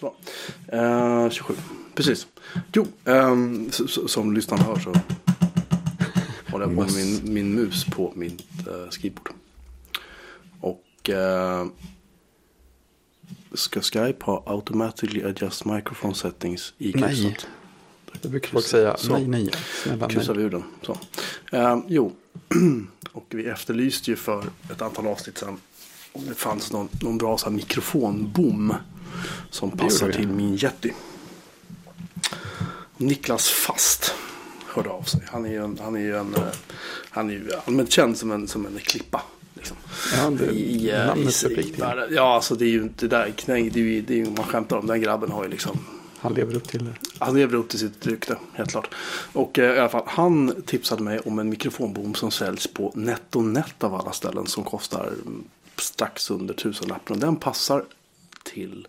Så. Eh, 27. Precis. Jo, ehm, s- s- som lyssnarna hör så håller jag på med min, min mus på mitt eh, skrivbord. Och eh, ska Skype ha automatically adjust microphone settings i Nej. krysset? Det brukar folk säga. Så. Nej, nej. Snälla Kryssar vi ur den. Så. Eh, jo, och vi efterlyste ju för ett antal avsnitt sedan om det fanns någon, någon bra så här, mikrofonbom som passar till min Yeti. Niklas Fast hörde av sig. Han är ju en, han är ju en, eh, han är ju allmänt känd som en, som en klippa. Liksom. Ja, det, I, eh, namnet i, är i, världen. Ja, alltså det är ju inte där. Nej, det är ju, det är ju, man skämtar om den grabben har ju liksom Han lever upp till det. han lever upp till sitt rykte, helt klart. Och eh, i alla fall, han tipsade mig om en mikrofonbom som säljs på NetOnNet av alla ställen. Som kostar strax under tusenlappen. Och den passar till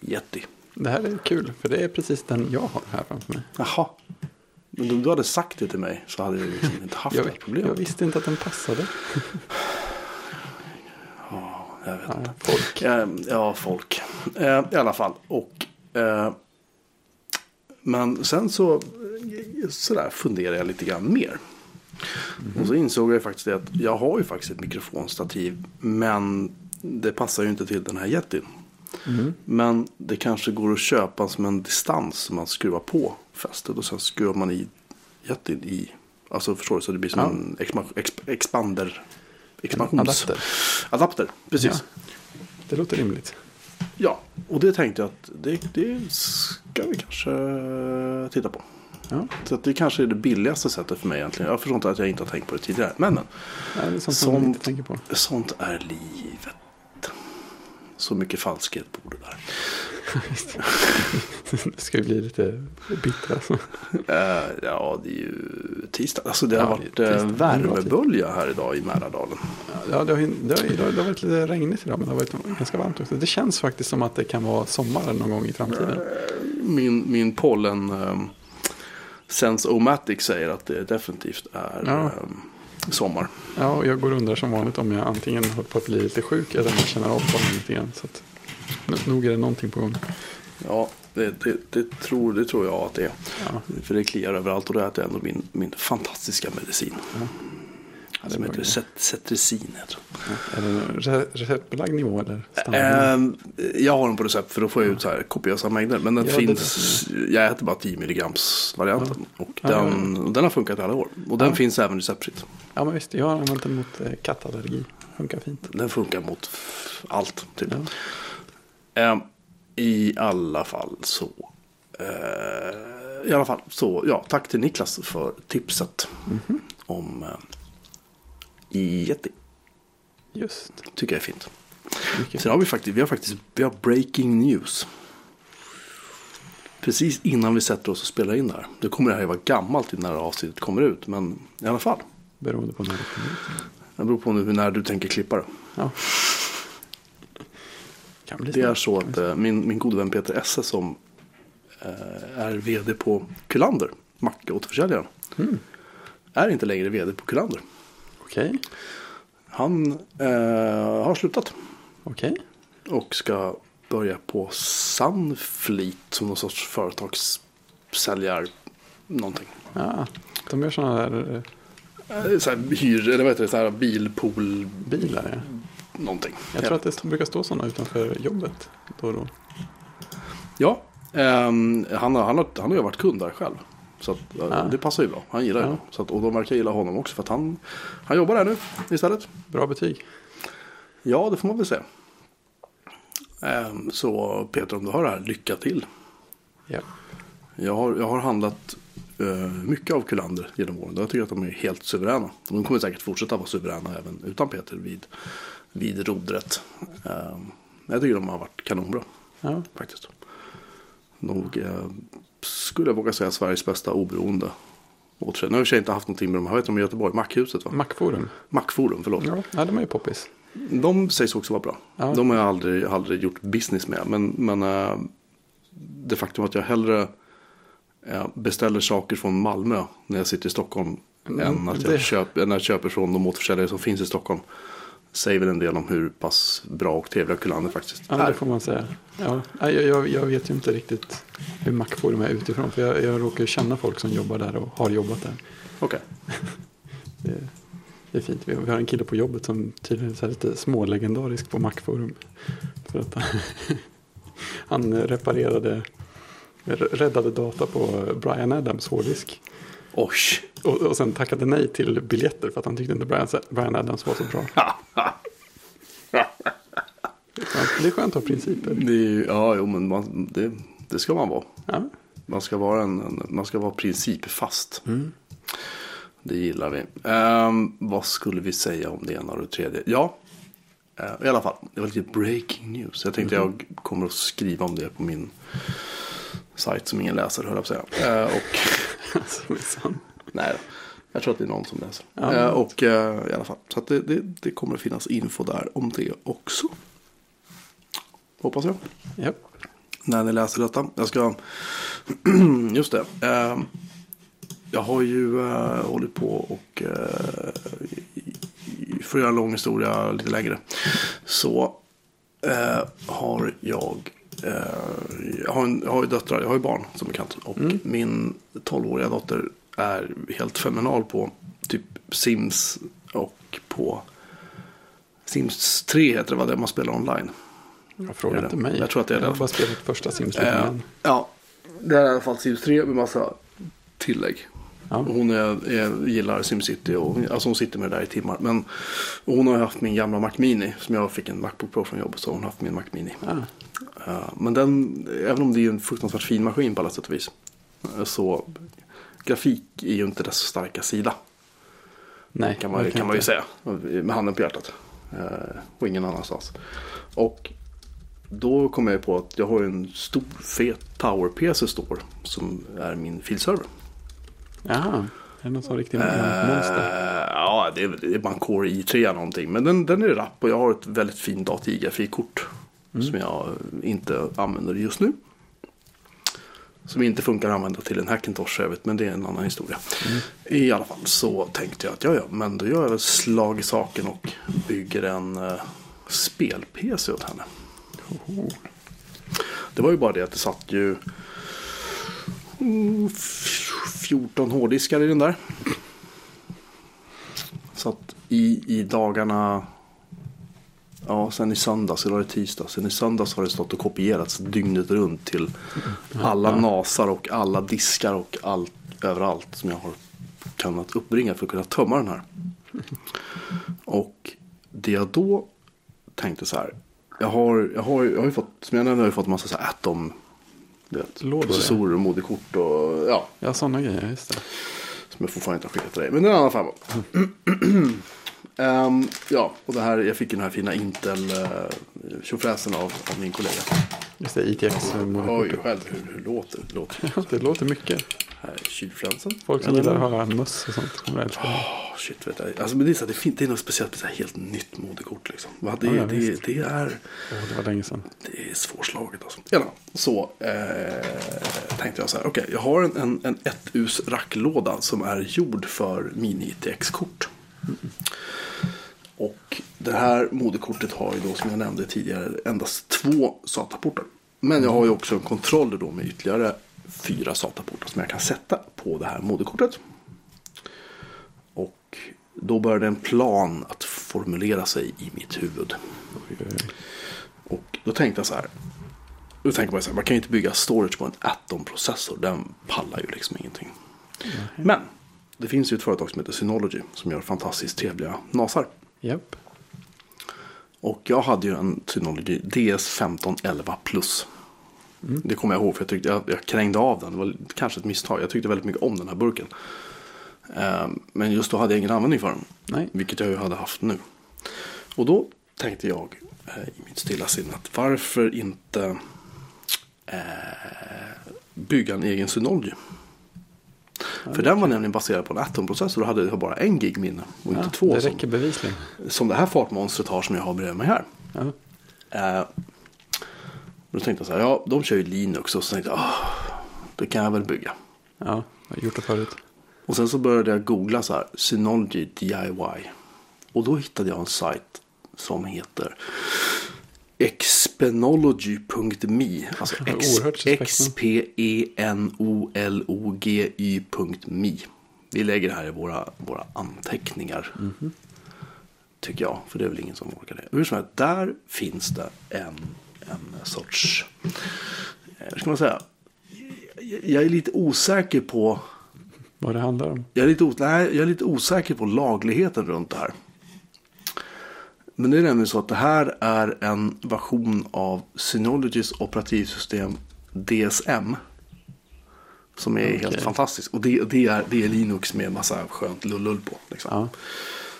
Yeti. Det här är kul, för det är precis den jag har här framför mig. Jaha. Men om du hade sagt det till mig så hade jag liksom inte haft Jag, det problem. jag visste inte att den passade. Jag vet Ja, inte. folk. Eh, ja, folk. Eh, I alla fall. Och, eh, men sen så sådär funderar jag lite grann mer. Och så insåg jag faktiskt det att jag har ju faktiskt ett mikrofonstativ. Men det passar ju inte till den här Yetin. Men det kanske går att köpa som en distans som man skruvar på fästet. Och sen skruvar man i Yetin i. Alltså förstår du? Så det blir som Ja. en expa- exp- expander. Expansions... adapter. Adapter, precis. Ja. Det låter rimligt. Ja, och det tänkte jag att det, det ska vi kanske titta på. Ja, Så det kanske är det billigaste sättet för mig egentligen. Jag förstår inte att jag inte har tänkt på det tidigare. Men, men Nej, det är sånt Sånt- inte på. sånt är livet. Så mycket falskhet bor det där. Det ska ju bli lite bittra. Eh, ja, det är ju tisdag. Alltså det har Ja, varit eh, tisdag. värmebölja här idag i Mälardalen. Ja, det har, det, har, det har varit lite regnigt idag, men det har varit ganska varmt också. Det känns faktiskt som att det kan vara sommar någon gång i framtiden. Min, min pollen um, Sense-O-Matic säger att det definitivt är Ja. ehm, sommar. Ja, och jag går och undrar som vanligt om jag antingen håller på att bli lite sjuk eller om jag känner av pollen lite grann. Så att, nog är det någonting på gång. Ja, det, det, det, tror, det tror jag att det är. Ja. För det kliar överallt och det är ändå min, min fantastiska medicin. det som heter ju- Cet- Cetrizin. heter Är det receptbelagd nivå eller den. standardnivå? Ehm, jag har den på recept för då får jag ut så här kopiösa mängder. Men den Ja, det- finns, jag äter bara 10 milligrams varianten. Och Ja, den, den har funkat i alla år. Och den Ja. finns även receptfritt. Ja, men visst. Jag har använt den mot eh, kattallergi. Funkar fint. Den funkar mot allt. Typ. Ja. Ehm, I alla fall så. eh, I alla fall så. Ja, tack till Niklas för tipset. Mhm. Om uh, Yeti. Just. Tycker jag är fint. Mycket Sen har vi faktiskt, vi har faktiskt vi har breaking news. Precis innan vi sätter oss och spelar in det här. Nu kommer det här vara gammalt det här avsnittet kommer ut. Men i alla fall. beroende på när det kommer ut. Det beror på nu när du tänker klippa det. Ja. Kan bli Det är så att eh, min, min gode vän Peter Esse som eh, är vd på Kullander, mackåterförsäljaren. Mm. Är inte längre vd på Kullander. Okej. Han eh, har slutat Okej. och ska börja på Sunfleet som någon sorts företagssäljar någonting. Ja, de gör sådana där eh, Eh, Så här, hyr, eller vad heter det, så här bilpool, bilar. Ja. någonting. Jag tror att det brukar stå sådana utanför jobbet då och då. Ja, ehm, han, har, han, har, han har ju varit kund där själv. Så att, eh, Ah. det passar ju bra. Han gillar Ja. det. Så att, och de verkar gilla honom också för att han, han jobbar där nu istället. Bra betyg. Ja, det får man väl säga. Ehm, så Peter, om du har det här, lycka till. Ja. Jag har, jag har handlat eh, mycket av Kullander genom åren. Jag tycker att de är helt suveräna. De kommer säkert fortsätta vara suveräna även utan Peter vid, vid rodret. Ehm, jag tycker de har varit kanonbra ja. faktiskt. Nog eh, skulle jag våga säga Sveriges bästa oberoende återförsäljare. Nu har jag i och för sig inte haft någonting med dem. Jag vet om i Göteborg, Mackhuset va? Macforum. Mackforum, förlåt. Ja, ja, de är ju poppis. De sägs också vara bra. Ja. De har jag aldrig, aldrig gjort business med. Men, men eh, det faktum att jag hellre eh, beställer saker från Malmö när jag sitter i Stockholm. än att jag det- köper, än jag köper från de återförsäljare som finns i Stockholm. Säger väl en del om hur pass bra och trevliga Kullander faktiskt Ja, det är. får man säga. Ja, jag, jag, jag vet ju inte riktigt hur Macforum är utifrån. För jag, jag råkar känna folk som jobbar där och har jobbat där. Okej. Det, det är fint. Vi har, vi har en kille på jobbet som tydligen är lite smålegendarisk på Macforum. För att han reparerade, räddade data på Brian Adams hårddisk. Oj. Och, och sen tackade nej till biljetter för att han tyckte inte Brian, Brian Adams var så bra. Det är skönt, att ha principer. Det ja, jo, men man, det, det ska man vara. Ja. Man ska vara, en, en, man ska vara principfast. Det gillar vi. Ehm, vad skulle vi säga om det ena och det tredje? Ja, eh, i alla fall. Det var lite breaking news. Jag tänkte jag kommer att skriva om det på min sajt som ingen läser, höll jag på att säga. Eh, och, Alltså, minsann. nej, då. jag tror att det är någon som läser. Ja. Eh, och eh, i alla fall, så det, det, det kommer att finnas info där om det också. Hoppas jag. Japp. när ni läser detta. Jag ska, just det. Eh, jag har ju eh, hållit på och eh, för att göra en lång historia lite längre. Så eh, har jag, jag, har en, jag har ju döttrar, jag har ju barn som bekant. Och min 12-åriga dotter är helt fenomenal på typ Sims och på Sims 3 heter det vad det man spelar online. Jag frågar inte mig. Jag tror att det är det. Jag har bara spelat första sims Eh, ja, det är i alla fall Sims 3 med massa tillägg. Ja. Hon är, är, gillar SimCity och alltså hon sitter med det där i timmar. Men hon har haft min gamla Mac Mini som jag fick en Macbook Pro från jobbet så har hon haft min Mac Mini. Ja. Eh, men den, även om det är en fruktansvärt fin maskin på alla sätt och vis. eh, Så grafik är ju inte dess starka sida. Nej, Kan man, kan man ju säga. Med handen på hjärtat. Eh, och ingen annanstans. Och då kom jag på att jag har en stor fet Tower-PC står. Som är min filserver. Jaha, är det någon sån riktig Eh, monster? ja, det är, väl- det är bara en Core i3 eller någonting. Men den, den är rapp och jag har ett väldigt fint ATI-grafikkort. Som jag inte använder just nu. Som inte funkar att använda till en Hackintosh jag vet, men det är en annan historia. I alla fall så tänkte jag att ja, ja, men då gör jag slag i saken och bygger en uh, spel-PC åt henne. Oh. Det var ju bara det att det satt ju mm, 14 hårddiskar i den där. Så att i, i dagarna, ja sen i söndags, eller var det tisdag, sen i söndags har det stått och kopierats dygnet runt till alla nasar och alla diskar och allt överallt som jag har kunnat uppbringa för att kunna tömma den här. Och det jag då tänkte så här. Jag har, jag har, jag har ju fått, som jag nämnde, har jag fått en massa så här Atom. Vet, Lådor, processorer och moderkort och ja. Ja, sådana grejer, just det. Som jag fortfarande inte har skickat till dig. Men det är en Ehm, ja, och det här, jag fick den här fina Intel uh, tjofräsen av, av min kollega. Just det, ITX Oj, själv hur, hur låter det? Låter. Ja, det låter mycket. Här är kylflänsen. Folk som gillar att höra möss och sånt kommer älska. Åh, shit, vet jag. Alltså, men det, är så, det, det är något speciellt med så här helt nytt moderkort. Liksom. Va, Det, Ja, ja, det, det, är, Åh, det var länge sedan. det är svårslaget. Alltså. Fall, så eh, tänkte jag så här. Okej, jag har en, en, en 1US racklåda som är gjord för mini-ITX-kort. Och det här moderkortet har ju då som jag nämnde tidigare endast två SATA-portar. Men jag har ju också en kontroller då med ytterligare fyra SATA-portar som jag kan sätta på det här moderkortet. Och då började en plan att formulera sig i mitt huvud. Och då tänkte jag så här. Då tänker man så här, man kan ju inte bygga storage på en Atom-processor. Den pallar ju liksom ingenting. Men det finns ju ett företag som heter Synology som gör fantastiskt trevliga NASar. Japp. Och jag hade ju en Synology DS1511 Plus. Det kommer jag ihåg för jag, tyckte, jag, jag krängde av den. Det var kanske ett misstag. Jag tyckte väldigt mycket om den här burken. Ehm, Men just då hade jag ingen användning för den. Nej. Vilket jag ju hade haft nu. Och då tänkte jag eh, i mitt stilla sinne att varför inte eh, bygga en egen Synology? För den var nämligen baserad på en Atom-processor och hade bara en gig minne och inte Ja, två det som, räcker bevisligen. som det här fartmonstret har som jag har bredvid mig här. Ja. Eh, då tänkte jag så här, ja de kör ju Linux och så tänkte jag, ah, det kan jag väl bygga. ja, jag har gjort det förut. Och sen så började jag googla så här, Synology DIY. Och då hittade jag en sajt som heter expenology.me. Alltså x-p-e-n-o-l-o-g-y.me. Vi lägger det här i våra, våra anteckningar. Tycker jag, för det är väl ingen som orkar det. Hur som helst, där finns det en, en sorts, eh, hur ska man säga, jag är lite osäker på Vad det handlar om. jag är, lite nej, jag är lite osäker på lagligheten runt det här. Men det är nämligen så att det här är en version av Synologys operativsystem DSM. Som är helt Okej. fantastisk. Och det, det, är, det är Linux med massa skönt lullull på. Liksom. Ja.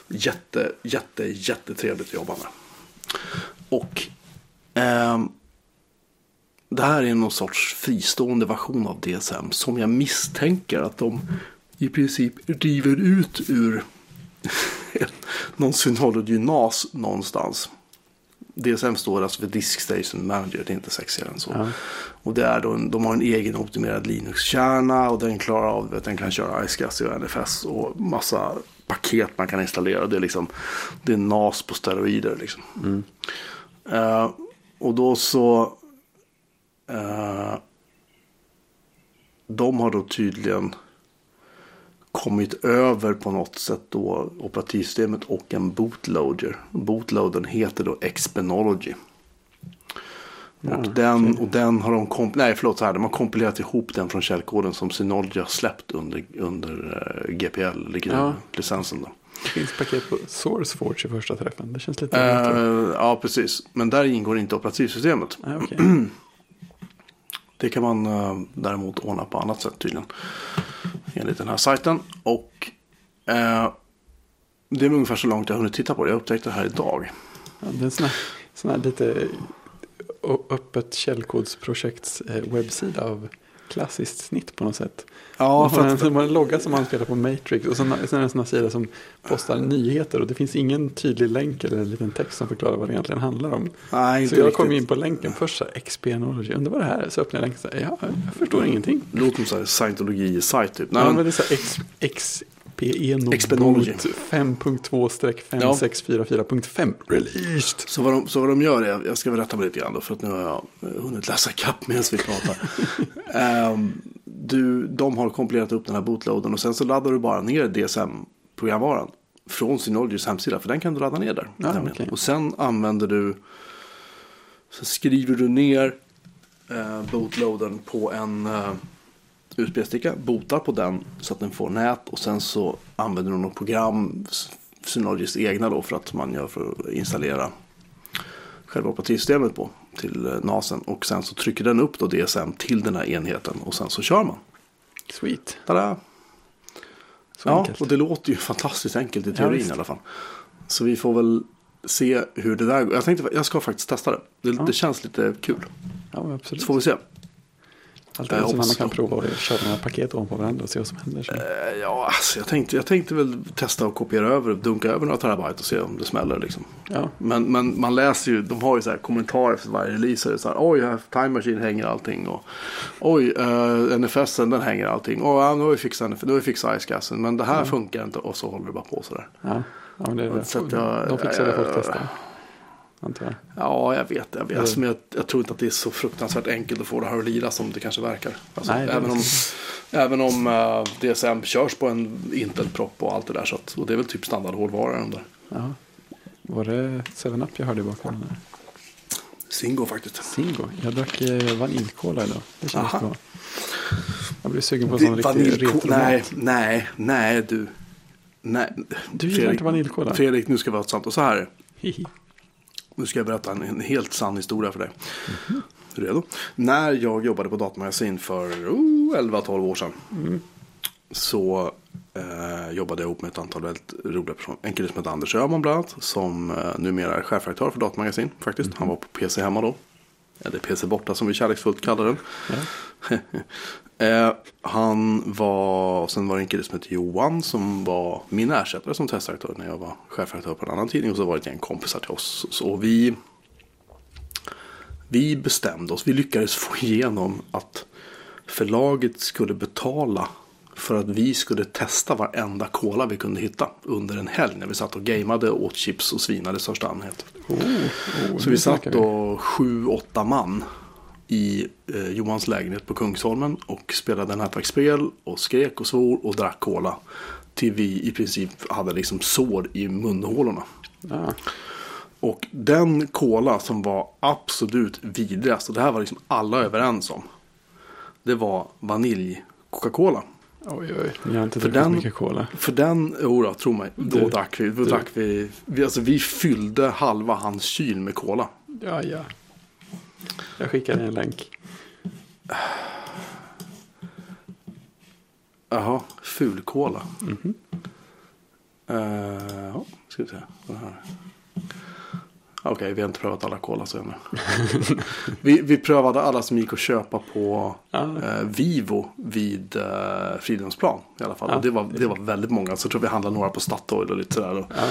Jätte, jätte, jättetrevligt att jobba med. Och ehm, det här är någon sorts fristående version av DSM som jag misstänker att de i princip river ut ur någon Synology NAS någonstans. DSM står alltså för Disk Station Manager, det är inte sexigare än så. Ja. Och det är då en, de har en egen optimerad Linux-kärna och den klarar av att den kan köra iSCSI och NFS och massa paket man kan installera. Det är liksom det är NAS på steroider liksom. Eh, och då så eh, de har då tydligen kommit över på något sätt då operativsystemet och en bootloader. Bootloadern heter då Expenology. Ja, och, den, och den har de komp- nej, förlåt, så här, de har kompilerat ihop den från källkoden som Synology har släppt under, under uh, GPL, eller Ja. licensen. Då. Det finns paket på SourceForge i första träffen. Det känns lite... Eh, ja, precis. Men där ingår inte operativsystemet. Nej, okej. Det kan man eh, däremot ordna på annat sätt tydligen. Enligt den här sajten. Och eh, det är ungefär så långt jag har hunnit titta på det. Jag upptäckte det här idag. Ja, det är en sån här, sån här lite öppet källkodsprojekts eh, webbsida av klassiskt snitt på något sätt. Ja, för att, man har en logga som man spelar på Matrix och sen, sen är det en sån här sida som postar nyheter och det finns ingen tydlig länk eller en liten text som förklarar vad det egentligen handlar om. nej, Så jag riktigt. kom in på länken först så här, XP-Knowledge, undrar vad det här är? Så öppnade jag länken och sa, ja, jag förstår ingenting. Det låter som här scientologi-sajt typ. Nej, Ja, men, det är så här X, XPE Expenology. 5.2-5.644.5 released. så, vad de, så vad de gör är, jag ska berätta mig lite grann då, för att nu har jag hunnit läsa kapp medan vi pratar. Ehm, du, de har kompilerat upp den här bootloaden och sen så laddar du bara ner DSM-programvaran från Synologys hemsida, för den kan du ladda ner där. Ja, nämligen. okej. Och sen använder du, så skriver du ner eh, bootloaden på en eh, USB-sticka, botar på den så att den får nät och sen så använder du något program, Synologys egna då för att man gör för att installera själva operativsystemet på till eh, NASen och sen så trycker den upp då DSM till den här enheten och sen så kör man. Sweet. Tada! Så ja, enkelt. och det låter ju fantastiskt enkelt i Ja, teorin visst. i alla fall. Så vi får väl se hur det där går. Jag tänkte jag ska faktiskt testa det. Det, Ja. det känns lite kul. Ja, absolut. Så får vi se. Jag så när man kan prova att köra några paket ovanpå varandra och se vad som händer. Så. Eh, Ja, alltså jag tänkte, jag tänkte väl testa och kopiera över, dunka över några terabyte och se om det smäller liksom. Ja, Men, men man läser ju, de har ju så här kommentarer för varje release. Så här, Oj, här, Time Machine hänger allting. Och, Oj, uh, NFSen den hänger allting. Och ja, nu har vi fixat, nu har vi fixat iScassen. Men det här funkar inte. Och så håller det bara på sådär. ja. ja det det. Så att jag- De fixar det folk eh, testar. Antar jag. Ja, jag vet. Jag, vet. Mm. Alltså, jag, jag tror inte att det är så fruktansvärt enkelt att få det här att lira som det kanske verkar. Alltså, Nej, även om, även om eh, DSM körs på en Intel-propp och allt det där. Så att, och det är väl typ standardhårdvara de där. Ja. Var det 7-Up jag hörde i bakgrunden? Singo faktiskt. Singo. Jag drack eh, vaniljkola idag. Det känns Aha. bra. Jag blir sugen på en sån riktig vaniljko- retro Nej, nej, nej du. Nej. Du gillar Fredrik- inte vaniljkola? Fredrik, nu ska vi ha ett. Och så här. Nu ska jag berätta en, en helt sann historia för dig. Du redo? När jag jobbade på datamagasin för oh, 11-12 år sedan. Mm. Så eh, jobbade jag ihop med ett antal väldigt roliga personer. En kille som heter Anders Öhman bland annat. Som eh, numera är chefredaktör för datamagasin faktiskt. Mhm. Han var på PC hemma då. Eller PC borta som vi kärleksfullt kallar den. Eh, han var, sen var det en kille som hette Johan som var min ersättare som testredaktör när jag var chefredaktör på en annan tidning. Och så var det ett gäng kompisar till oss. Så vi, vi bestämde oss, vi lyckades få igenom att förlaget skulle betala För att vi skulle testa varenda cola vi kunde hitta under en helg när vi satt och gameade, åt chips och svinade i största allmänhet. Oh, oh, Så vi satt då sju, åtta man i eh, Johans lägenhet på Kungsholmen och spelade nätverksspel och skrek och svor och drack cola. Till vi i princip hade liksom sår i munhålorna. Ja. Och den cola som var absolut vidrigast, och det här var liksom alla överens om. Det var vanilj Coca-Cola. Oj, oj. Ni har inte För den- mycket cola. För den, jodå, tro mig, då Du- drack vi, då du- drack vi, vi, alltså vi fyllde halva hans kyl med cola. Ja, ja. Jag skickar dig en länk. Jaha, fulkola. Mhm. Eh, ja, ska vi se. Den här. Okej, vi har inte prövat alla cola så ännu. vi, vi prövade alla som gick att köpa på Ja. eh, Vivo vid eh, Fridhemsplan i alla fall. Ja, och det var, det var väldigt många. Så jag tror vi handlade några på Statoil och lite sådär. Ja.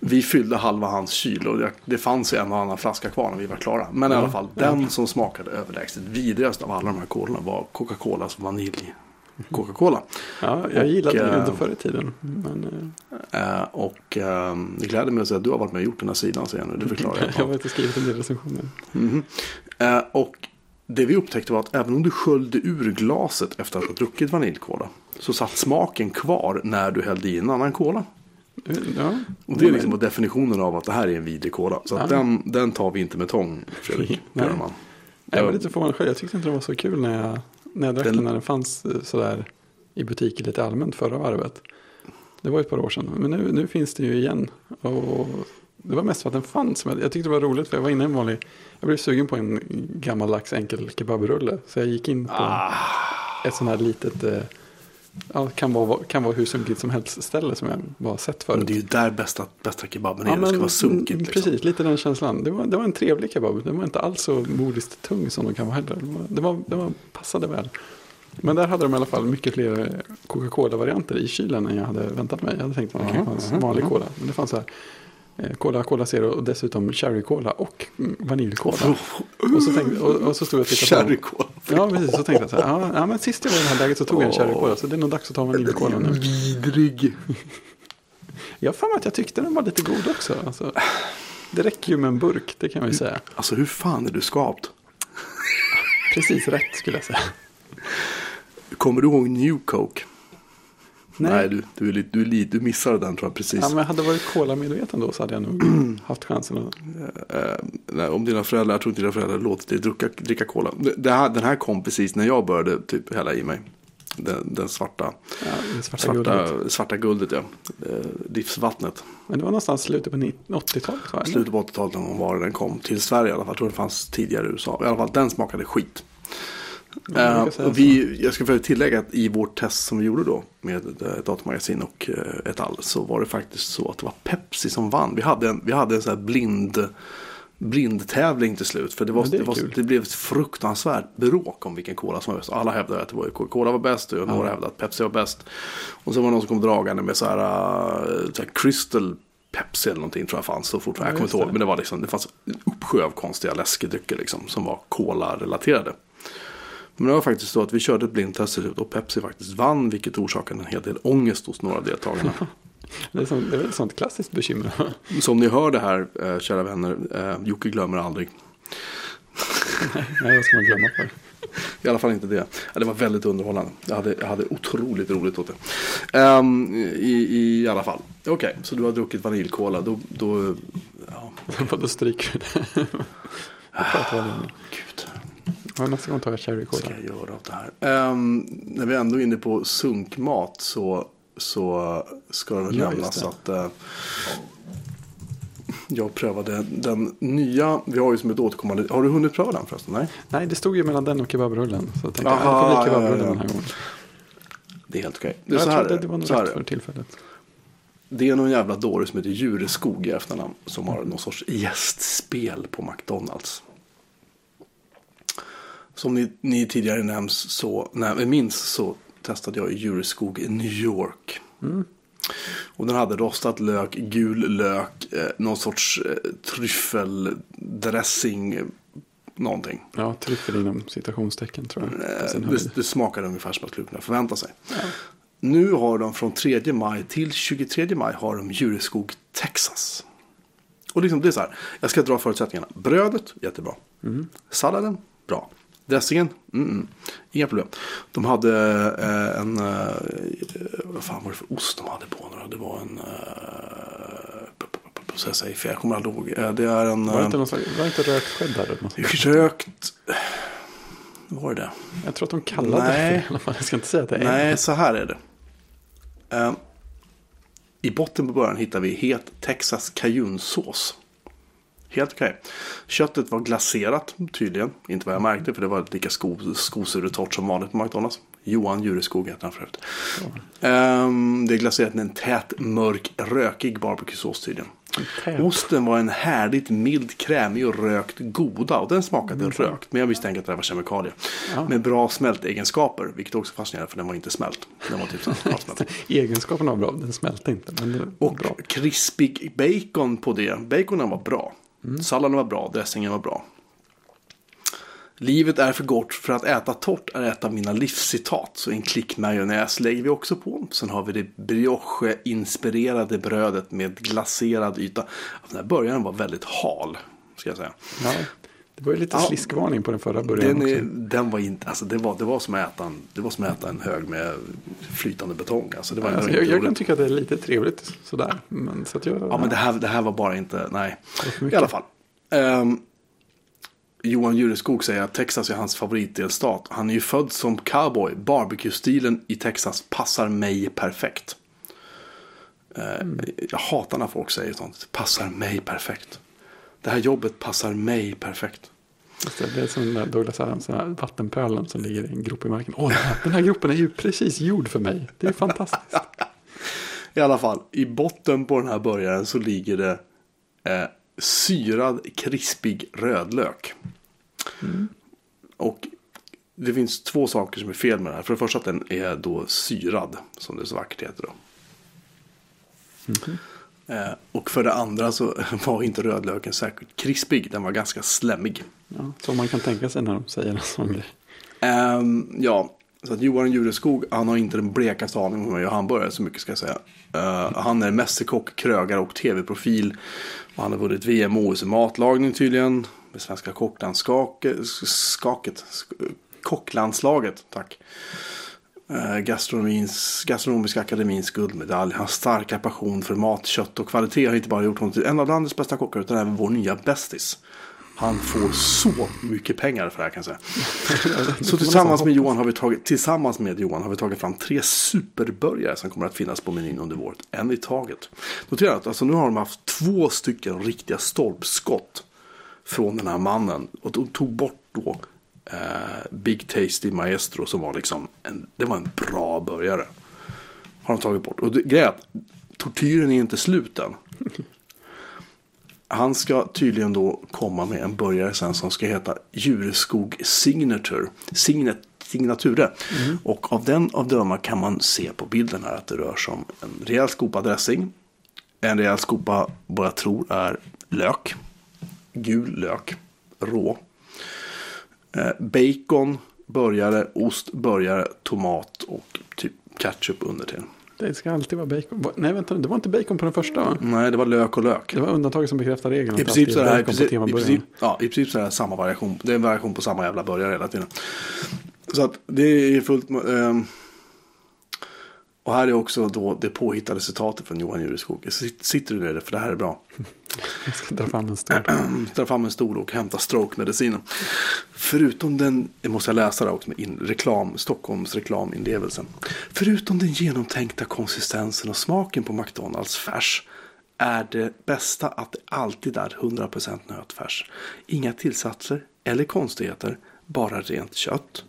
Vi fyllde halva hans kyl och det, det fanns ju en och annan flaska kvar när vi var klara. Men i alla fall, den som smakade överlägset vidrigast av alla de här kolorna var Coca-Colas vanilj. Coca-Cola. ja, jag gillade Och, det inte eh, förr i tiden. Men eh, Eh, och det gläder mig att säga att du har varit med och gjort den här sidan sen nu. Det förklarar jag. jag har inte skrivit en del recensioner. Mhm. Eh, och det vi upptäckte var att även om du sköljde ur glaset efter att ha druckit vaniljkola. Så satt smaken kvar när du hällde i en annan cola. Ja. Och det är liksom definitionen av att det här är en vidrig cola. Så Ja. den, den tar vi inte med tång, Fredrik Nej. Björman. Jag var lite förvånad själv. Jag tyckte inte det var så kul när jag, när jag drack Den- när den fanns eh, sådär i butiker lite allmänt förra varvet. Det var ett par år sedan. Men nu, nu finns det ju igen. Och det var mest för att den fanns. Men jag tyckte det var roligt för jag var inne i en vanlig. Jag blev sugen på en gammaldags enkel kebabrulle. Så jag gick in på Ah. ett sånt här litet. Eh, Ja, kan vara, kan vara hur sunkigt som helst ställe som jag bara sett Men förut. det är ju där bästa, bästa kebaben är. Ja, det ska men, vara sunkigt. mm, Liksom. Precis, lite den känslan. Det var, det var en trevlig kebab. Den var inte alls så modiskt tung som de kan vara heller. Det, var, det, var, passade väl. Men där hade de i alla fall mycket fler Coca-Cola-varianter i kylen än jag hade väntat mig. Jag hade tänkt att det Mhm, kanske fanns mhm, vanlig mhm. cola. Men det fanns så här. Eh, Cola, Cola Zero och dessutom Cherry Cola och mm, vaniljcola. Och så, tänkte, och, och så stod jag och tittade på Cherry cola. Ja, precis. Så tänkte jag så här. Ja, men sist jag var i det här läget så tog jag en Cherry Cola. Så det är nog dags att ta vaniljcola nu. Vidrig. Jag har att jag tyckte den var lite god också. Alltså, det räcker ju med en burk, det kan man ju säga. Alltså hur fan är du skapt? Precis rätt skulle jag säga. Kommer du ihåg New Coke? Nej, Nej. du, du, är lite, du, är lite, du missade den tror jag precis. Ja, men hade jag varit cola-medveten då så hade jag nog haft chansen att... Eh, nej, om dina föräldrar, jag tror inte dina föräldrar låter dig dricka, dricka cola. Det, här, den här kom precis när jag började typ hälla i mig. Den, den svarta, Ja, det svarta, guldet. svarta, svarta guldet ja. Eh, livsvattnet. Men det var någonstans slutet på 80-talet va? eller? Slutet på 80-talet någon gång var den kom. Till Sverige i alla fall. Jag tror det fanns tidigare i USA. I alla fall den smakade skit. Ja, och vi, jag ska för tillägga att i vårt test som vi gjorde då med eh, datamagasin och eh, ett all så var det faktiskt så att det var Pepsi som vann. Vi hade en, vi hade en sån här blind, blindtävling till slut. För det, var, Ja, det det, var, det blev ett fruktansvärt bråk om vilken cola som var bäst. Alla hävdade att det var Coca-Cola var bäst och några hävdade att Pepsi var bäst. Och så var det någon som kom dragande med så här, eh, så här Crystal Pepsi eller någonting tror jag fanns så fortfarande. Ja, jag kommer inte ihåg. Men det var liksom, det fanns en uppsjö av konstiga läskedrycker liksom som var cola-relaterade. Men det var faktiskt så att vi körde ett blindtest och Pepsi faktiskt vann vilket orsakade en hel del ångest hos några deltagarna. Det är, som, det är väl ett sånt klassiskt bekymmer. Som ni hör det här, eh, kära vänner, eh, Jocke glömmer aldrig. Nej, vad ska man glömma för? I alla fall inte det. Ja, det var väldigt underhållande. Jag hade, jag hade otroligt roligt åt det. Ehm, i, I alla fall. Okej, så du har druckit vaniljkola. Då, då, ja, Då stryker vi det. Väl om gud. Ja, nästa gång tar jag cherry cola. ska jag göra av det här? Ehm, när vi ändå är inne på sunkmat så, så ska det väl Ja, nämnas att eh, jag prövade den nya. Vi har ju som ett återkommande. Har du hunnit pröva den förresten? Nej. Nej, det stod ju mellan den och kebabrullen. Så jag tänkte Aha, att det får bli kebabrullen ja, ja. den här gången. Det är helt okej. Det är Jag så här. det var här rätt är för det. tillfället. Det är någon jävla dåre som heter Djureskog i efternamn. Som har någon sorts gästspel på McDonalds. Som ni, ni tidigare nämns så, nej, minns så testade jag i Djureskog i New York. Och den hade rostat lök, gul lök, eh, någon sorts eh, tryffeldressing, någonting. Ja, tryffel inom citationstecken tror jag. Eh, det, det smakade ungefär som man skulle kunna förvänta sig. nu har de från 3 maj till 23 maj har de Djureskog Texas. Och liksom det är så här, jag ska dra förutsättningarna. Brödet, jättebra. Salladen, bra. Dressingen, mm, mm. inga problem. De hade eh, en, eh, vad fan var det för ost de hade på nu? Det var en, eh, så jag säger fel, jag kommer aldrig ihåg. Eh, Det är en Var det eh, inte, någon slags, var det inte rökt cheddar rökt, var det det? Jag tror att de kallade det Nej. för det alla fall. Jag ska inte säga att det är. Nej, så här är det. Eh, I botten på början hittar vi het Texas cajunsås. Helt okej. Köttet var glaserat tydligen. Inte vad jag märkte för det var lika sko, skosuretort som vanligt på McDonalds. Johan Jureskog heter han förut. Ehm, det är glaserat med en tät, mörk, rökig barbecuesås tydligen. Tät. Osten var en härligt mild, krämig och rökt goda. Och den smakade rökt. Men jag misstänker att det här var kemikalier. Med bra smältegenskaper. Vilket också fascinerande för den var inte smält. Den var typ avsmält. Egenskaperna var bra, den smälte inte. Var Och bra. krispig bacon på det. Baconen var bra. Mm. Salladen var bra. Dressingen var bra. Livet är för gott för att äta torrt är ett av mina livscitat. Så en klick majonnäs lägger vi också på. Sen har vi det brioche-inspirerade brödet med glaserad yta. Alltså, den här början var väldigt hal. Ska jag säga. Ja, det var ju lite Ja. sliskvarning på den förra början Den, är, den var inte, alltså det var, det var som att äta en, det var som att äta en hög med flytande betong. Alltså det var Alltså, jag, jag kan tycka att det är lite trevligt sådär. Men, så att jag, Ja, men det här, det här var bara inte, nej. I alla fall. Ehm, Johan Jureskog säger att Texas är hans favoritdelstat. Han är ju född som cowboy. Barbecue-stilen i Texas passar mig perfekt. Ehm, Jag hatar när folk säger sånt. Passar mig perfekt. Det här jobbet passar mig perfekt. Det, det är som den Douglas Adams, den här vattenpölen som ligger i en grop i marken. Åh, den, här, den här gropen är ju precis gjord för mig. Det är fantastiskt. I alla fall, i botten på den här burgaren så ligger det eh, syrad krispig rödlök. Och det finns två saker som är fel med den här. För det första att den är då syrad, som det så vackert heter då. Eh, och för det andra så var inte rödlöken särskilt krispig. Den var ganska slemmig. Ja, som man kan tänka sig när de säger en sån grej. Ehm, ja, så att Johan Jureskog, han har inte den blekaste aning om hur man gör hamburgare, så mycket ska jag säga. Eh, han är mästerkock, krögare och tv-profil. Och han har vunnit VM och OS i matlagning tydligen. Med svenska kocklandskaket, skaket, sk- kocklandslaget, tack. Eh, gastronomins, gastronomiska akademins guldmedalj. Hans starka passion för mat, kött och kvalitet har inte bara gjort honom till en av landets bästa kockar utan även vår nya bästis. Han får så mycket pengar för det här kan jag säga. Så tillsammans med, Johan har vi tagit, tillsammans med Johan har vi tagit fram tre superburgare som kommer att finnas på menyn under våret. En i taget. Notera att alltså, nu har de haft två stycken riktiga stolpskott från den här mannen. Och de tog bort då eh, Big Tasty Maestro som var liksom en, det var en bra burgare. Har de tagit bort. Och det, grejen är att tortyren är inte slut än. Han ska tydligen då komma med en burgare sen som ska heta Djureskog Signature. Signet, signature. Och av den av döma kan man se på bilden här att det rör sig om en rejäl skopa dressing. En rejäl skopa vad jag tror är lök. Gul lök. Rå. Eh, bacon, burgare, ost, burgare, tomat och typ ketchup under till. Det ska alltid vara bacon. Nej, vänta, det var inte bacon på den första va? Nej, det var lök och lök. Det var undantaget som bekräftar regeln. I princip så är det här, i princip, i princip, ja, i princip så är det samma variation. Det är en variation på samma jävla burgare hela tiden. Så att det är fullt. ehm, och här är också då det påhittade citatet från Johan Jureskog. Sitt- Sitter du ner för det här är bra. Jag ska dra fram en stor. Dra fram en stol och hämta stroke-medicinen. Förutom den, det måste jag läsa det också in, reklam, Stockholms reklaminlevelsen. Förutom den genomtänkta konsistensen och smaken på McDonalds färs är det bästa att det alltid är 100% nötfärs. Inga tillsatser eller konstigheter, bara rent kött.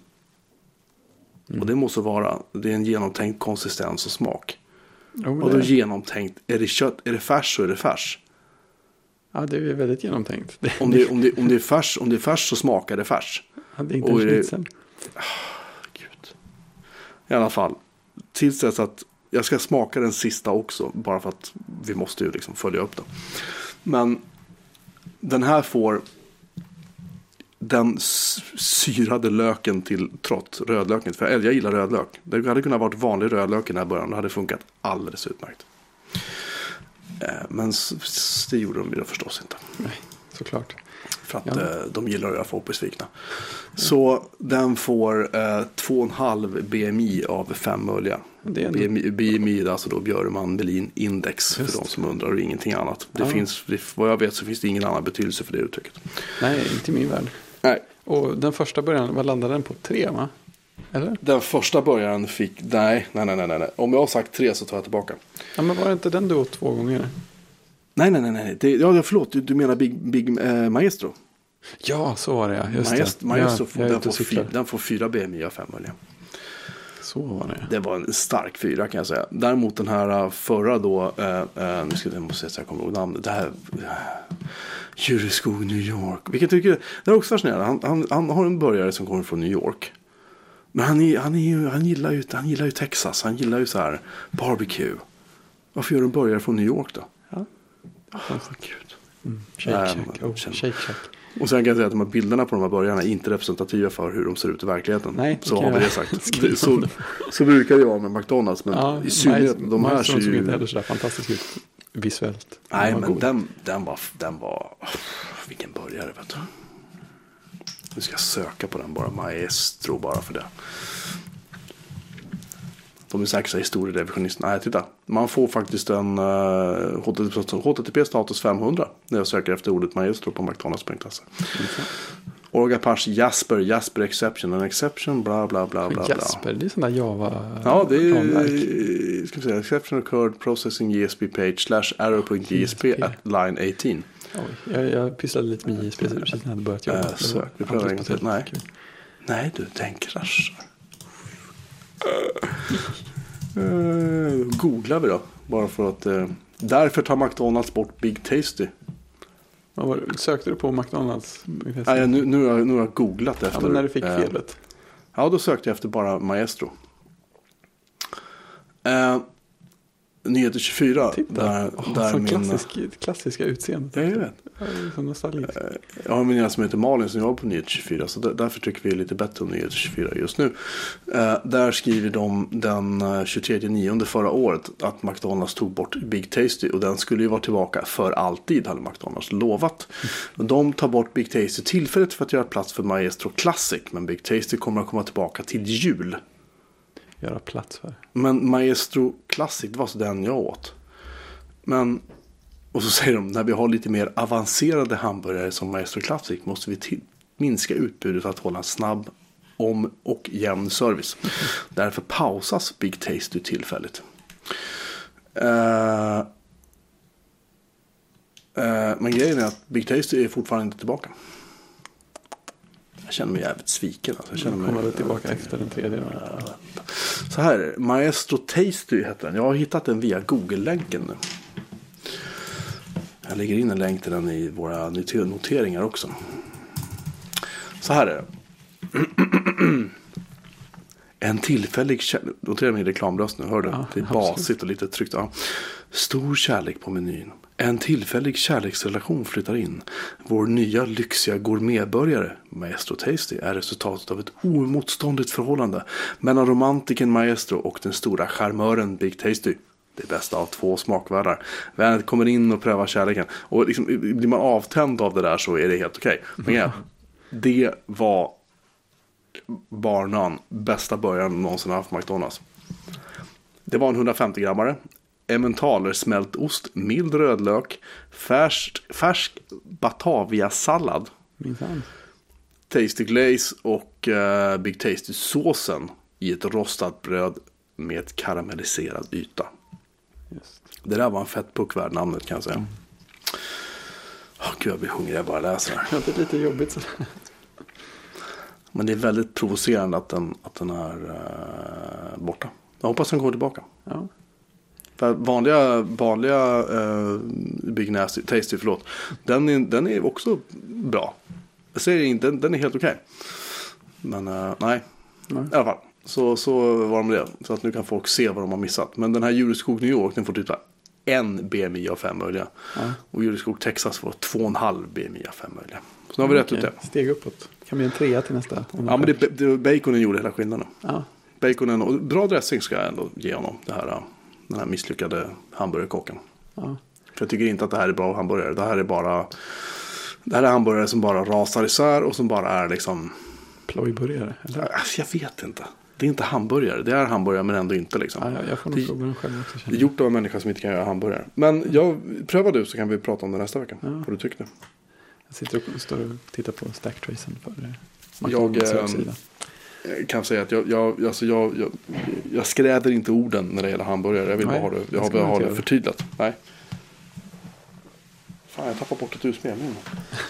Och det måste vara, det är en genomtänkt konsistens och smak. Men Och då det, genomtänkt, är det kött, är det färs så är det färs. ja, det är väldigt genomtänkt. Det, Om det, om, det, om, det är färs, om det är färs så smakar det färs. ja, det är inte och en är det- schnitzel. Gud. I alla fall. Tills dess att jag ska smaka den sista också. Bara för att vi måste ju liksom följa upp den. Men den här får. Den syrade löken till trott, rödlöken. För jag gillar rödlök. Det hade kunnat vara vanlig rödlök i den här början. Det hade funkat alldeles utmärkt. Eh, Men det gjorde de ju förstås inte. Nej, såklart. För att Ja. eh, de gillar att göra folk besvikna. Så den får eh, 2,5 BMI av 5 möjliga. Det är BMI, BMI är alltså då Björman Melin Index Just för de som undrar och ingenting annat. Det Ja. finns, vad jag vet så finns det ingen annan betydelse för det uttrycket. Nej, inte i min värld. Nej. Och den första början, vad landade den på? Tre, va? Eller? Den första början fick, nej, nej, nej, nej, nej. Om jag har sagt tre så tar jag tillbaka. Ja, men var det inte den du åt två gånger? Nej, nej, nej, nej. Det, ja, förlåt, du, du menar Big, Big eh, Maestro? Ja, så var det ja. Just Maest, det. Maestro ja, får, den, får och fy, cyklar. den får fyra BMI av 5 möjliga. Så var det. Det var en stark fyra kan jag säga. Däremot den här uh, förra då, eh, eh, nu ska jag måste se så jag kommer ihåg namnet. Det här, Djureskog New York. Vilket tycker, det är också fascinerande. Han, han, han har en börjare som kommer från New York. Men han, är, han, är han, gillar ju, han gillar ju Texas. Han gillar ju så här barbecue. Varför gör du en burgare från New York då? Ja. Oh, Gud. Mm. Shake Shack. men- Oh, shake Shack. Och sen kan jag säga att de här bilderna på de här burgarna är inte representativa för hur de ser ut i verkligheten. Nej, så har vi det sagt. Det, så, så brukar det vara med McDonalds. Men Ja, i synnerhet de här ser ju... inte heller sådär fantastiskt ut visuellt. Nej, men god. den, den var... Den var vilken burgare, vet du. Nu ska jag söka på den bara. Maestro bara för det. De är säkert så här historierevisionister. Nej, titta. Man får faktiskt en uh, HTTP-status 500 när jag söker efter ordet maestro på mcdonalds.se. Orga Pars Jasper, Jasper Exception, en exception, bla bla bla bla. bla. Jasper, det är där Java Ja, det ramverk. är ska vi säga, exception occurred processing JSP page slash error.jsp JSP. at line 18. Oj, jag, jag pysslade lite med JSP precis när jag hade börjat jobba. Äh, sök, vi prövar en till. Nej. Nej du, den kraschar. Uh, googlar vi då, bara för att uh, därför tar McDonalds bort Big Tasty. Vad var det? Sökte du på McDonalds? Nej, nu, nu, har nu har jag googlat efter. ja, men när du fick eh, felet. Ja, då sökte jag efter bara Maestro. Uh, Nyheter 24. Titta, Där, oh, där så min, klassisk, klassiska utseendet. Ja, jag vet. Så nostalgiskt. Jag har en väninna som heter Malin som jobbar på Nyheter 24. Så där- därför tycker vi lite bättre om Nyheter 24 just nu. Eh, där skriver de den eh, 23 9 förra året att McDonalds tog bort Big Tasty. Och den skulle ju vara tillbaka för alltid hade McDonalds lovat. Och de tar bort Big Tasty tillfälligt för att göra plats för Maestro Classic. Men Big Tasty kommer att komma tillbaka till jul. Göra plats för. Men Maestro Classic, det var så den jag åt. Men, och så säger de, när vi har lite mer avancerade hamburgare som Maestro Classic måste vi till, minska utbudet för att hålla en snabb om och jämn service. Därför pausas Big Tasty tillfälligt. Uh, eh, uh, eh, men grejen är att Big Tasty är fortfarande inte tillbaka. Jag känner mig jävligt sviken. Alltså. Jag känner mig, Kommer väl tillbaka efter den tredje då. så här. Maestro Tasty heter den. Jag har hittat den via Google-länken nu. Jag lägger in en länk till den i våra noter- noteringar också. Så här är det. En tillfällig. Notera min reklamröst nu. Hör du? Ja, det är absolut. basigt och lite tryckt. Ja. Stor kärlek på menyn. En tillfällig kärleksrelation flyttar in. Vår nya lyxiga gourmetburgare, Maestro Tasty, är resultatet av ett oemotståndligt förhållande mellan romantiken Maestro och den stora charmören Big Tasty. Det bästa av två smakvärldar. Vänet kommer in och prövar kärleken. Och liksom, blir man avtänd av det där så är det helt okej. Men ja, det var barnan bästa början någonsin haft på McDonalds. Det var en 150-grammare grammare. Emmentaler smält ost, mild rödlök, färsk, färsk Batavia-sallad. Tasty Glaze och eh, Big Tasty-såsen i ett rostat bröd med karamelliserad yta. Just. Det där var en fett puck värd namnet kan jag säga. Åh, Gud, jag blir hungrig jag bara läser det här. Ja, det är lite jobbigt sådär. Men det är väldigt provocerande att den, att den är eh, borta. Jag hoppas den kommer tillbaka. Ja. För vanliga, vanliga uh, Big Nasty, Tasty, förlåt. Den är, den är också bra. Jag säger inte, den, den är helt okej. Men eh, nej, Nej. i alla fall. Så, så var de det. Så att nu kan folk se vad de har missat. Men den här Djureskog New York, den får typ en BMI av fem möjliga. Ja. Och Djureskog Texas får 2,5 BMI av fem möjliga. Så nu har vi rätt ut det. Steg uppåt. Kan bli en trea till nästa. Ja, men det, det, baconen gjorde hela skillnaden. Ja, Baconen och bra dressing ska jag ändå ge honom. Det här, den här misslyckade hamburgerkocken. ja. För jag tycker inte att det här är bra hamburgare. Det här är bara det här är hamburgare som bara rasar isär och som bara är liksom Plojburgare, eller? Alltså, jag vet inte. Det är inte hamburgare. Det är hamburgare men ändå inte liksom. Ja, jag, jag får nog Det- prova den själv också. Det är gjort av en människa som inte kan göra hamburgare. Men jag, pröva du så kan vi prata om det nästa vecka. Ja. Vad du tyckte. Jag sitter och står och tittar på stacktracen för Jag. Jag kan säga att jag, jag, alltså jag, jag, jag skräder inte orden när det gäller hamburgare. Jag vill bara ha det, jag bara man ha det förtydligat. Nej. Fan, jag tappar bort ett USB-minne.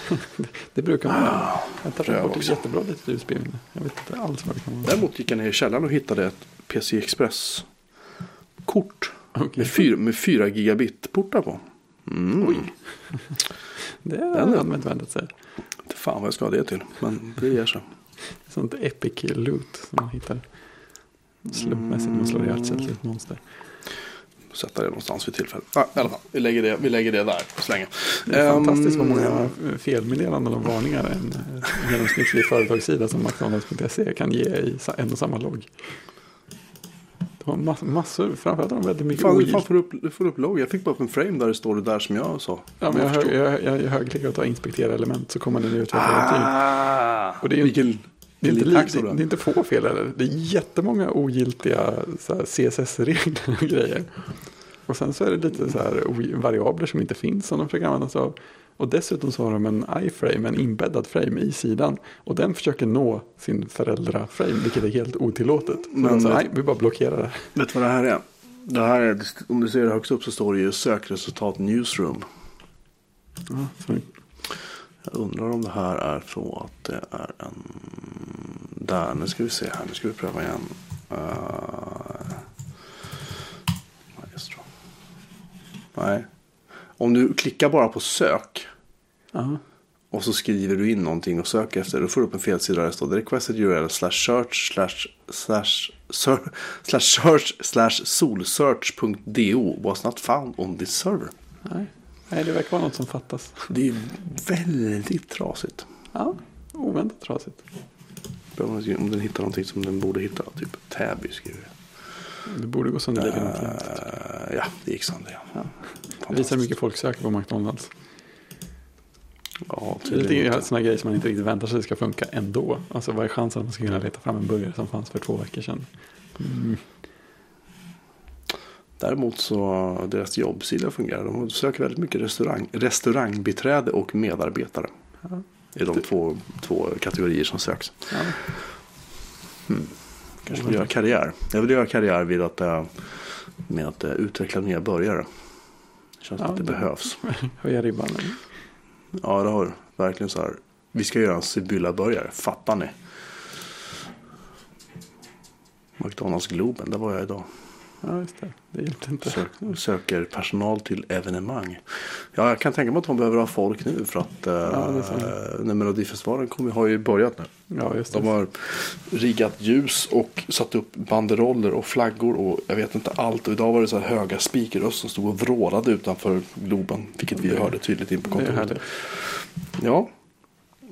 Det brukar man göra. Jag tappade bort ett jättebra litet USB-minne. Jag vet inte alls vad det kan vara. Däremot gick jag ner i källaren och hittade ett PC Express-kort. Okej. Med, fyra, med fyra gigabit-portar på. Mm. Oj. Det är- allmänt inte väntat sig. Inte fan vad jag ska ha det till. Men det ger sig. Sånt epic loot som man hittar slumpmässigt man slår ihjäl sig ett monster. Sätta det någonstans vid tillfälle. Ah, I alla fall, vi lägger det, vi lägger det där så länge. Det är fantastiskt vad Ehm, många felmeddelanden och varningar en eh, genomsnittlig företagssida som McDonalds.se kan ge i en och samma logg. De har mass- massor, framförallt har de väldigt mycket Fan, fan får upp, du får upp logg. Jag fick bara upp en frame där det står det där som jag sa. Ja, men jag, jag, jag, jag högerklickar och tar inspektera element så kommer den ah. Ah, Och det är ju vilken, Det är, inte, tax det, det är inte få fel heller. Det är jättemånga ogiltiga så CSS-regler och grejer. Och sen så är det lite så här variabler som inte finns som de försöker använda sig av. Och dessutom så har de en iframe, en inbäddad frame i sidan. Och den försöker nå sin föräldraframe, vilket är helt otillåtet. Så Men- säger, nej, vi bara blockerar det. Vet du vad det här är? Det här är, om du ser det högst upp så står det ju sökresultat newsroom. Ja, så, Jag undrar om det här är så att det är en... Där, nu ska vi se här. Nu ska vi pröva igen. Uh... Nej. Om du klickar bara på sök. ja, Och så skriver du in någonting och söker efter. Då får du upp en felsida där det står. Requested URL slash search slash slash slash search slash solsearch.do was not found on this server. nej. Nej, det verkar vara något som fattas. Det är väldigt trasigt. Ja, oväntat trasigt. Om den hittar någonting som den borde hitta. Typ Täby skriver det. Det borde gå sönder. Eh, ja, det gick sönder. Ja. Det visar hur mycket folk söker på McDonalds. Ja, Det är sådana grejer som man inte riktigt väntar sig ska funka ändå. Alltså vad är chansen att man ska kunna leta fram en burgare som fanns för två veckor sedan? Mm. Däremot så deras jobbsida fungerar. De söker väldigt mycket restaurang, restaurangbiträde och medarbetare. Ja. Det är de två, två kategorier som söks. Ja. Kanske vill göra karriär. Jag vill göra karriär vid att, eh, med att eh, utveckla nya burgare. Det känns Ja, att det det- behövs. Höja ribban. Ja, det har. Verkligen så här. Vi ska göra en Sibylla-burgare. Fattar ni? McDonalds Globen, där var jag idag. Ja, just det. Det hjälpte inte. Sök, söker personal till evenemang. Ja, jag kan tänka mig att de behöver ha folk nu för att Ja, det uh, när Melodifestivalen kommer, har ju börjat nu. Ja, just det. De har riggat ljus och satt upp banderoller och flaggor och jag vet inte allt. Och idag var det så här höga speakerröster som stod och vrålade utanför Globen. Vilket vi Det- hörde tydligt in på Det kontoret. härligt. Ja,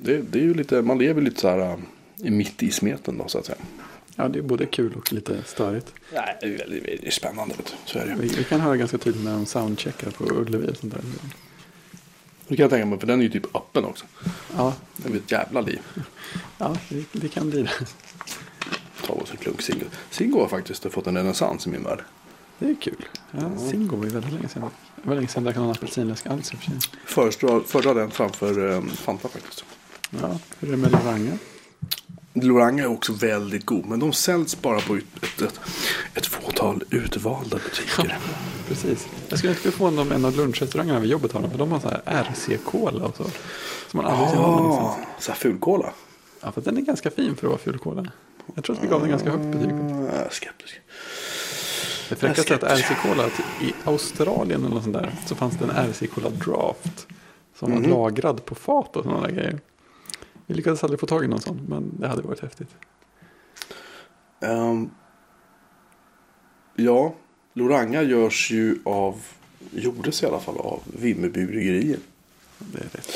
det, det är ju lite, man lever lite så här äh, mitt i smeten då så att säga. Ja, det är både kul och lite störigt. Nej, det är väldigt, väldigt spännande. Så är det. Vi, vi kan höra ganska tydligt när de soundcheckar på Ullevi och sånt där. Det kan jag tänka mig, för den är ju typ öppen också. Ja, Det blir ett jävla liv. ja det, det kan bli det. Ta oss en klunk Singo. Singo har faktiskt fått en renässans i min värld. Det är kul. Ja, Singo var ju väldigt länge sedan. Det var länge sedan jag drack någon apelsinläsk alls i och för sig. Föredrar, den framför eh, Fanta faktiskt. Ja, hur är det med Loranga? Loranga är också väldigt god, men de säljs bara på ett, ett, ett fåtal utvalda butiker. Precis. Jag skulle inte få dem en av lunchrestaurangerna vid jobbet har de. För de har så här RC-cola och så. Som man aldrig ser annanstans. Ah, så här fulkola. Ja, för den är ganska fin för att vara fulkola. Jag tror att vi gav den ganska högt betyg. Mm, jag är skeptisk. Det fräckaste är att. RC-cola, i Australien eller något sånt där, så fanns det en RC-cola draft. Som Mhm. var lagrad på fat och sådana där grejer. Vi lyckades aldrig få tag i någon sån, men det hade varit häftigt. Ehm, ja, Loranga görs ju av, gjordes i alla fall av Vimmerby bryggerier. Det är rätt.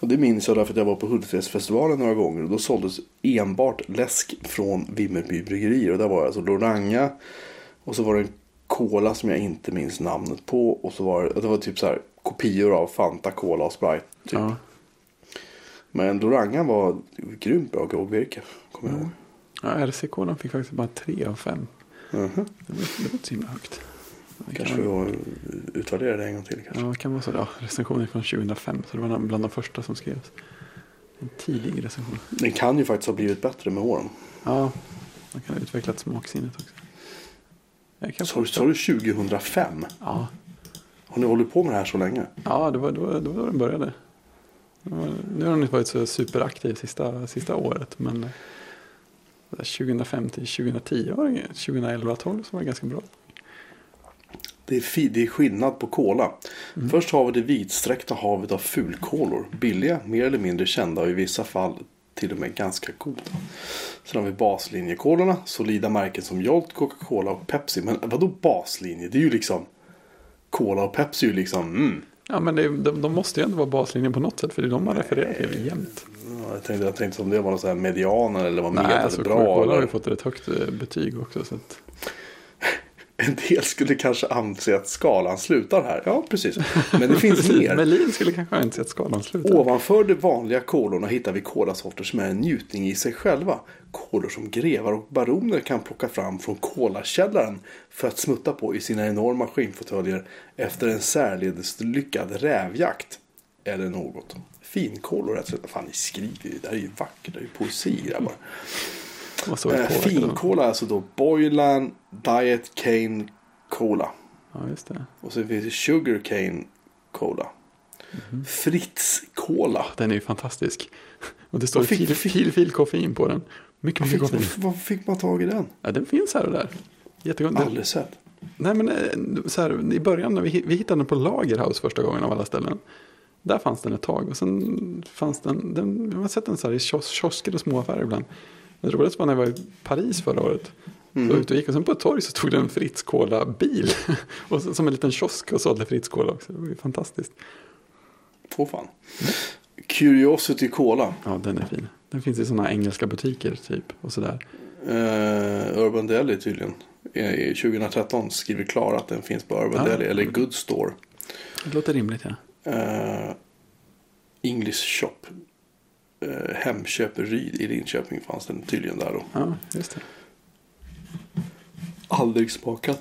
Och det minns jag därför att jag var på Hultsfredsfestivalen några gånger. Och då såldes enbart läsk från Vimmerby bryggerier. Och där var det alltså Loranga. Och så var det en cola som jag inte minns namnet på. Och så var det, det var typ så här kopior av Fanta, Cola och Sprite. Typ. Ja. Men Loranga var grymt bra grogvirke. Kommer jag ihåg. Ja, RC-kolan fick faktiskt bara tre av fem. Det var, det var inte så himla högt. Det Kanske kan, vi utvärdera det en gång till kanske. ja, det kan vara så. Ja, recensionen är från 2005. Så det var bland de första som skrevs. En tidig recension. Den kan ju faktiskt ha blivit bättre med åren. Ja, man kan ha utvecklat smaksinnet också. Sa du- du 2005? Ja, Har ni hållit på med det här så länge? ja det, var, det, var, det då den började. Nu har den inte varit så superaktiv sista, sista året. Men eh, det där 2005 till 2010 var det 2011 12 så var det ganska bra. Det är, det är skillnad på kola. Först har vi det vitsträckta havet av fulkolor. Billiga, mer eller mindre kända och i vissa fall till och med ganska goda. Sen har vi baslinjekolorna. Solida märken som Jolt, Coca-Cola och Pepsi. Men vadå baslinje? Det är ju liksom... Cola och Pepsi är ju liksom... Mm. Ja, men det, de, de måste ju ändå vara baslinjen på något sätt. För det är de man refererar till jämt. Ja, Jag tänkte, jag tänkte som det var någon sån här medianer eller Nej, medel alltså bra. Coca-Cola har Eller... ju fått ett högt eh, betyg också. Så att, En del skulle kanske anse att skalan slutar här. Ja, precis. Men det finns mer. Melin skulle kanske ha inte sett skalan sluta. Ovanför de vanliga kolorna hittar vi kolasorter som är en njutning i sig själva. Kolor som grevar och baroner kan plocka fram från kolakällaren för att smutta på i sina enorma skinnfåtöljer efter en särledes lyckad rävjakt. Eller något. Finkolor, sagt. Fan, ni skriver ju. Det här är ju vackert. Det är ju poesi grabbar. Eh, Finkola är alltså då Boylan Diet Cane Cola. Ja, just det. Och så finns det Sugar Cane Cola. Fritz Cola. Den är ju fantastisk. Och det står Vad fick- fil, fil, fil koffein på den. Mycket, mycket fick, koffein. var fick man tag i den? Ja, den finns här och där. Jättegott. Den- Aldrig sett. Nej, men eh, så här, i början när vi, vi hittade den på Lagerhaus första gången av alla ställen. Där fanns den ett tag. Och sen fanns den, den jag har sett den så här i kios, kiosker och småaffärer ibland. Det roligaste var när jag var i Paris förra året. Så jag var ute och gick och sen på ett torg så stod det en Fritz Cola-bil. och så, som en liten kiosk och sålde Fritz Cola också. Det var ju fantastiskt. Få fan. Curiosity Cola. Ja, den är fin. Den finns i sådana engelska butiker typ. Och sådär. Eh, Urban Deli tydligen. I 2013 skriver Klara att den finns på Urban Ja. Deli. Eller Good Store. Det låter rimligt ja. Eh, English Shop. Uh, Hemköp Ryd i Linköping fanns den tydligen där då. Ja, just det. Aldrig smakat.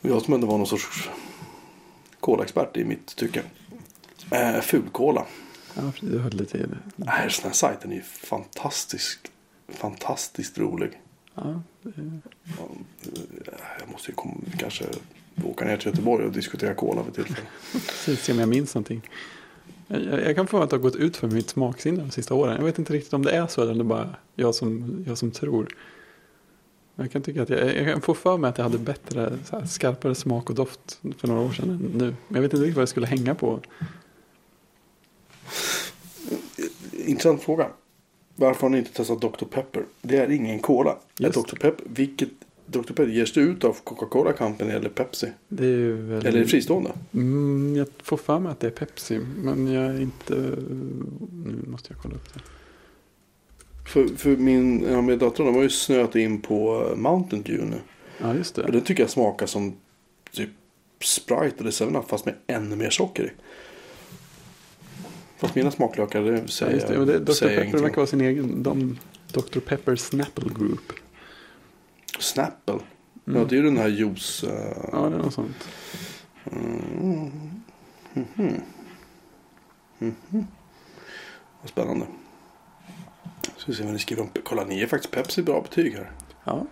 Jag som ändå var någon sorts kolaexpert i mitt tycke. Uh, Fulkola. Ja, du hörde lite i det. Den här sajten är ju fantastisk, fantastiskt rolig. Ja, det- Jag måste ju komma, kanske åka ner till Göteborg och diskutera cola vid tillfälle. precis. Se om jag minns någonting. Jag, jag, kan få att det har gått ut för mitt smaksinne de sista åren. Jag vet inte riktigt om det är så eller om det är bara jag som, jag som tror. Jag kan tycka att jag, jag kan få för mig att jag hade bättre, här, skarpare smak och doft för några år sedan än nu. Men jag vet inte riktigt vad jag skulle hänga på. Intressant fråga. Varför har ni inte testat Dr. Pepper? Det är ingen cola. Just Dr. Pepper, vilket Dr. Pepper ges det ut av Coca-Cola Company eller Pepsi? Det är väl... Eller är det fristående? Mm, jag får för mig att det är Pepsi. Men jag är inte... Nu måste jag kolla upp det. För, för min, ja, min dator de har ju snöat in på eh, Mountain Dew nu. Ja, just Och det. den tycker jag smakar som typ Sprite eller 7 fast med ännu mer socker i. Fast mina smaklökar det Ja, säger, just det. Men det Dr. Pepper verkar vara sin egen. De, Dr. Pepper Snapple Group. Snapple. Mm. Ja, det är ju den här juice... eh, Ja, det är något sånt. Mm. Mhm. Mhm. Vad spännande. Ska vi se vad ni skriver om. Kolla, ni är faktiskt Pepsi bra betyg här. Ja,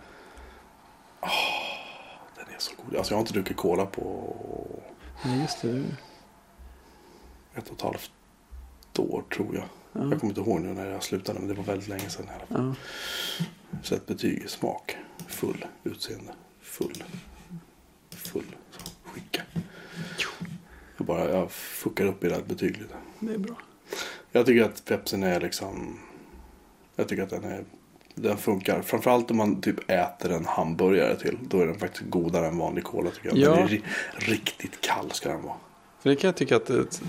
Den är så god. Alltså jag har inte druckit cola på Nej, just det. ett och ett halvt år tror jag. Ja. Jag kommer inte ihåg nu när jag slutade men det var väldigt länge sedan i alla fall. Ja. Så ett betyg är smak. Full. Utseende. Full. Full. Så, skicka. Jag bara jag fuckar upp i det här betyg lite. Det är bra. Jag tycker att Pepsin är liksom. Jag tycker att den är. Den funkar. Framförallt om man typ äter en hamburgare till. Då är den faktiskt godare än vanlig cola tycker jag. Ja. Den är ri- riktigt kall ska den vara. För det kan jag tycka att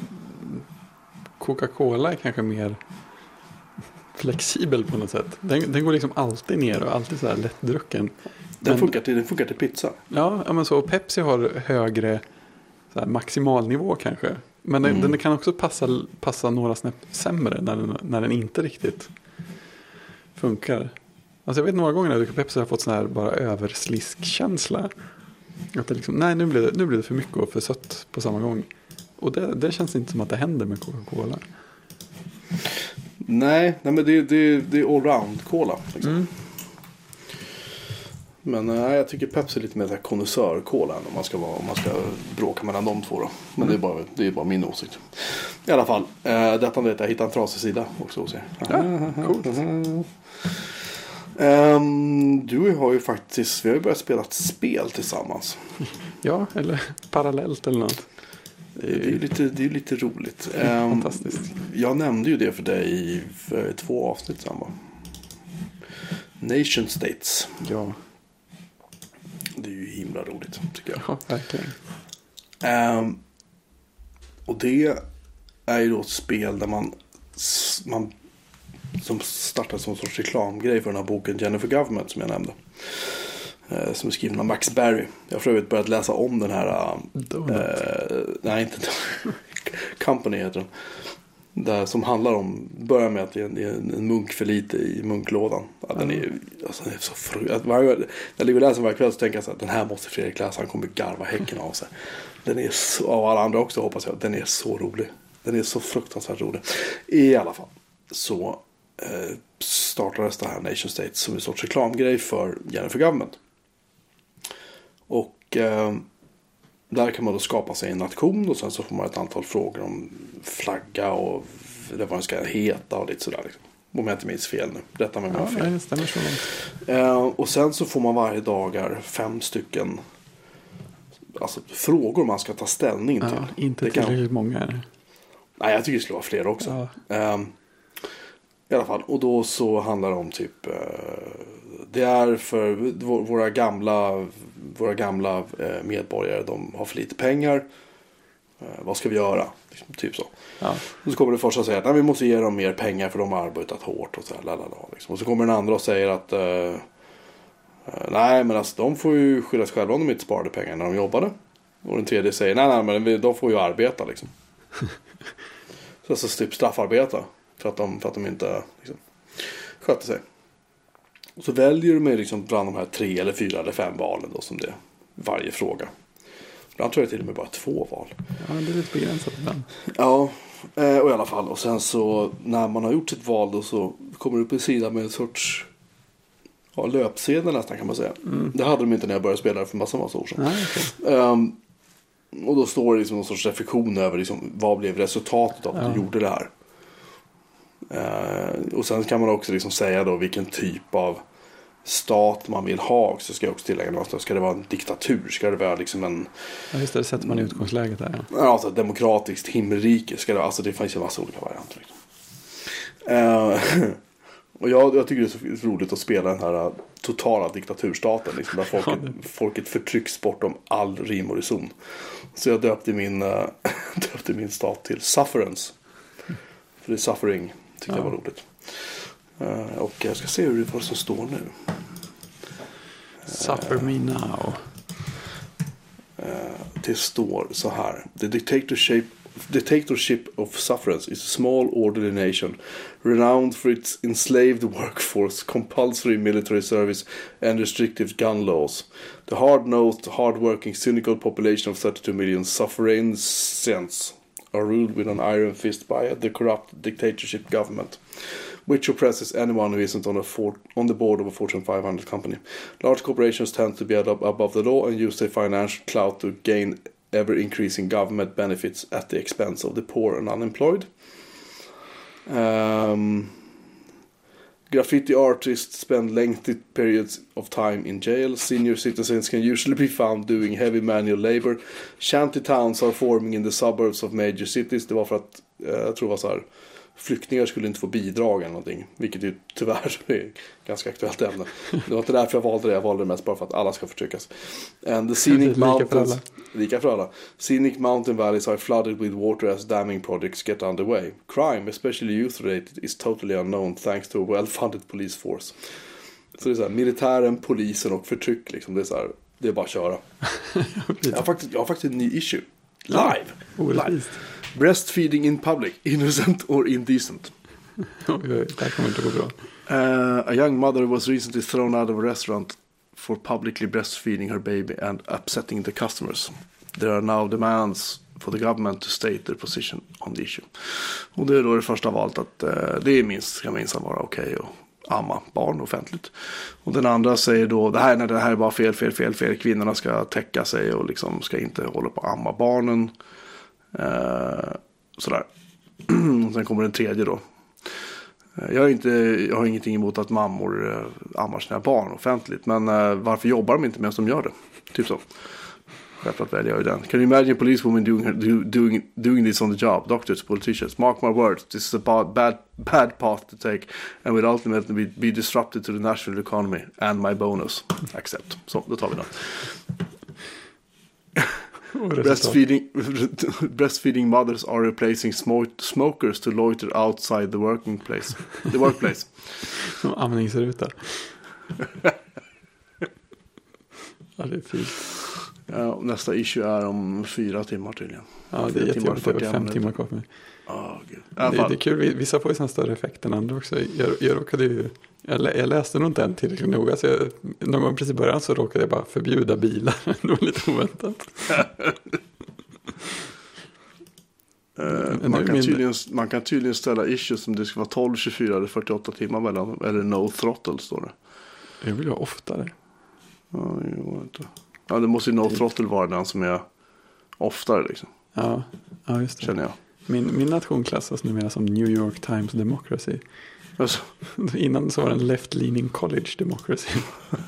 Coca-Cola är kanske mer flexibel på något sätt. Den, den går liksom alltid ner och alltid så här lättdrucken. Den, Men- funkar till, den funkar till pizza. Ja, ja men så. Och Pepsi har högre så här, maximalnivå kanske. Men den, Mm. den kan också passa, passa några snäpp sämre när den, när den inte riktigt funkar. Alltså jag vet några gånger när jag druckit Pepsi har jag fått sån här bara översliskkänsla. Att det liksom, nej nu blev det, nu blev det för mycket och för sött på samma gång. Och det, det känns inte som att det händer med Coca-Cola. Nej, nej men det, det, det är allround-cola. Liksom. Mm. Men nej, jag tycker Pepsi är lite mer konnässör-cola om man ska, vara, om man ska bråka mellan de två. Då. Men det, är bara, det är bara min åsikt. I alla fall, eh, detta vet jag, hittade en trasig sida också hos er. Ja, coolt. Ehm, du har ju faktiskt, vi har ju börjat spela ett spel tillsammans. Ja, eller parallellt eller något. Det är ju lite, det är lite roligt. Ehm, Fantastiskt. Jag nämnde ju det för dig i för två avsnitt sen va? Nation States. Ja, Det är ju himla roligt tycker jag. ja verkligen. Ehm, och det är ju då ett spel där man, man som startar som en sorts reklamgrej för den här boken Jennifer Government som jag nämnde. Eh, som är skriven av Max Berry. Jag har för övrigt börjat läsa om den här. eh, Donut. Eh, nej, inte Company heter den. Där, som handlar om, börjar med att det är en, en munk för lite i munklådan. Ja, den, är, alltså, den är så fru... att varje gång jag ligger och läser varje kväll så tänker jag så här, den här måste Fredrik läsa, han kommer garva häcken av sig. Den är så, och alla andra också hoppas jag, den är så rolig. Den är så fruktansvärt rolig. I alla fall så eh, startades det här Nation States som en sorts reklamgrej för Jennifer Government. Och eh, där kan man då skapa sig en nation och sen så får man ett antal frågor om flagga och vad den ska heta och lite sådär. Liksom. Om jag inte minns fel nu. Rätta mig om jag Ja, har fel. stämmer så. Eh, och sen så får man varje dagar fem stycken alltså, frågor man ska ta ställning till. Ja, inte Det kan- tillräckligt många. Nej, jag tycker det skulle vara fler också. Ja. Ehm, I alla fall, och då så handlar det om typ. eh, det är för vå- våra gamla, våra gamla eh, medborgare. De har för lite pengar. Eh, vad ska vi göra? Liksom, typ så. Ja. Och så kommer det första och säger att vi måste ge dem mer pengar för de har arbetat hårt. Och så, här, lalala, liksom. och så kommer den andra och säger att eh, eh, nej men alltså de får ju skylla sig själva om de inte sparade pengar när de jobbade. Och den tredje säger nej nej men de får ju arbeta liksom. så alltså typ straffarbeta för att de, för att de inte liksom, sköter sig. Och så väljer de ju liksom bland de här tre eller fyra eller fem valen då som det är varje fråga. Ibland tror jag till och med bara två val. ja, det är lite begränsat ibland. Ja, eh, och i alla fall. Och sen så när man har gjort sitt val då så kommer det upp en sida med en sorts ja, löpsedel nästan kan man säga. Det hade de inte när jag började spela för massa, massa år sedan. Nej, okej. Ehm, och då står det liksom någon sorts reflektion över liksom, vad blev resultatet av att Ja. du gjorde det här. Eh, och sen kan man också liksom säga då vilken typ av stat man vill ha också. Ska jag också tillägga någonstans. Ska det vara en diktatur? Ska det vara liksom en Ja, just det, det sätter man i utgångsläget där. Ja. Ja, Alltså demokratiskt himmelrike. Ska det, alltså det finns ju en massa olika varianter. Liksom. Eh, och jag, jag tycker det är så roligt att spela den här eh, totala diktaturstaten. Liksom, där folket, folket förtrycks bortom all rim och reson. Så jag döpte min, döpte min stat till Sufferance. För det är suffering. Tyckte jag var roligt. Eh, och jag ska se hur, vad som står nu. Suffer me now. Det står så här. The dictatorship, dictatorship of sufferance is a small orderly nation renowned for its enslaved workforce, compulsory military service and restrictive gun laws. The hard-nosed, hard-working, cynical population of 32 million suffragians are ruled with an iron fist by the corrupt dictatorship government which oppresses anyone who isn't on, a for- on the board of a Fortune 500 company. Large corporations tend to be ab- above the law and use their financial clout to gain ever increasing government benefits at the expense of the poor and unemployed. Um, graffiti artists spend lengthy periods of time in jail. Senior citizens can usually be found doing heavy manual labor. Shanty towns are forming in the suburbs of major cities. Det var för att, eh, jag tror det var så här, flyktingar skulle inte få bidrag eller någonting. Vilket ju tyvärr är ett ganska aktuellt ämne. Det var inte därför jag valde det. Jag valde det mest bara för att alla ska förtryckas. And the scenic Lika för mountains. Lika för alla. Scenic mountain valleys are flooded with water as damming projects get underway. Crime, especially youth related, is totally unknown thanks to a well-funded police force. Så det är så här, militären, polisen och förtryck liksom. Det är så här, det är bara att köra. Jag har faktiskt, jag har faktiskt en ny issue. Live! Live. Breastfeeding in public, innocent or indecent. Det här kommer inte gå bra. Uh, a young mother was recently thrown out of a restaurant for publicly breastfeeding her baby and upsetting the customers. There are now demands for the government to state their position on the issue. Och det är då det första valet att eh, det är minst, ska minsann vara okej att amma barn offentligt. Och den andra säger då, det här, nej, det här är bara fel, fel, fel, fel. Kvinnorna ska täcka sig och liksom ska inte hålla på att amma barnen. Eh, sådär. och sen kommer den tredje då. Eh, jag har, inte, jag har ingenting emot att mammor eh, ammar sina barn offentligt. Men eh, varför jobbar de inte medan de gör det? Typ så. Självklart väljer jag ju den. Can you imagine policewomen doing, do, doing, doing this on the job? Doctors, politicians. Mark my words, this is a bad, bad, bad path to take and will ultimately be, be disrupted to the national economy and my bonus. Accept. Så, då tar vi den. Breastfeeding, breastfeeding mothers are replacing smo- smokers to loiter outside the working place. The workplace. Som amningsruta. ja, det är fint. Ja, nästa issue är om fyra timmar tydligen. Ja, det är jättejobbigt. Det är väl 41 fem minuter. timmar kvar för mig. Alla Det, det är kul, vissa får ju sån större effekt än andra också. Jag, jag råkade ju, jag, lä- jag läste nog inte än tillräckligt noga. Så jag, när man precis började så råkade jag bara förbjuda bilar. Det var lite oväntat. Men man, kan tydligen, man kan tydligen ställa issues som det ska vara 12, 24 eller 48 timmar mellan. Eller no throttle står det. Jag vill ha oftare. Ja, det går inte. Ja, det måste ju no throttle vara den som är oftare liksom. Ja, ja just det. Känner jag. Min, min nation klassas numera som New York Times Democracy. Alltså, Innan så var den Left-leaning College Democracy.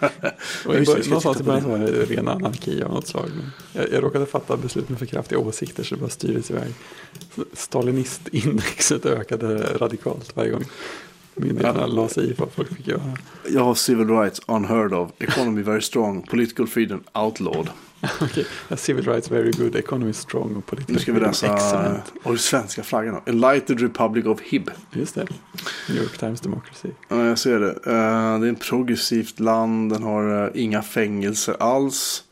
Och i just det, bör- vi ska någonstans i början så var det ren anarki av något slag. Jag, jag råkade fatta beslut med för kraftiga åsikter så det bara styrdes iväg. Stalinist-indexet ökade radikalt varje gång myndigheterna Ja. la sig i vad folk fick göra. jag har civil rights unheard of. Economy very strong. Political freedom outlawed. Okej, ja, Civil rights very good, economy strong och political Nu ska vi läsa. excellent. Och svenska flaggan. då. Enlightened Republic of Hib. Just det, New York Times Democracy. Ja, jag ser det. Eh, det är ett progressivt land. Den har eh, inga fängelser alls.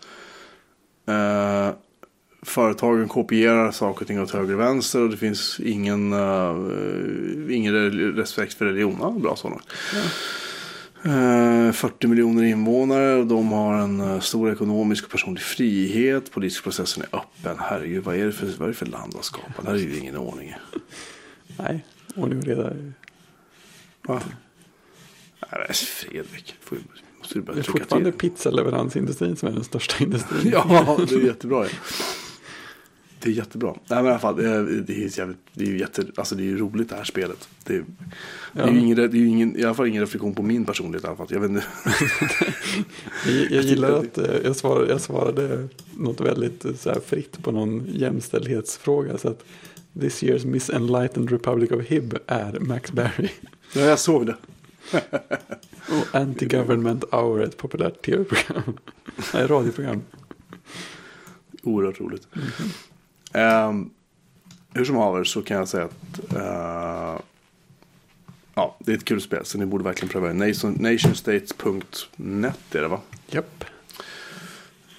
Eh, företagen kopierar saker och ting åt höger och vänster. Och det finns ingen, ingen respekt för religion. Ja, bra så långt. Eh, 40 miljoner invånare och de har en eh, stor ekonomisk och personlig frihet. Politiska processen är öppen. Herregud, vad är det för, vad är det för land de skapar? Det här är ju ingen ordning. Nej, ordning och reda. Va? Nej, Fredrik, måste du Det börja är trycka fortfarande pizzaleveransindustrin som är den största industrin. Ja, det är jättebra. Ja. Det är jättebra. Nej, men i alla fall, det är, det är, jävligt, det är ju jätte, alltså det är ju roligt det här spelet. Det är, det är Ja. ingen, det är ingen, i alla fall ingen reflektion på min personlighet i alla fall. Jag vet inte. Jag, jag gillar att eh, jag svarade, jag svarade något väldigt eh, så här, fritt på någon jämställdhetsfråga. Så att this year's Miss Enlightened Republic of Hib är Max Berry. Ja, jag såg det. Och Anti-Government Hour, ett populärt tv-program. Nej, radioprogram. Oerhört roligt. Ehm, hur som haver så kan jag säga att eh, ja, det är ett kul spel. Så ni borde verkligen pröva det. Nation, nationstates.net är det va? Japp.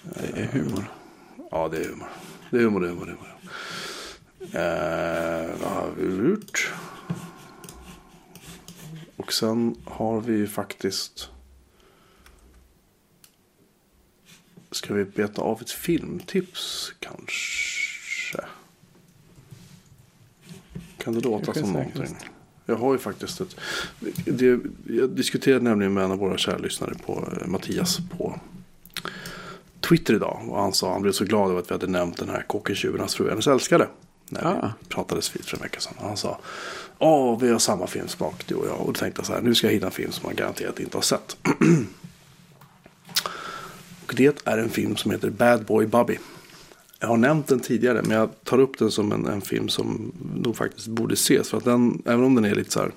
Det är humor. Ja, det är humor. Det är humor, det är humor. Det är humor. Eh, vad har vi gjort? Och sen har vi ju faktiskt... Ska vi beta av ett filmtips kanske? Kan det låta Kanske som säkert. någonting? Jag har ju faktiskt ett... Det, jag diskuterade nämligen med en av våra kära lyssnare på eh, Mattias på Twitter idag. Och han sa han blev så glad över att vi hade nämnt den här Kocken tjuvarnas fru hennes älskade. När Ah. vi pratades vid för en vecka sedan. Han sa Åh, vi har samma filmsmak du och jag. Och då tänkte jag så här, nu ska jag hitta en film som man garanterat inte har sett. och det är en film som heter Bad Boy Bubby. Jag har nämnt den tidigare men jag tar upp den som en, en film som nog faktiskt borde ses. För att den, även om den är lite så här,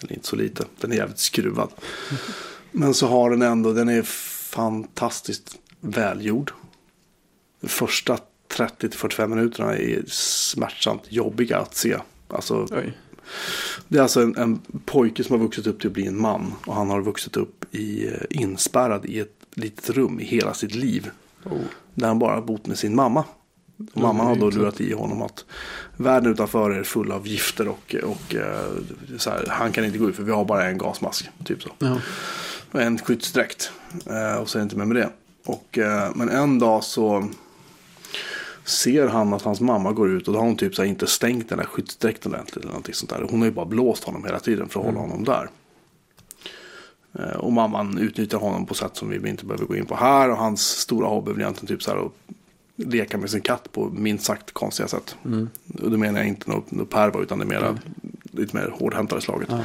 den är inte så lite, den är jävligt skruvad. Men så har den ändå, den är fantastiskt välgjord. De första 30-45 minuterna är smärtsamt jobbiga att se. Alltså, Oj. det är alltså en, en pojke som har vuxit upp till att bli en man. Och han har vuxit upp i, eh, inspärrad i ett litet rum i hela sitt liv. Oh. Där han bara bott med sin mamma. Och mamman har då lurat i honom att världen utanför är full av gifter och, och eh, så här, han kan inte gå ut för vi har bara en gasmask. Typ så. Ja. Och en skyddsdräkt. Eh, och så är det inte mer med det. Och, eh, men en dag så ser han att hans mamma går ut och då har hon typ så inte stängt den där skyddsdräkten ordentligt. Eller någonting sånt där. Hon har ju bara blåst honom hela tiden för att hålla honom där. Eh, Och mamman utnyttjar honom på sätt som vi inte behöver gå in på här. Och hans stora hobby blir egentligen typ så här att leka med sin katt på minst sagt konstiga sätt. Och då menar jag inte något, något pervo utan det är mera, lite mer hårdhäntare slaget. Ja.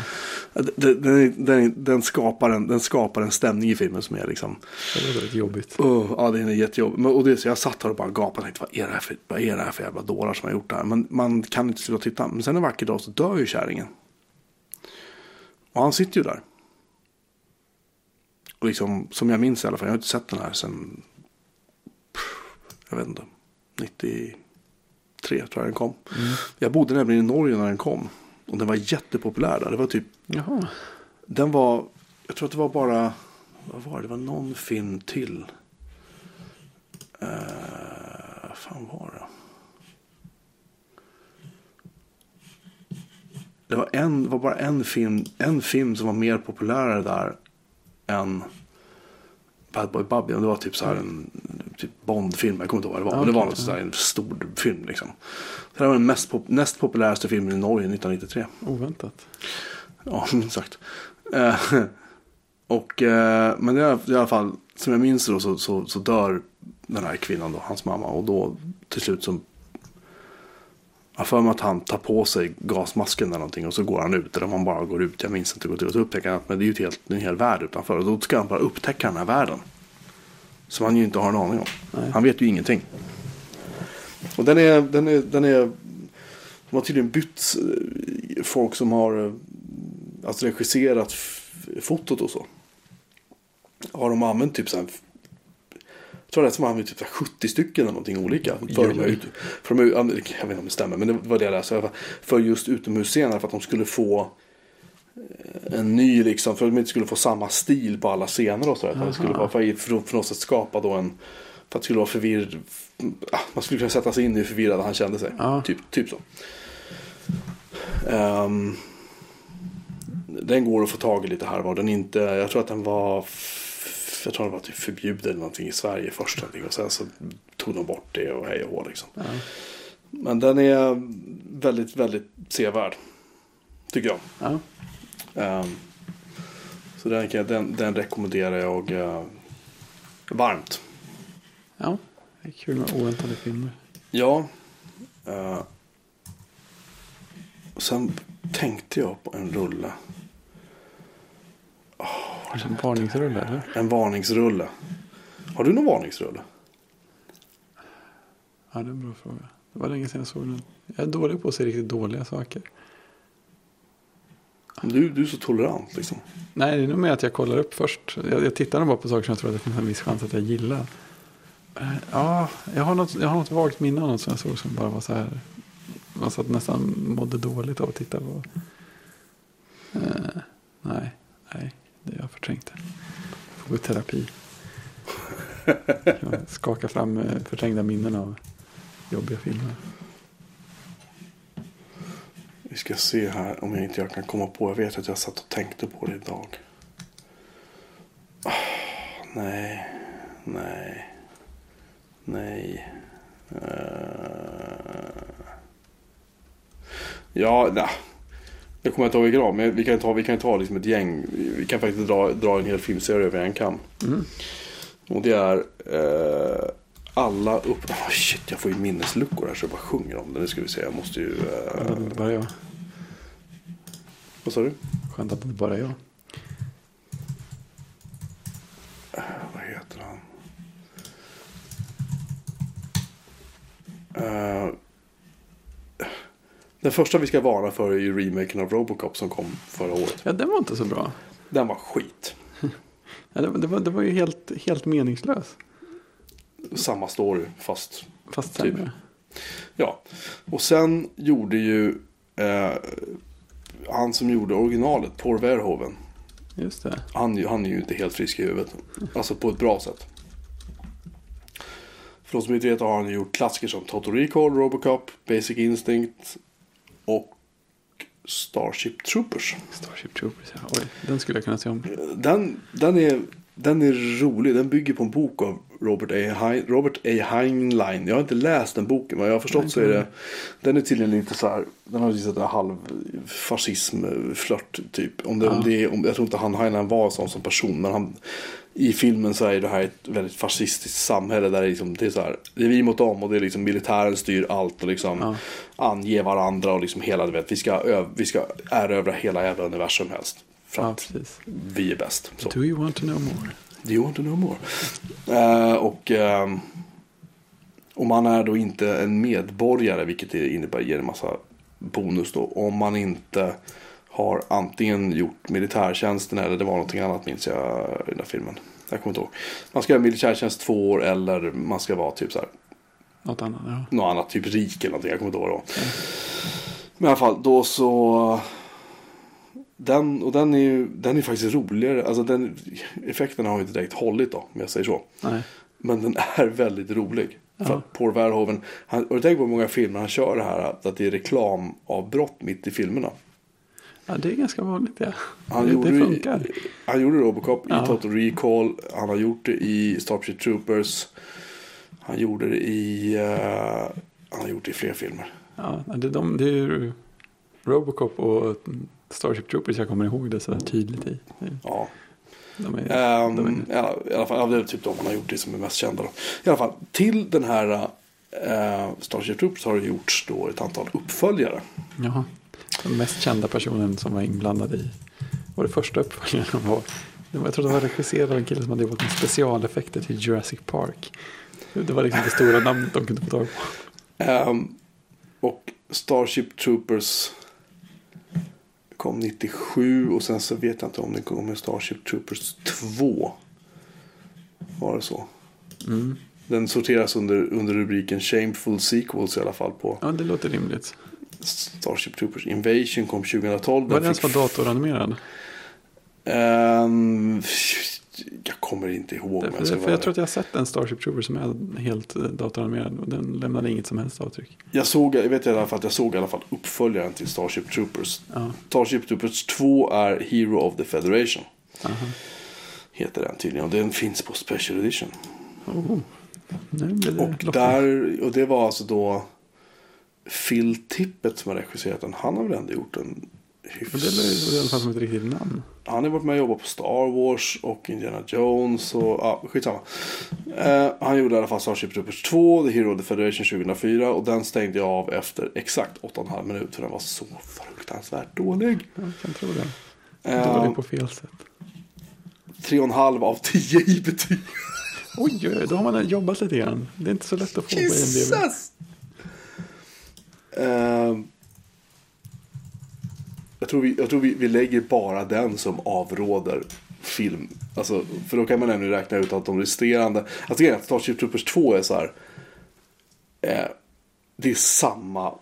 Den, den, den, den, skapar en, den skapar en stämning i filmen som är liksom Det var väldigt jobbigt. Oh, ja, det är jättejobbigt. Men, och det, så jag satt här och bara gapade och tänkte, vad är det här för, vad är det här för jävla dårar som har gjort det här? Men man kan inte sluta titta. Men sen en vacker dag så dör ju kärringen. Och han sitter ju där. Liksom, som jag minns i alla fall, jag har inte sett den här sen, jag vet inte, 93 tror jag den kom. Jag bodde nämligen i Norge när den kom. Och den var jättepopulär där. Det var typ Jaha. den var, jag tror att det var bara, vad var det, det var någon film till. Uh, vad fan var det? Det var, en, var bara en film, en film som var mer populärare där än Bad Boy Bubby. Det var typ så här en typ Bond-film, jag kommer inte ihåg vad det var. men det var något så här, en stor film liksom. Det här var den mest, pop- näst populäraste filmen i Norge 1993. Oväntat. Ja, minst sagt. Eh, och, eh, men i alla, i alla fall, som jag minns det då, så, så, så dör den här kvinnan då, hans mamma. Och då till slut så... Jag för mig att han tar på sig gasmasken eller någonting och så går han ut. Eller om han bara går ut, jag minns inte. Och så upptäcker han att men det är ju helt, en hel värld utanför. Och då ska han bara upptäcka den här världen. Som han ju inte har en aning om. Nej. Han vet ju ingenting. Och den är, den är, den är de har tydligen bytt eh, folk som har eh, alltså regisserat fotot och så. Har de använt typ så här, tror det är som har använt typ så här 70 stycken eller någonting olika. För de ut, för de jag vet inte om det stämmer men det var det jag läste. För just utomhusscener för att de skulle få eh, en ny liksom, för att de inte skulle få samma stil på alla scener och sådär. Det skulle vara för, för på något sätt skapa då en, för att det skulle vara förvirrad, ah, man skulle kunna sätta sig in i hur förvirrad han kände sig. Ja. Typ, typ så. Ehm, den går att få tag i lite här var. Den inte, jag tror att den var jag tror den var typ förbjuden eller någonting i Sverige först. någonting. Och sen så tog de bort det och hej och hå liksom. Ja. Men den är väldigt, väldigt sevärd. Tycker jag. Ja. Ehm, så den, den, den rekommenderar jag eh, varmt. ja. Det är kul med oväntade filmer. Ja. eh, sen tänkte jag på en rulle. Kanske en varningsrulle eller? En varningsrulle. Har du någon varningsrulle? Ja, det är en bra fråga. Det var länge sedan jag såg den. Jag är dålig på att se riktigt dåliga saker. Du, du är så tolerant liksom. Nej, det är nog mer att jag kollar upp först. Jag, jag tittar nog bara på saker som jag tror att det finns en viss chans att jag gillar. Eh, Ja, jag har något, jag har något vagt minne av något som jag såg som bara var så här. Man satt nästan mådde dåligt av att titta på. Eh, nej, nej, det jag förträngt. det. Får gå i terapi. Skaka fram eh, förträngda minnen av jobbiga filmer. Vi ska se här om jag inte jag kan komma på. Jag vet att jag satt och tänkte på det idag. Ah, nej, nej, nej. Eh. ja, nej. Jag kommer inte ihåg vilken av, men vi kan ta, vi kan ta liksom ett gäng. Vi kan faktiskt dra, dra en hel filmserie över en kam. Mm. Och det är eh, alla upp... Oh, shit, jag får ju minnesluckor här så jag bara sjunger om det. Nu ska vi se, jag måste ju... Skönt att Eh, det bara är jag. vad sa du? Skönt att det bara är jag. Vad heter han? Eh, den första vi ska varna för är ju remaken av Robocop som kom förra året. Ja, den var inte så bra. Den var skit. Ja, det, var- det, var, det var ju helt, helt meningslös. Samma story fast Fast Typ. sämre. Ja, och sen gjorde ju eh, han som gjorde originalet, Paul Verhoeven. Just det. Han, han är ju inte helt frisk i huvudet. Alltså på ett bra sätt. För de som inte vet har han gjort klassiker som Total Recall, Robocop, Basic Instinct och Starship Troopers. Starship Troopers, ja. Oj, den skulle jag kunna se om. Den, den, är, den är rolig. Den bygger på en bok av Robert A. Hein, Robert A. Heinlein. Jag har inte läst den boken. Vad jag har förstått så är det. Den är tydligen lite så här. Den har lite sådär halv fascism flört typ. Om det, om Ja. det, är- om, jag tror inte han Heinlein var sån som person. Men han, i filmen så är det här ett väldigt fascistiskt samhälle. Där det, liksom, det, är så här, det är vi mot dem och det är liksom militären styr allt. Och liksom Ja. ange varandra och liksom hela, du vet, vi ska, vi ska erövra hela jävla universum helst. För Ja, att precis. vi är bäst. Så. Do you want to know more? Do you want to know more? Eh, och ehm, om man är då inte en medborgare, vilket innebär ger en massa bonus då. Om man inte har antingen gjort militärtjänsten eller det var någonting annat minns jag i den där filmen. Jag kommer inte ihåg. Man ska göra militärtjänst två år eller man ska vara typ så här Något annat, ja. något annat, typ rik eller någonting. Jag kommer inte ihåg det var. Men i alla fall, då så. Den, och den är ju den är faktiskt roligare. Alltså den, effekterna har ju inte direkt hållit då, om jag säger så. Nej. Men den är väldigt rolig. För Ja. att Paul Verhoeven, han, och du tänker på hur många filmer han kör det här, att det är reklamavbrott mitt i filmerna. Ja, det är ganska vanligt, ja. Han, det, gjorde, det funkar. han gjorde Robocop Ja. i Total Recall. Han har gjort det i Starship Troopers. Han gjorde det i... eh, han har gjort det i fler filmer. Ja, det, är de, det är Robocop och Starship Troopers jag kommer ihåg det så tydligt i. Ja. De är, Ehm, de är, i, alla, I alla fall, det är typ de han har gjort det som är mest kända. Då. I alla fall, till den här uh, Starship Troopers har det gjorts då ett antal uppföljare. jaha. Den mest kända personen som var inblandad i var det första uppföljaren var. Jag tror det var regisserad av en kille som hade jobbat med specialeffekter till Jurassic Park. Det var liksom det stora namnet de kunde få tag på. Ehm, och Starship Troopers kom 97 och sen så vet jag inte om det kom med Starship Troopers 2. Var det så? Mm. Den sorteras under, under rubriken Shameful Sequels i alla fall på Ja, det låter rimligt. Starship Troopers Invasion kom 2012. Var Den det ens fick var datoranimerad? Ehm, jag kommer inte ihåg. jag För, för jag tror att jag har sett en Starship Trooper som är helt eh, datoranimerad och den lämnade inget som helst avtryck. jag såg, jag vet i alla fall att jag såg i alla fall uppföljaren till Starship Troopers. Ja, Starship Troopers 2 är Hero of the Federation. aha. Heter den tydligen. Och den finns på Special Edition. Oh. Det Och, där, och det var alltså då Phil Tippett som har regisserat den. Han har väl ändå gjort en Och det låter i alla fall hyfs... som ett riktigt namn. Han har varit med och jobbat på Star Wars och Indiana Jones och ja, skitsamma. Eh, han gjorde i alla fall Starship Troopers 2, The Hero of the Federation 2004 och den stängde jag av efter exakt 8,5 minut för den var så fruktansvärt dålig. Jag kan tro det. Eh, Dålig på fel sätt. 3,5 av 10 i betyg. Oj, då har man jobbat lite grann. Det är inte så lätt att få på IMDb. Ehm, jag tror, vi, jag tror vi, vi lägger bara den som avråder film. Alltså, för då kan man ännu räkna ut att de resterande. Alltså grejen är att Starship Troopers 2 är så här. Eh, det är samma.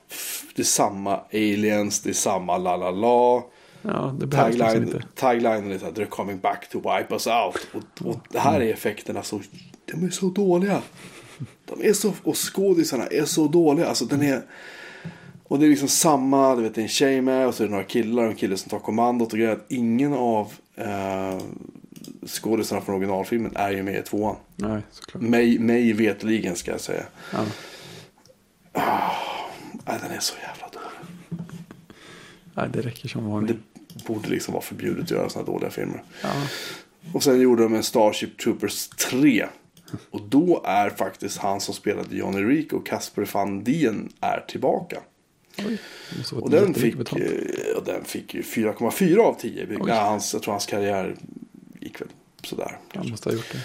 Det är samma aliens. Det är samma la la la. Ja, det behövs liksom Tagline, inte. taglinen är så här, they're coming back to wipe us out. Och, och det här är effekterna så, de är så dåliga. De är så, och skådisarna är så dåliga. Alltså den är, och det är liksom samma, du vet det är en tjej med och så är det några killar och en kille som tar kommandot och grejer. Att ingen av eh, skådisarna från originalfilmen är ju med i tvåan. Nej, såklart. Mig, mig vetligen ska jag säga. Ja. Nej, den är så jävla dålig. Nej, det räcker som vanligt. det borde liksom vara förbjudet att göra sådana dåliga filmer. Ja. Och sen gjorde de en Starship Troopers 3. Och då är faktiskt han som spelade Johnny Rico Casper Van Dien är tillbaka. Och den fick, betalt. eh, och den fick ju 4,4 av 10. Oj. Nej, hans, jag tror hans karriär gick väl sådär. Han måste ha gjort det.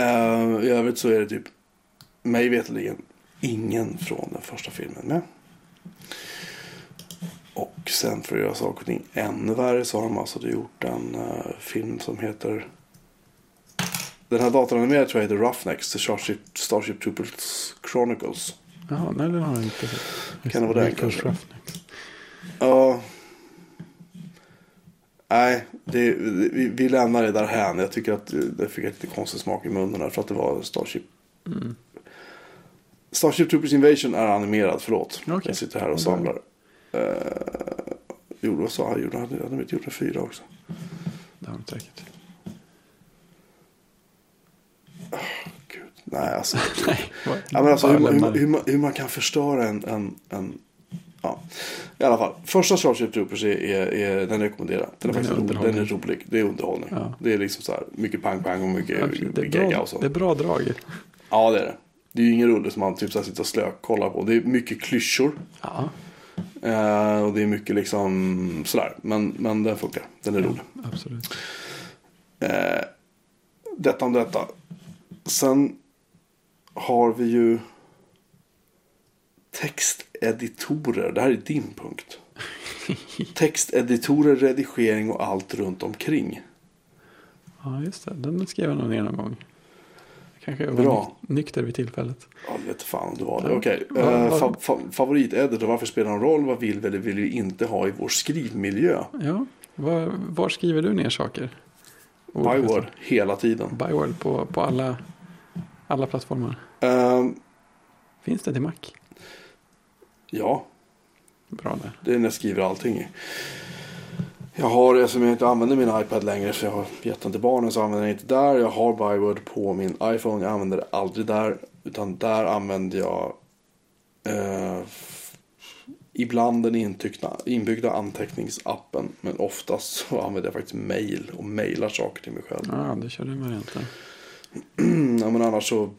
Eh, I övrigt så är det typ mig veterligen ingen från den första filmen med. Och sen för att göra saker och ting ännu värre så har de alltså gjort en eh, film som heter den här datoranimerade tror jag heter Roughnecks, The Starship, Starship Troopers Chronicles. Jaha, nej den har jag inte sett. Kan det vara den kanske? Ja. Nej, det, vi, vi lämnar det där hän. Jag tycker att det fick lite konstig smak i munnen där för att det var Starship. Mm. Starship Troopers Invasion är animerad, förlåt. Okej. Jag sitter här och samlar. Uh, jo, vad sa jag? Gjorde, hade, hade de inte gjort en fyra också? Det har de säkert. Nej alltså. Nej, Ja, men alltså hur, man- hur, hur, man, hur man kan förstöra en, en, en ja. I alla fall, första Starship Troopers är, är, är den rekommenderar. Den är Den är faktiskt rolig. Den är rolig. Det är underhållning. Ja. Det är liksom så här mycket pang pang och mycket Ja, är gegga och så. det är bra drag. Ja det är det. Det är ju ingen rulle som man typ så här sitter och slökollar på. Det är mycket klyschor. Ja, Eh, och det är mycket liksom sådär. Men, men den funkar. Den är rolig. absolut. Eh, detta om detta. Sen har vi ju texteditorer. Det här är din punkt. Texteditorer, redigering och allt runt omkring. Ja, just det. Den skrev jag nog ner någon gång. Kanske jag var Bra. nyk- nykter vid tillfället. Ja, det vet fan om det var det. Okej. Ja, Eh, vad- fa- fa- favoriteditor, varför spelar det någon roll? Vad vill vi eller vill vi inte ha i vår skrivmiljö? Ja, var, var skriver du ner saker? Byword, hela tiden. Byword på, på alla, alla plattformar. Ehm, Finns det till Mac? ja, Bra där. det är när jag skriver allting i. Jag har, eftersom jag inte använder min iPad längre för jag har gett den till barnen så använder jag inte där. Jag har Byword på min iPhone. Jag använder det aldrig där. Utan där använder jag eh, ibland den intyckta, inbyggda anteckningsappen. Men oftast så använder jag faktiskt mail och mailar saker till mig själv. Ja, du körde en variant där. ja, men annars så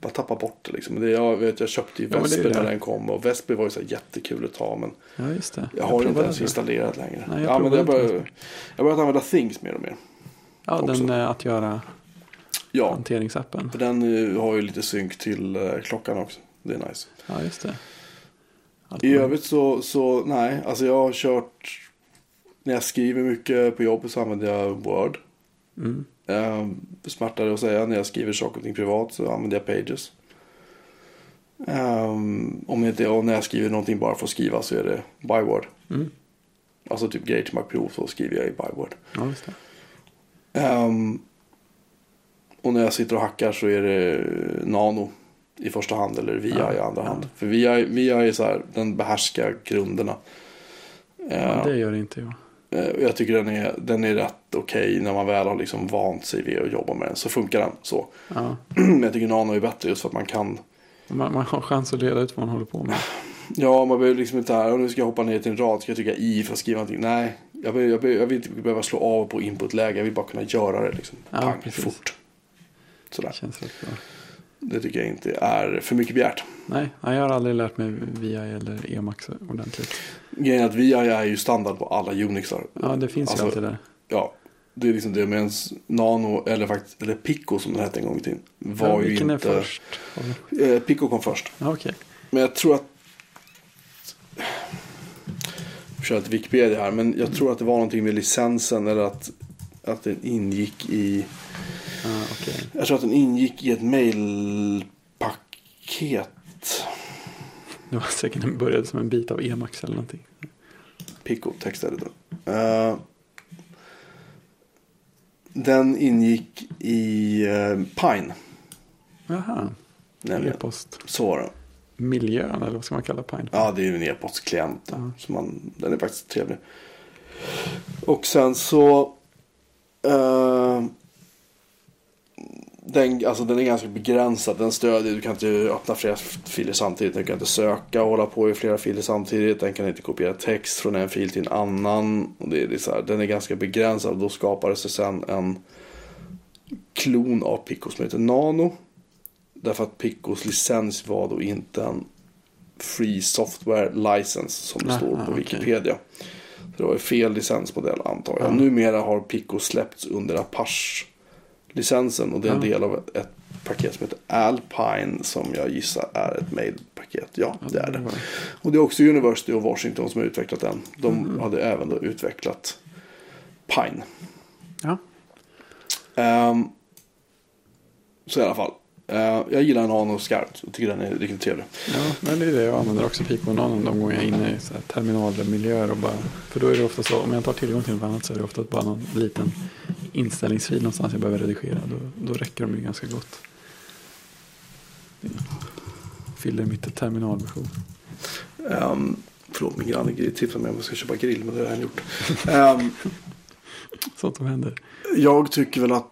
bara tappa bort det liksom. Det, jag, vet, jag köpte ju Ja, det Vesper det. när den kom. Och Vesper var ju så jättekul ett tag. Men Ja, just det. jag har inte ens det. installerat längre. Nej, jag ja, men jag, jag börjat använda Things mer och mer. Ja, också. den eh, att göra Ja, hanteringsappen. för den eh, har ju lite synk till eh, klockan också. Det är nice. Ja, just det. Allt I man- övrigt så, så nej, alltså jag har kört när jag skriver mycket på jobbet så använder jag Word. Mm. Eh, smärtare att säga, när jag skriver saker och ting privat så använder jag Pages. Ehm, om inte, och när jag skriver någonting bara för att skriva så är det Byword. Mm. Alltså typ grejer till Mac-prov så skriver jag i Byword. Ja, just. Ehm, och när jag sitter och hackar så är det Nano i första hand eller VI Ja, i andra ja. hand. För VI, VI är så här, den behärskar grunderna. Ja, Ehm, det gör inte jag. Eh, Jag tycker den är, den är rätt okej när man väl har liksom vant sig vid att jobba med den. Så funkar den så. Ja. Men jag tycker Nano är bättre just för att man kan. Man, man har chans att reda ut vad man håller på med. Ja, man behöver liksom inte här. "Åh, Nu ska jag hoppa ner till en rad. Ska jag trycka i för att skriva någonting? Nej, jag vill, jag, vill, jag vill inte behöva slå av på inputläge. Jag vill bara kunna göra det liksom. Ja, Pang, fort. Sådär. Det känns rätt bra. Det tycker jag inte är för mycket begärt. Nej, jag har aldrig lärt mig VI eller Emacs ordentligt. Grejen är att VI är ju standard på alla Unixar. Ja, det finns Alltså, ju alltid där. Ja, det är liksom det. Medan Nano, eller faktiskt, eller Pico som den hette en gång i tiden. Var ja, ju vilken inte... är först? Eh, Pico kom först. Ja, okej. Men jag tror att... Jag kör lite Wikipedia här. Men jag tror att det var någonting med licensen. Eller att, att den ingick i... Ja, okej. Jag tror att den ingick i ett mailpaket. Det var säkert den började som en bit av Emacs eller någonting. Pico texteditor. Uh, den ingick i uh, Pine. Jaha, e-post. Så var det. Miljön eller vad ska man kalla Pine? Ja, det är ju en e-postklient. Ja. Så man, den är faktiskt trevlig. Och sen så... eh, den, alltså den är ganska begränsad. Den stödjer, du kan inte öppna flera filer samtidigt. Du kan inte söka och hålla på i flera filer samtidigt. Den kan inte kopiera text från en fil till en annan. Och det det är så här, den är ganska begränsad. Då skapades det sen en klon av Pico som heter Nano. Därför att Picos licens var då inte en Free Software License som det Aha, står på okej. Wikipedia. Så det var ju fel licensmodell antar jag. Ja. Numera har Pico släppts under Apache-licensen och det är en del av ett, paket som heter Alpine som jag gissar är ett mailpaket. Ja, det är det. Och det är också University of Washington som har utvecklat den. De hade även då utvecklat Pine. Ja, Ehm, så i alla fall. Eh, jag gillar Nano skarpt. Jag tycker den är riktigt trevlig. ja, men det är det jag använder också Pico Nano de gånger jag är inne i så terminalmiljöer. Och bara, för då är det ofta så, om jag har tillgång till något annat så är det ofta bara någon liten inställningsfil någonstans jag behöver redigera. Då, då räcker de ju ganska gott. Fyller mitt terminalbehov. Um, förlåt, min granne tipsade mig om jag ska köpa grill, men det har jag gjort. Ehm, Sånt som händer. jag tycker väl att...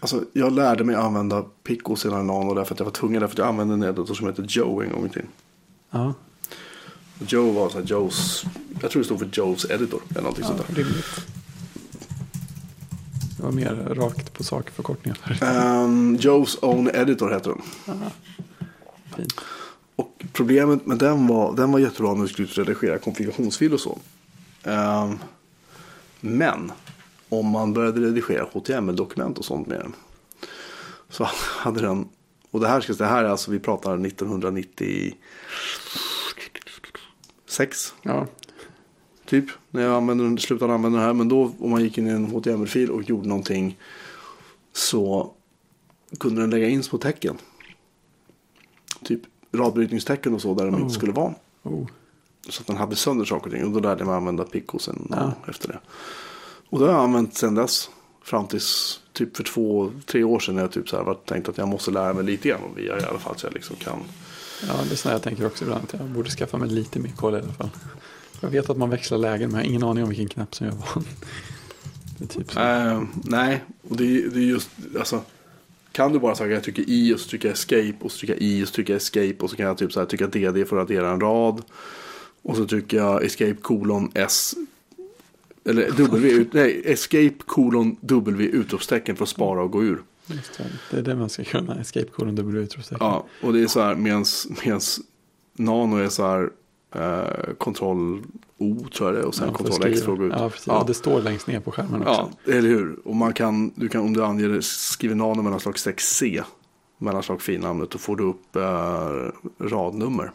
Alltså, jag lärde mig använda Pico sedan Nano därför att jag var tvungen. Därför att jag använde en editor som heter Joe en gång i tiden. Ja, Joe var så Joes... Jag tror det stod för Joes editor. Eller någonting ja sånt där. rimligt. Det var mer rakt på sak förkortningar förut. Ehm, Joes own editor heter den. Fint. Och problemet med den var, den var jättebra när du skulle redigera konfigurationsfil och så. Ehm, men om man började redigera HTML-dokument och sånt med den. Så hade den, och det här, ska, det här är alltså, vi pratar 1996. Ja, Typ, när jag använde, slutade använda den här. Men då om man gick in i en HTML-fil och gjorde någonting. Så kunde den lägga in små tecken. Typ radbrytningstecken och så där de Oh. inte skulle vara. oh. Så att den hade sönder saker och ting. Och då lärde jag mig använda Pico sen Ja. efter det. Och det har jag använt sen dess. Fram tills typ för två, tre år sedan när jag typ så här var tänkt att jag måste lära mig lite grann om VIA i alla fall. Så jag liksom kan. Ja, det är så jag tänker också ibland. Att jag borde skaffa mig lite mer koll i alla fall. Jag vet att man växlar lägen, men jag har ingen aning om vilken knapp som jag valt. Det är typ så. Ehm, nej, och det, är- det är just, alltså. Kan du bara säga att jag trycker i och så trycker jag escape och så trycker jag i och så trycker jag escape och så kan jag typ så här trycka DD för att radera en rad. Och så trycker jag escape kolon S. Eller W, nej, escape kolon W utropstecken för att spara och gå ur. Just det. det är det man ska kunna. Escape colon W utropstecken. Ja, och det är så här medans, medans Nano är så här eh, kontroll O tror jag det är och sen Ja, kontroll X gå ut. Ja, precis. Ja. Och det står längst ner på skärmen också. Ja, eller hur? Och man kan, du kan om du anger, skriver nano mellanslag 6C, mellanslag finnamnet, då får du upp eh, radnummer.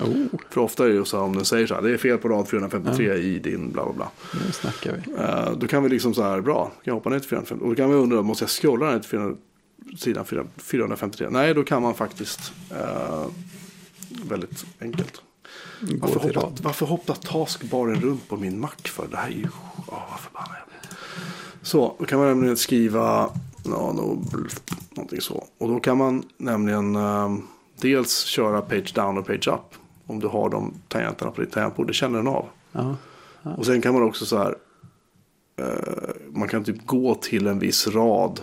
Oh, För ofta är det ju så här om den säger så här, det är fel på rad 453 i din bla bla bla. nu snackar vi. Eh, då kan vi liksom så här, bra, kan jag hoppa ner till 453. Och då kan vi undra, måste jag scrolla ner till 400, sidan 4- 453? Nej, då kan man faktiskt eh, väldigt enkelt. Varför hoppar, varför hoppar taskbaren runt på min Mac för? Det här är ju... Åh, vad förbannad jag blir. Så, då kan man nämligen skriva ja, no, någonting så. Och då kan man nämligen ehm, dels köra page down och page up. Om du har de tangenterna på ditt tangentbord. Det känner den av. Ja. Och sen kan man också så här. eh, man kan typ gå till en viss rad.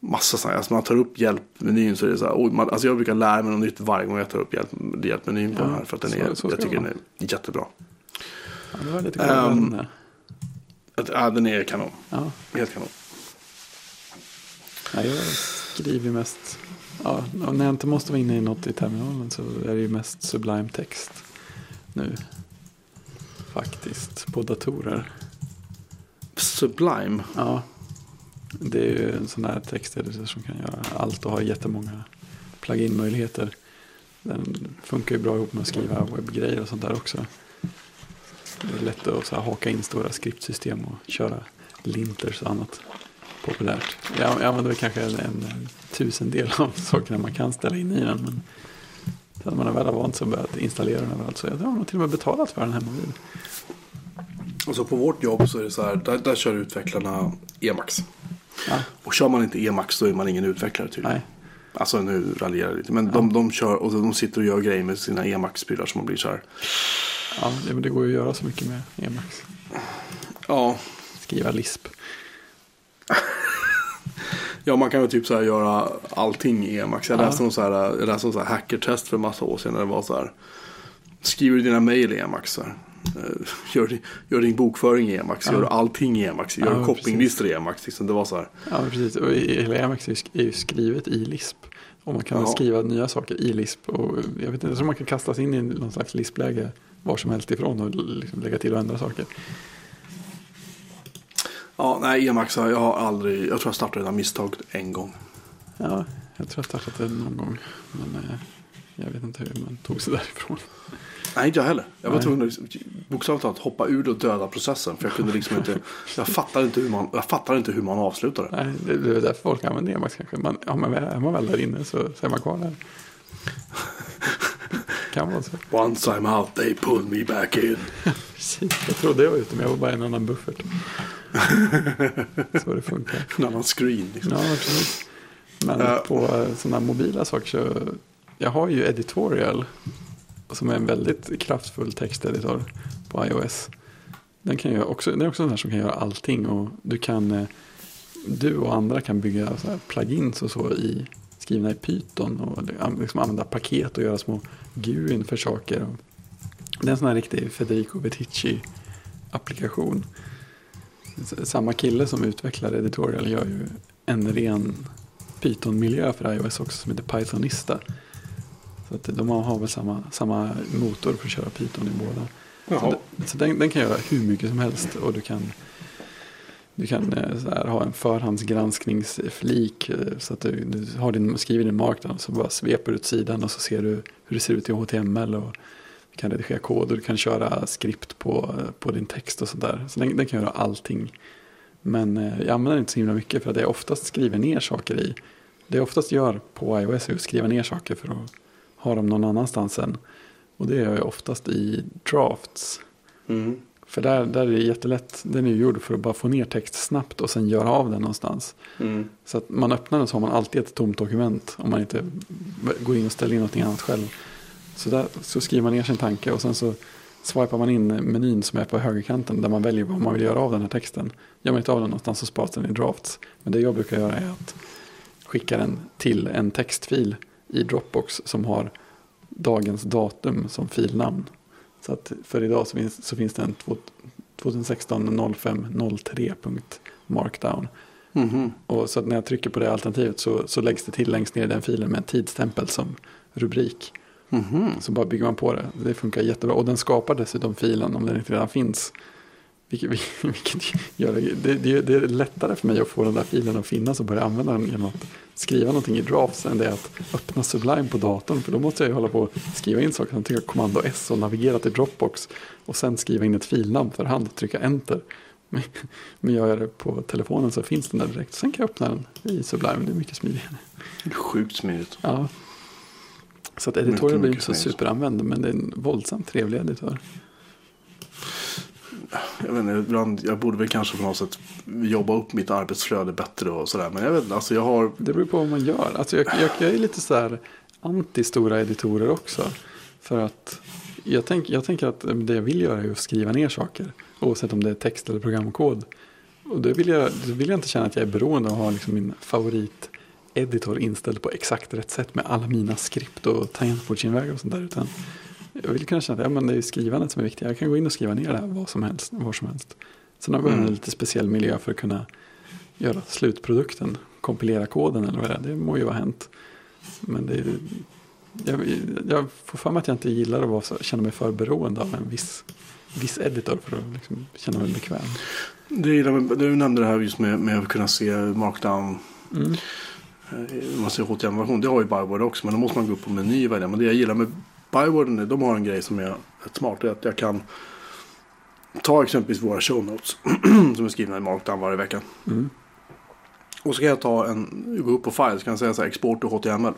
Massa sådana. Alltså man tar upp hjälpmenyn så är det så här. Oj, man, alltså jag brukar lära mig något nytt varje gång jag tar upp hjälp, hjälpmenyn på Ja, den här. För att den så- är, så jag tycker den är jättebra. ja, det var lite Ehm, um, Att, ja, den är kanon. Ja, Helt kanon. ja, jag skriver mest. Ja, när jag inte måste vara inne i något i terminalen så är det ju mest Sublime text nu. Faktiskt, på datorer. Sublime. Ja, det är ju en sån här texteditor som kan göra allt och har jättemånga plugin-möjligheter. Den funkar ju bra ihop med att skriva webbgrejer och sånt där också. Det är lätt att så haka in stora skriptsystem och köra linters och annat populärt. Jag, jag använder kanske en, en tusendel av sakerna man kan ställa in i den. Men sen man väl har vant sig och börjat installera den överallt så jag har nog till och med betalat för den hemma vid. Och så på vårt jobb så är det så här. Där, där kör utvecklarna Emacs. Ja, Och kör man inte Emacs då är man ingen utvecklare tydligen. nej. Alltså nu raljerar jag lite. Men de, de kör och de sitter och gör grejer med sina Emacs-prylar som man blir så här. Ja, men det går ju att göra så mycket med Emacs. Ja, Skriva Lisp. Ja, man kan ju typ så här göra allting i Emacs. Jag Ja. läste någon så här, jag läste någon så här hackertest för en massa år sedan. När det var så här. Skriver dina mejl i Emacs? Så här. Eh, Gör, gör din bokföring i Emacs. Ja. Gör allting i Emacs. Gör Ja, shoppinglistor i Emacs. Liksom. Det var så här. Ja, precis. Och hela Emacs är ju skrivet i Lisp. Och man kan Ja. skriva nya saker i Lisp. Och jag vet inte, tror man kan kastas in i någon slags Lisp-läge var som helst ifrån och liksom lägga till och ändra saker. Ja, nej, Emacs har jag har aldrig, jag tror jag startade den av misstag en gång. Ja, jag tror jag startat det någon gång. Men eh, jag vet inte hur man tog sig därifrån. Nej, inte jag heller. Jag var Nej. tvungen att bokstavligt talat hoppa ur och döda processen. För jag kunde liksom inte, jag fattade inte hur man, jag fattade inte hur man avslutade. Nej, det är därför folk använder Emacs kanske. Man, ja, men är man väl där inne så, så är man kvar där. kan vara så. Once I'm out they pull me back in. Precis, jag trodde jag var ute men jag var bara en annan buffert. så det funkar. En annan screen liksom. Ja, precis. Men Eh. på sådana mobila saker så. Jag har ju editorial. Som är en väldigt kraftfull texteditor på iOS. Den, kan ju också, den är också en sån här som kan göra allting. Och du kan eh, du och andra kan bygga plugins och så i skrivna i Python. Och liksom använda paket och göra små GUIn för saker. Det är en sån här riktig Federico Vetici applikation. S- Samma kille som utvecklar editorial gör ju en ren Python-miljö för iOS också som heter Pythonista. Så att de har väl samma, samma motor för att köra Python i båda. Så, Jaha. den, så den, den kan göra hur mycket som helst och du kan, du kan eh, så här, ha en förhandsgranskningsflik eh, så att du, du har din, skriver din markdown så bara sveper du ut sidan och så ser du hur det ser ut i HTML och kan redigera kod och du kan köra skript på, på din text och sådär. Så den, den kan göra allting. Men eh, jag använder den inte så himla mycket för att jag oftast skriver ner saker i. Det jag oftast gör på iOS är att skriva ner saker för att ha dem någon annanstans sen. Och det gör jag oftast i drafts. Mm. För där, där är det jättelätt. Den är ju gjord för att bara få ner text snabbt och sen göra av den någonstans. Mm. Så att man öppnar den så har man alltid ett tomt dokument. Om man inte går in och ställer in någonting annat själv. Så där så skriver man ner sin tanke och sen så swipar man in menyn som är på högerkanten. Där man väljer vad man vill göra av den här texten. Gör man inte av den någonstans så sparas den i drafts. Men det jag brukar göra är att skicka den till en textfil i Dropbox som har dagens datum som filnamn. Så att för idag så finns, så finns det en två- 2016 05 03 markdown. Mhm. Och så att när jag trycker på det alternativet så, så läggs det till längst ner i den filen med en tidsstämpel som rubrik. Mhm. Så bara bygger man på det. Det funkar jättebra. Och den skapar dessutom filen om den inte redan finns. Vilket, vilket gör det, det, det är lättare för mig att få den där filen att finnas och börja använda den genom att skriva någonting i drafts än det är att öppna Sublime på datorn. För då måste jag ju hålla på och skriva in saker. Sen trycka kommando S och navigera till Dropbox. Och sen skriva in ett filnamn för hand och trycka enter. Men, men gör jag det på telefonen så finns den där direkt. Sen kan jag öppna den i Sublime. Det är mycket smidigare. Sjukt smidigt. Ja. Så att editorn blir inte så superanvänd. Men det är en våldsamt trevlig editör. Jag, vet inte, ibland, jag borde väl kanske på något sätt jobba upp mitt arbetsflöde bättre och sådär. Men jag vet inte, alltså jag har... Det beror på vad man gör. Alltså jag, jag, jag är lite så här anti-stora editorer också. För att jag, tänk, jag tänker att det jag vill göra är att skriva ner saker. Oavsett om det är text eller programkod. Och då vill jag, då vill jag inte känna att jag är beroende av att ha liksom min favoriteditor inställd på exakt rätt sätt med alla mina skript och tangentbordsinvägar och sånt där. Utan jag vill kunna känna att ja, men det är skrivandet som är viktigt. Jag kan gå in och skriva ner det här vad som helst, var som helst. Sen har vi Mm. en lite speciell miljö för att kunna göra slutprodukten, kompilera koden eller vad det är. Det må ju vara hänt. Men det är, jag, jag får för mig att jag inte gillar att vara så, känna mig för beroende av en viss, viss editor för att liksom känna mig bekväm. Det gillar du nämnde det här just med, med att kunna se markdown. Mm. Eh, Man ser HTML-version. Det har ju Byword också. Men då måste man gå upp på meny och välja. Men det jag gillar med Byword. är- De har en grej som är smart. Det är att jag kan ta exempelvis våra show notes. som är skrivna i markdown varje vecka. Mm. Och så kan jag ta en, gå upp på file. Så kan jag säga så här, export to HTML.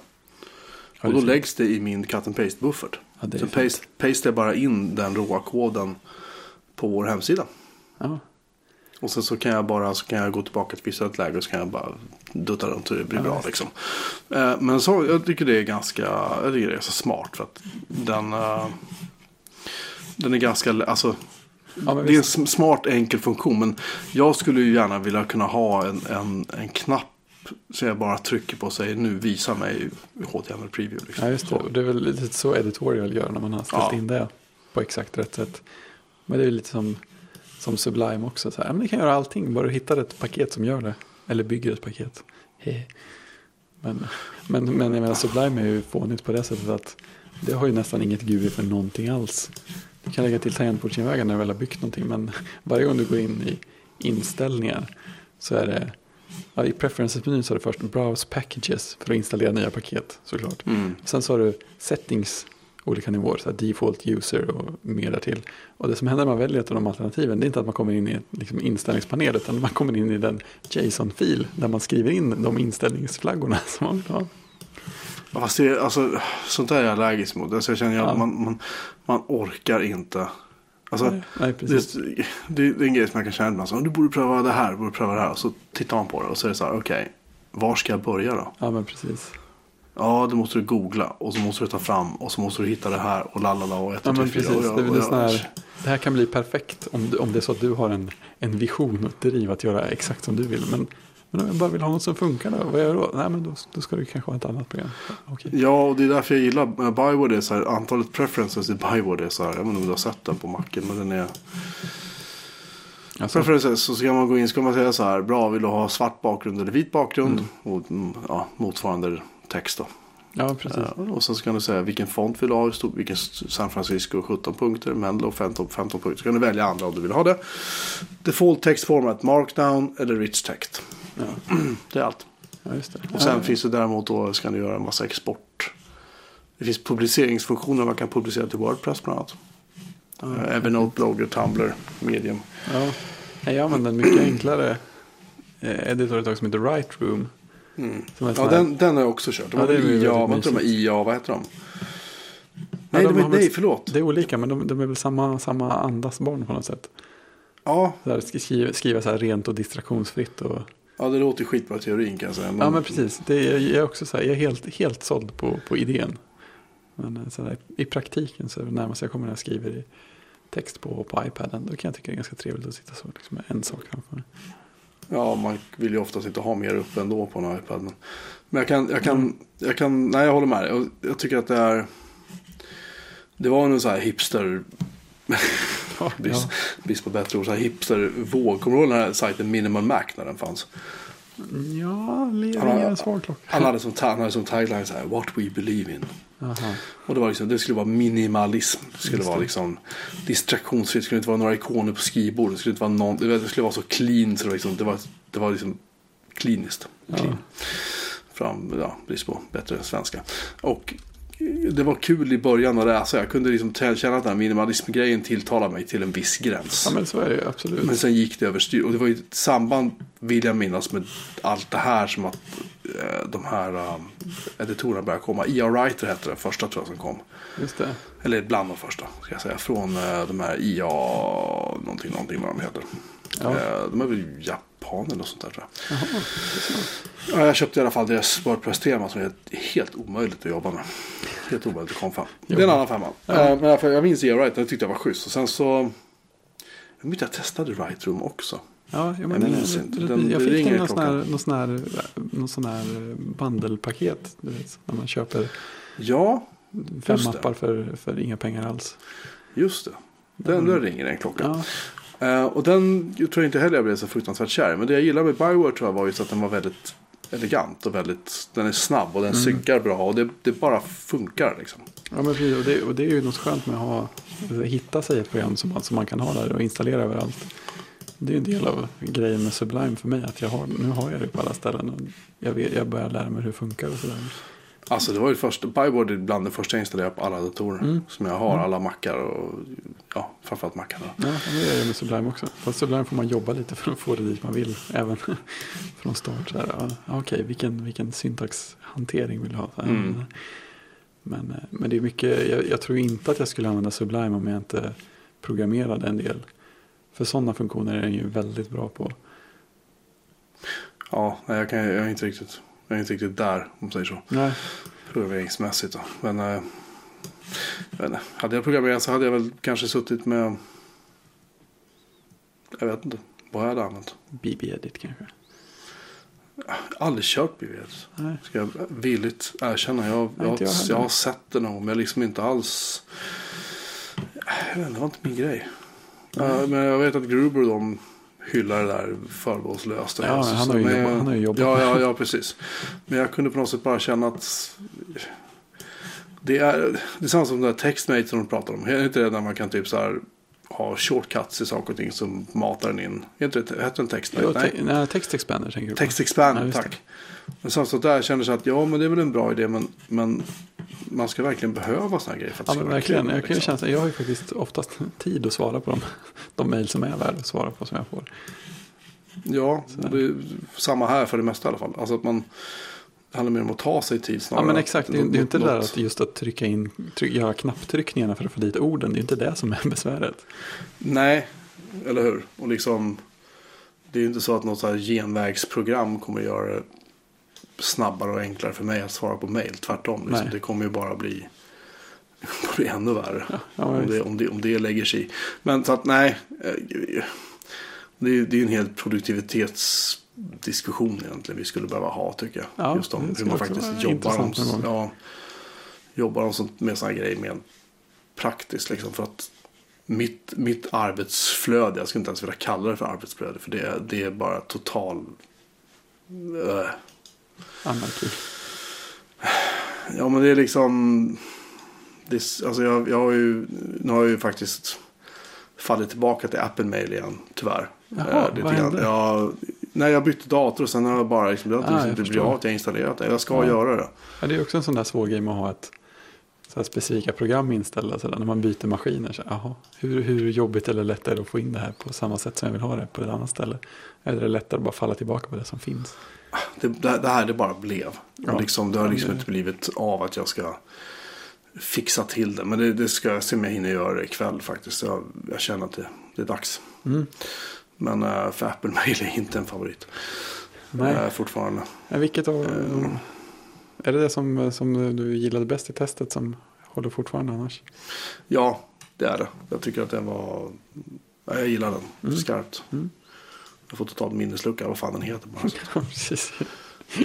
Ja, och då läggs det i min cut and paste buffert. Ja, Så paste, paste jag bara in den råa koden på vår hemsida. Ja, Och sen så kan jag bara så kan jag gå tillbaka till visuellt läge och så kan jag bara dutta runt och det blir Ja, bra liksom. Eh, Men så, jag tycker det är ganska, jag tycker det är så smart för att den, eh, den är ganska, alltså ja det är en smart enkel funktion men jag skulle ju gärna vilja kunna ha en, en, en knapp så jag bara trycker på och säger nu visa mig HTML preview. Liksom. Ja, just det. Och det är väl lite så editorial gör när man har ställt Ja. in det på exakt rätt sätt. Men det är lite som, som Sublime också. Så här, men det kan göra allting, bara du hittar ett paket som gör det. Eller bygger ett paket. Men, men, men jag menar, Sublime är ju fånigt på det sättet att det har ju nästan inget GUI för någonting alls. Du kan lägga till tangentbordsinvägar när du väl har byggt någonting. Men varje gång du går in i, inställningar så är det ja, i preferences-menyn så är det först browse packages för att installera nya paket såklart. Mm. Sen så har du settings olika nivåer, så default user och mer därtill. Och det som händer när man väljer ett av de alternativen det är inte att man kommer in i en liksom, inställningspanel utan man kommer in i den JSON-fil där man skriver in de inställningsflaggorna som man vill ha. Fast det, alltså, sånt där är jag allergisk mot. Alltså, jag känner att Ja. man, man, man orkar inte. Alltså, Nej, nej, det, det, det är en grej som jag kan känna ibland. Du borde pröva det här, du borde pröva det här. Och så tittar man på det och så är det så här, okej, var ska jag börja då? Ja, men precis. Ja, då måste du googla och så måste du ta fram och så måste du hitta det här och lalala och ett Ja, men tre, fyra. precis. och Det, jag- och väl jag- sån här, det här kan bli perfekt om, om det är så att du har en, en vision och ett driv att göra exakt som du vill. Men, men om jag bara vill ha något som funkar då, vad gör jag då? Nej, men då, då ska du kanske ha ett annat program. Okej. Ja, och det är därför jag gillar uh, Byword. Är så här, antalet preferences i Byword är så här. Jag vet inte om du har sett den på macken. Men den är... Alltså, Preferences så ska man gå in så kan man säga så här. Bra, vill du ha svart bakgrund eller vit bakgrund? Och mm, ja, motsvarande text då. ja, precis. Ja, och sen så kan du säga vilken font vill du ha, vilken San Francisco 17 punkter, Menlo 15, 15 punkter. Så kan du välja andra om du vill ha det. Default text format, markdown eller rich text. Ja, Det är allt. ja, just det. Och sen ja, finns det däremot då ska du göra en massa export. Det finns publiceringsfunktioner man kan publicera till Wordpress bland annat. Uh, Evernote, Blogger, Tumblr, Medium. ja. Jag använder en mycket enklare eh, editor ett tag som heter Write Room. Mm. Ja, här- den, den har jag också kört. De Ja, det är IA, vad heter de? IA, vad heter de? Ja, Nej, de de, har väl- nej, förlåt. Det är olika, men de, de är väl samma, samma andas barn på något sätt. Ja, Så här, skriva, skriva så här rent och distraktionsfritt. Och, ja, det låter skitbra teorin kan jag säga. Ja men precis, det är, jag är också så här, jag är helt, helt såld på, på idén. Men eh, så här, i praktiken så är det närmast jag kommer när jag skriver i text på, på iPaden. Då kan jag tycka det är ganska trevligt att sitta så liksom, med en sak framför mig. Ja, man vill ju oftast inte ha mer uppe ändå på en iPad. Men, men jag kan, jag kan, jag kan, nej jag håller med dig. Jag, tycker att det är, det var en så här hipster, Ja, brist, på bättre ord, så här hipster-våg. Kommer du ihåg den här sajten Minimal Mac när den fanns? ja har- ringer en svag klocka. Han hade som, ta- han hade som tagline så här, What we believe in. Jaha. Och det, var liksom, det skulle vara minimalism. Det skulle vara liksom distraktionsfritt. Det skulle inte vara några ikoner på skrivbordet. Det skulle inte vara någon, det skulle vara så clean så det var liksom, det var, det var liksom kliniskt. Clean. Fram, ja, brist på bättre svenska. Och det var kul i början att läsa. Jag kunde liksom känna att den här minimalismgrejen tilltalade mig till en viss gräns. Ja men så är det absolut. Men sen gick det överstyr. Och det var ju ett samband, vill jag minnas, med allt det här som att eh, de här eh, editorerna började komma. IA Writer hette den första tror jag som kom. Just det. Eller bland de första, ska jag säga. Från eh, de här IA, någonting, någonting vad de heter. Ja. Eh, de är väl japaner eller sånt där tror jag. Jaha. Ja, jag köpte i alla fall deras Wordpress-tema som är helt omöjligt att jobba med. Helt omöjligt att konfa. Det är en annan femma. Ja. Eh, Men jag minns Writer, det tyckte jag var schysst. Och sen så... Jag minns jag testade Writroom också. Ja, ja, men Jag minns det- inte. Den- jag fick någon sån, här, någon, sån här, någon sån här bandelpaket. Du vet, när man köper Ja, fem mappar för, för inga pengar alls. just det. Den, där ringer en klocka. Ja, Eh, och den jag tror jag inte heller jag blev så fruktansvärt kär. Men det jag gillar med Bioware tror jag var just att den var väldigt elegant och väldigt, den är snabb och den synkar bra och det, det bara funkar liksom. ja men precis. Och det, och det är ju något skönt med att ha, hitta sig ett program som man, som man kan ha där och installera överallt. Det är en del av grejen med Sublime för mig. Att jag har, nu har jag det på alla ställen. Och jag, vet, jag börjar lära mig hur det funkar och sådär. Alltså det var ju först, Bioware är bland det första jag installerade på alla datorer. Mm. Som jag har, alla mackar och ja, framförallt mackarna. Ja, det är det med Sublime också. Fast Sublime får man jobba lite för att få det dit man vill. Även från start. Så här, ja, Okej, vilken, vilken syntaxhantering vill du ha? Mm. Men, men det är mycket, jag, jag tror inte att jag skulle använda Sublime om jag inte programmerade en del. För sådana funktioner är den ju väldigt bra på. Ja, jag, kan, jag, är inte riktigt, jag är inte riktigt där om man säger så. Nej, Programmeringsmässigt då. Men eh, jag inte, hade jag programmerat så hade jag väl kanske suttit med jag vet inte vad jag hade använt. BB-edit kanske. Aldrig kört. Nej. Ska jag villigt erkänna. Jag, Nej, jag, jag jag, heller. har sett det någon gång. Men jag liksom inte alls. Jag vet inte, det var inte min grej. Ja, men jag vet att Gruber de hyllar det där förbehållslöst. Ja, han har ju jobbat- han har ju jobbat Ja, ja, ja, precis. Men jag kunde på något sätt bara känna att. Det är, det är samma som det där textmate som de pratar om. Är inte det där man kan typ så här ha shortcuts i saker och ting som matar den in. Det, heter den text? Jo, Nej. te- nej, text expander tänker du på. Text expander, tack. Men så, så där kändes det att ja, men det är väl en bra idé, men, men man ska verkligen behöva sådana grejer för att det Ja, ska vara verkligen. kul, Jag, kan liksom. känna, jag har ju faktiskt oftast tid att svara på de, de mejl som är värda att svara på som jag får. Ja, det är samma här för det mesta i alla fall. Alltså att man det handlar mer om att ta sig tid Ja snarare. men exakt, det är det är ju inte det där att just att trycka in, tryck, göra knapptryckningarna för att få dit orden. Det är ju inte det som är besväret. Nej, eller hur? Och liksom, det är ju inte så att något så här genvägsprogram kommer göra det snabbare och enklare för mig att svara på mail. Tvärtom, liksom. Det kommer ju bara bli, bli ännu värre. Ja, om, visst. det, om, det, om det lägger sig i. Men så att nej, eh, det är, ju en hel produktivitetsdiskussion egentligen vi skulle behöva ha tycker jag. Ja, Just om hur man faktiskt jobbar, om, ja, jobbar om sånt, med sådana grejer mer praktiskt. Liksom, för att mitt, mitt arbetsflöde, jag skulle inte ens vilja kalla det för arbetsflöde. För det, det är bara total... eh, Anarki. Ja men det är liksom. Det, är- alltså jag, jag har ju. Nu har jag ju faktiskt. Fallit tillbaka till Apple Mail igen. Tyvärr. Jaha, Eh, vad hände? Ja, nej jag bytte dator och sen har jag bara. Liksom, det har Ah, inte blivit av att jag installerat det. Jag ska Ja. göra det. Ja, det är också en sån där svår grej med att ha ett så här specifika program inställda. Så där, när man byter maskiner. Så, jaha, hur, hur jobbigt eller lätt är det att få in det här på samma sätt som jag vill ha det på ett annat ställe? Eller är det lättare att bara falla tillbaka på det som finns? Det, det, det här det bara blev. Ja. Liksom, det har Ja, liksom det- inte blivit av att jag ska fixa till det. Men det, det ska jag se om jag hinner göra det ikväll faktiskt. Jag, jag känner att det, det är dags. Mm. Men eh, för Apple Mail är inte en favorit. Nej. Eh, fortfarande. Ja, vilket av, Eh. är det det som, som du gillade bäst i testet som håller fortfarande annars? Ja, det är det. Jag tycker att den var... Ja, jag gillar den Mm. skarpt. Mm. Jag får totalt minneslucka vad fan den heter bara. Ja, precis.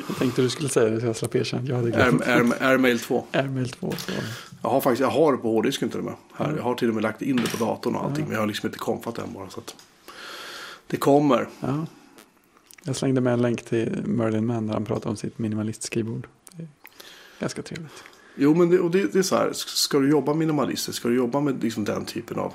Jag tänkte du skulle säga det så jag slapp erkänna. Jag hade glömt. Airmail 2. Airmail 2. Så. Jag har faktiskt jag har det på hårddisken till och med. Här. Mm. Jag har till och med lagt in det på datorn och allting. Ja. Men jag har liksom inte konfat än bara. Så att det kommer. Ja. Jag slängde med en länk till Merlin Mann där han pratar om sitt minimalistskrivbord. Ganska trevligt. Jo, men det, och det, det är så här. Ska du jobba minimalistiskt. Ska du jobba med liksom den typen av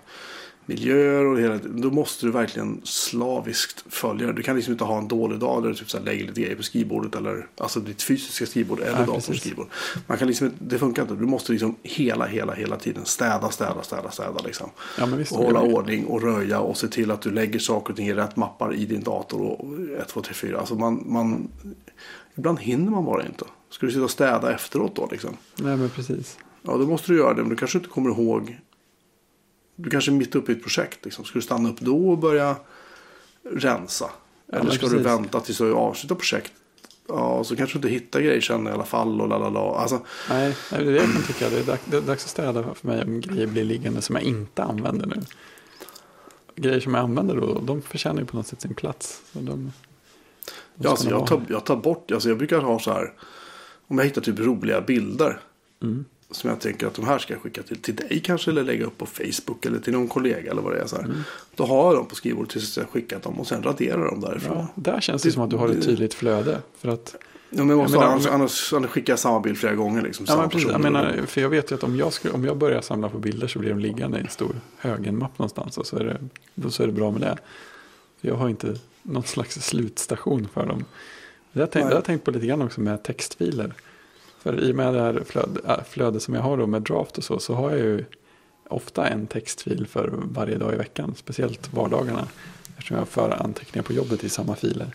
miljöer och hela Då måste du verkligen slaviskt följa det. Du kan liksom inte ha en dålig dag där du typ så här lägger lite grejer på skrivbordet. Eller alltså ditt fysiska skrivbord eller Nej, datorns skrivbord. Man kan liksom, det funkar inte. Du måste liksom hela, hela, hela tiden städa, städa, städa, städa liksom. Ja, visst. Och hålla ordning och röja och se till att du lägger saker och ting i rätt mappar i din dator. Och 1, 2, 3, 4. Alltså man, man, ibland hinner man bara inte. Ska du sitta och städa efteråt då liksom? Nej, men precis. Ja, då måste du göra det. Men du kanske inte kommer ihåg. Du kanske är mitt uppe i ett projekt. Liksom. Ska du stanna upp då och börja rensa? Ja, Eller men ska du precis. vänta tills du har avslutat projekt? Ja, så kanske du inte hittar grejer sen i alla fall. Och lalala. Alltså, Nej, det är det jag kan tycka. Det är, dags, det är dags att städa för mig om grejer blir liggande som jag inte använder nu. Grejer som jag använder då, de förtjänar ju på något sätt sin plats. De, de ja, alltså, jag, tar, jag tar bort. Alltså, jag brukar ha så här. Om jag hittar typ roliga bilder. Mm. Som jag tänker att de här ska jag skicka till, till dig kanske. Eller lägga upp på Facebook. Eller till någon kollega eller vad det är. Så här. Mm. Då har jag dem på skrivbordet tills jag skickat dem. Och sen raderar dem därifrån. Ja, där känns det, Det- som att du har ett tydligt flöde. För att, Ja, men jag menar, annars, annars, annars skickar jag samma bild flera gånger. Liksom, ja, men precis, jag menar, för jag vet ju att om jag, skulle, om jag börjar samla på bilder så blir de liggande i en stor högenmapp någonstans. Och så är det, då så är det bra med det. Jag har inte någon slags slutstation för dem. Det har jag tänkt, Nej. det har jag tänkt på lite grann också med textfiler. För i och med det här flöde, äh, flödet som jag har då med draft och så, så har jag ju ofta en textfil för varje dag i veckan. Speciellt vardagarna. Eftersom jag för anteckningar på jobbet i samma filer.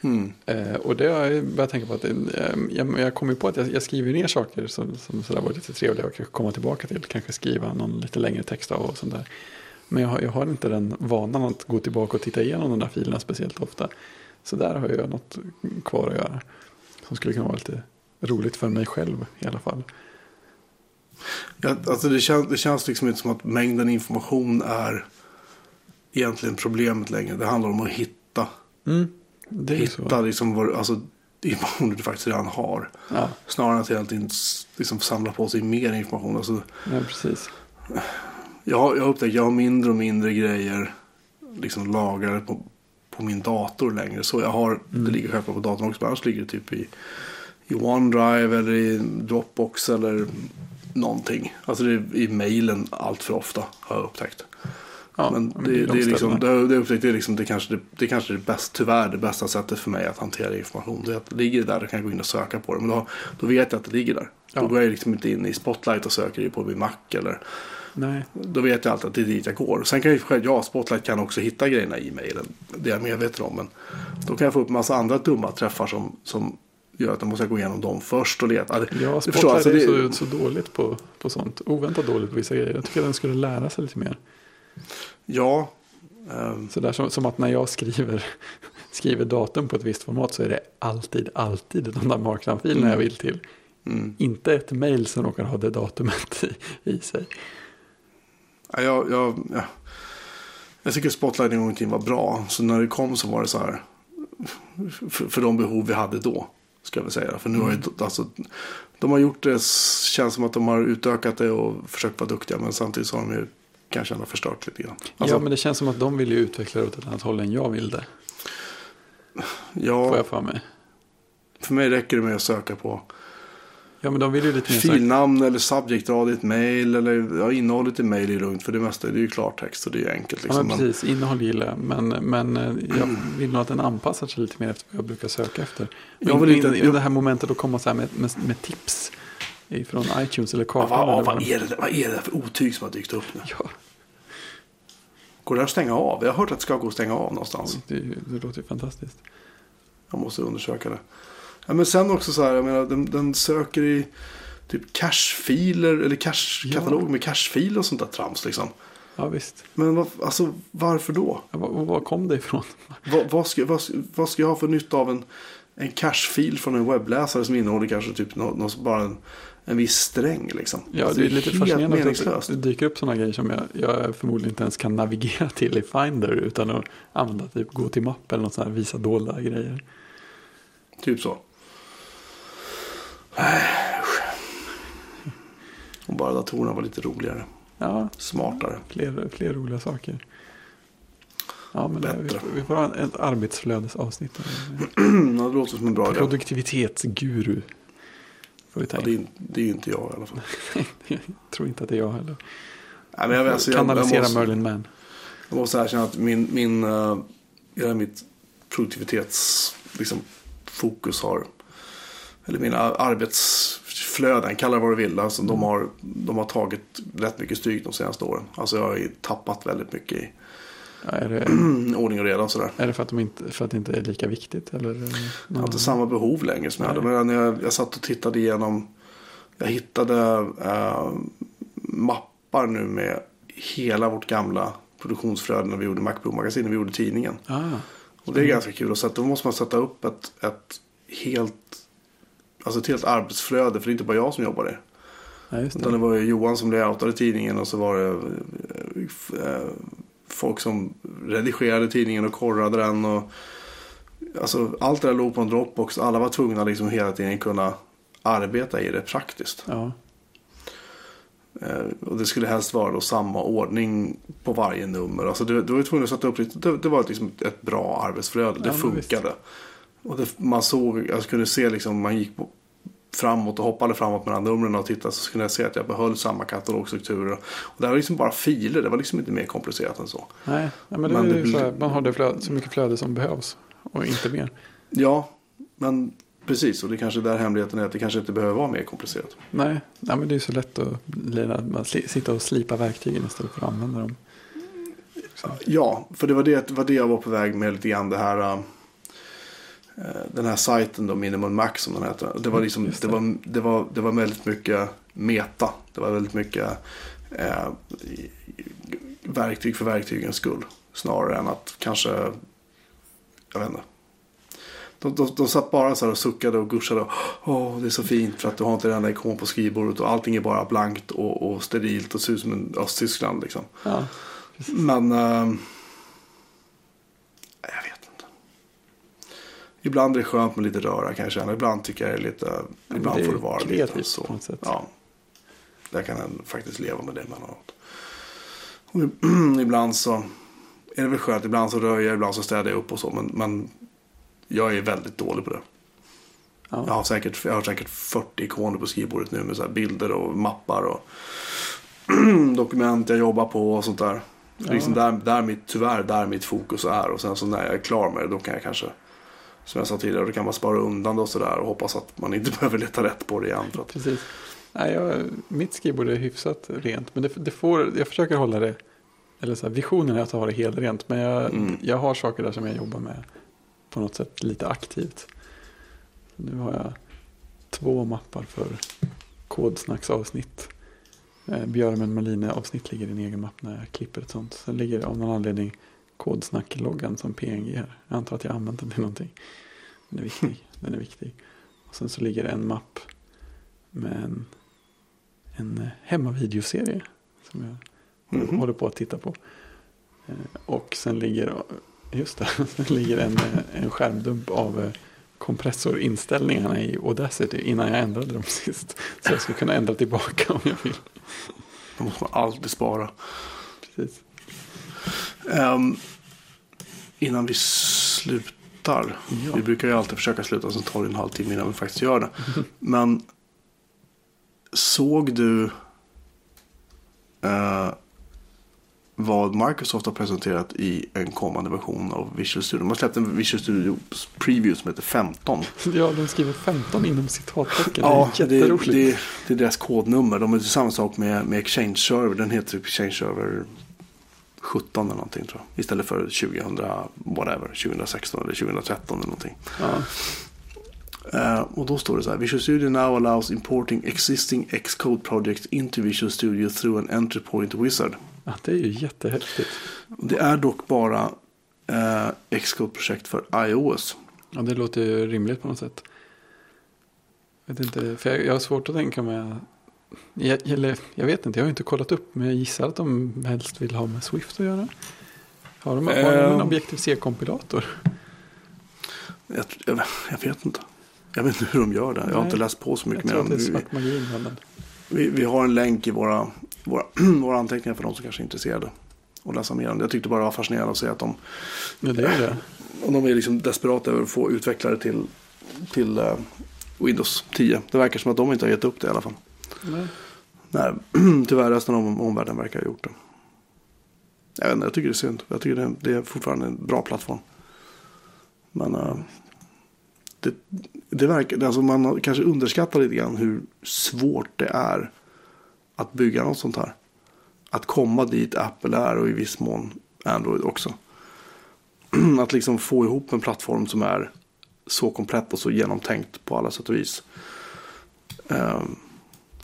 Mm. Eh, och det har jag börjat tänka på att eh, jag, jag kommer på att jag, jag skriver ner saker som, som sådär var lite trevliga och kanske komma tillbaka till. Kanske skriva någon lite längre text av och sånt där. Men jag har, jag har inte den vanan att gå tillbaka och titta igenom de där filerna speciellt ofta. Så där har jag något kvar att göra. Som skulle kunna vara lite roligt för mig själv i alla fall. Ja, alltså det, känns, det känns liksom inte som att mängden information är egentligen problemet längre. Det handlar om att hitta, Mm, det är ju så. hitta liksom vad, alltså, information du faktiskt redan har. Ja, Snarare än att s- liksom samla på sig mer information. Alltså, nej, precis. jag, jag att jag har mindre och mindre grejer liksom lagrade på, på min dator längre. Så jag har, Mm. det ligger självklart på datorn också, men annars ligger det typ i, i OneDrive eller i Dropbox eller någonting. Alltså det är i mailen allt för ofta har jag upptäckt. Ja, men det, det är det, är liksom, det, det, upptäckte jag liksom, det kanske det, det kanske är det bäst, tyvärr det bästa sättet för mig att hantera information. Det är att det ligger där, då kan jag gå in och söka på det. Men då, då vet jag att det ligger där. Ja. Då går jag liksom inte in i Spotlight och söker det på min Mac. Eller, Nej, då vet jag alltid att det är dit jag går. Sen kan jag ju själv, ja, Spotlight kan också hitta grejerna i e-mailen. Det är jag medveten om. Men då kan jag få upp en massa andra dumma träffar som, som gör att jag måste gå igenom dem först och leta. Det- ja, Spotlight alltså, är det- så, så dåligt på, på sånt. Oväntat dåligt på vissa grejer. Jag tycker att den skulle lära sig lite mer. Ja. ehm, Så där som, som att när jag skriver, skriver datum på ett visst format så är det alltid, alltid de där markdown-filerna jag vill till. mm. Inte ett mail som råkar ha det datumet i, i sig. Ja, jag, jag, ja. jag tycker Spotlight en gång i tiden var bra. Så när det kom så var det så här. För, för de behov vi hade då. Ska jag säga. För nu har ju, alltså, de har gjort det. Känns som att de har utökat det och försökt vara duktiga. Men samtidigt så har de ju kanske ändå förstört lite grann. Alltså, ja, men det känns som att de vill ju utveckla det åt ett annat håll än jag vill det. ja, Får jag för mig. för mig räcker det med att söka på Ja, men de vill ju lite mer filnamn eller subjektrad i ett mail. Eller ja, innehållet i mail är lugnt. För det mesta det är ju klartext och det är ju enkelt. Ja, Liksom. men Men- precis. Innehåll gillar jag. Men, men eh, jag vill nog att den anpassar sig lite mer efter vad jag brukar söka efter. Jag Jag vill inte- inte, jag- det här momentet att komma så här med, med, med tips från iTunes eller Ja, Kartan. vad, eller vad, vad- är det, vad är det för otyg som har dykt upp nu? Ja, Går det att stänga av? Jag har hört att det ska gå att stänga av någonstans. det, det låter ju fantastiskt. Jag måste undersöka det. Ja, men sen också så här, jag menar, den, den söker i typ cachefiler eller cache-katalog med cachefiler och sånt där trams liksom. Ja, visst. Men vad, alltså, varför då? Ja, var, var kom det ifrån? Vad, vad, ska, vad, vad ska jag ha för nytta av en, en cachefil från en webbläsare som innehåller kanske typ nå, nå, bara en, en viss sträng liksom? Ja, Alltså, det är lite fascinerande att det dyker upp sådana grejer som jag, jag förmodligen inte ens kan navigera till i Finder utan att använda typ gå till mapp eller något sånt här visa dolda grejer. Typ så. Äsch. Om bara datorerna var lite roligare. Ja, Smartare. fler, fler roliga saker. Ja, men det, vi, vi får ha ett arbetsflödesavsnitt. Ja, det låter som en bra idé. Produktivitetsguru. Får vi ta Ja, det, är, det är inte jag i alla fall. jag tror inte att det är jag heller. Nej, men jag, alltså, jag, jag, Kanalisera måste, Merlin Man. jag måste erkänna att min, min, uh, mitt produktivitets liksom, har, eller mina arbetsflöden, kalla det vad du vill, alltså, de, har, de har tagit rätt mycket stryk de senaste åren. Alltså jag har ju tappat väldigt mycket i Ja, det, ordning och reda och sådär. är det för att, de inte, för att det inte är lika viktigt? Eller? Jag har inte samma behov längre som jag hade. Men jag, jag satt och tittade igenom. Jag hittade eh, mappar nu med hela vårt gamla produktionsflöde när vi gjorde Macbo-magasin, när vi gjorde tidningen. Ah, Och det är ganska kul att sätta. Då måste man sätta upp ett, ett helt Alltså ett helt arbetsflöde, för det är inte bara jag som jobbar det. ja, just Utan det. det var ju Johan som layoutade tidningen och så var det eh, eh, folk som redigerade tidningen och korrade den. Och, alltså, allt det där låg på en Dropbox. Alla var tvungna liksom hela tiden kunna arbeta i det praktiskt. Ja, Eh, och det skulle helst vara då samma ordning på varje nummer. Alltså det, då var tvungen att sätta upp det, det var liksom ett bra arbetsflöde. Det Ja, funkade. Och det, man såg, jag kunde se liksom, man gick på, framåt och hoppade framåt mellan numren och tittade så kunde jag se att jag behöll samma katalogstrukturer. Och det var liksom bara filer, det var liksom inte mer komplicerat än så. nej, men det Men det blir- här, man har det flöde, så mycket flöde som behövs och inte mer. Ja, men precis. Och det kanske är där hemligheten är att det kanske inte behöver vara mer komplicerat. Nej, nej men det är så lätt att man sitta och slipa verktygen istället för att använda dem. Så, Ja, för det var det, det var det jag var på väg med lite grann det här. Äh, Den här sajten då, Minimum Max som den heter. Det var, liksom, Just det. det. var, det, var, det var väldigt mycket meta. Det var väldigt mycket eh, verktyg för verktygens skull. Snarare än att kanske, jag vet inte. De, de, de satt bara så här och suckade och guschade. Åh, det är så fint för att du har inte en enda ikon på skrivbordet och allting är bara blankt och, och sterilt och ser ut som en Östtyskland liksom. ja, Men... ehm, jag vet inte. Ibland är det skönt med lite röra kan jag känna. Ibland tycker jag det är lite... men Ibland det får det vara lite så. på något sätt. Ja. Jag kan ändå faktiskt leva med det emellanåt. Och ibland så är det väl skönt. Ibland så rör jag, ibland så städar jag upp och så. Men, men jag är väldigt dålig på det. Ja. Jag, har säkert, jag har säkert 40 ikoner på skrivbordet nu med så bilder och mappar och dokument jag jobbar på och sånt där. Är liksom där, där mitt, tyvärr där mitt fokus är. Och sen så när jag är klar med det då kan jag kanske, som jag sa tidigare, då kan man spara undan det och sådär och hoppas att man inte behöver leta rätt på det igen. Att, Precis. Nej, jag, mitt skrivbord är hyfsat rent. Men det, det får, jag försöker hålla det, eller så här, visionen är att ha det helt rent. Men jag, Mm. jag har saker där som jag jobbar med på något sätt lite aktivt. Nu har jag två mappar för kodsnacksavsnitt. Eh, Björmen Maline avsnitt ligger i en egen mapp när jag klipper ett sånt. Sen ligger det av någon anledning kodsnackloggan som PNG här. Jag antar att jag använt den till någonting. Den är viktig. den är viktig. Och sen så ligger det en mapp med en, en eh, hemmavideoserie som jag Mhm. håller på att titta på. Eh, Och sen ligger, just det, sen ligger en, eh, en skärmdump av eh, kompressorinställningarna i Audacity innan jag ändrade dem sist. Så jag ska kunna ändra tillbaka om jag vill. då måste man alltid spara. Precis. Ehm, innan vi slutar. Ja. Vi brukar ju alltid försöka sluta, sen tar det en halvtimme innan vi faktiskt gör det. Men såg du eh, vad Microsoft har presenterat i en kommande version av Visual Studio? De har släppt en Visual Studio Preview som heter 15. Ja, de skriver 15 inom citattecken. Ja, det är det, jätteroligt. det, det är deras kodnummer. De är samma sak med, med Exchange Server. Den heter typ Exchange Server 17 eller någonting tror jag. Istället för 2000, whatever, 2016 eller 2013 eller någonting. Ja, Eh, och då står det så här. Visual Studio now allows importing existing Xcode projects into Visual Studio through an entry point wizard. ja, det är ju jättehäftigt. Det är dock bara eh, Xcode-projekt för iOS. Ja, det låter ju rimligt på något sätt. Jag, vet inte, för jag, jag har svårt att tänka mig... Jag, eller, jag vet inte, jag har inte kollat upp. Men jag gissar att de helst vill ha med Swift att göra. Har de, har de en Ehm. Objective-C-kompilator? Jag, jag, jag vet inte. Jag vet inte hur de gör det. Jag har Nej. inte läst på så mycket Jag tror att mer. det är om det. svart magi inblandad. Vi, vi har en länk i våra, våra, våra anteckningar för de som kanske är intresserade. Och läsa mer om det. Jag tyckte bara det var fascinerande att se att de, Ja, det är det. och de är liksom desperata över att få utvecklare till, till eh, Windows 10. Det verkar som att de inte har gett upp det i alla fall. Nej. Nej, tyvärr resten av omvärlden verkar ha gjort det. Jag, vet inte, jag tycker det är synd. Jag tycker det, det är fortfarande en bra plattform. Men eh, det, det verkar, alltså man kanske underskattar lite grann hur svårt det är att bygga något sånt här. Att komma dit Apple är och i viss mån Android också. Att liksom få ihop en plattform som är så komplett och så genomtänkt på alla sätt och vis. Um,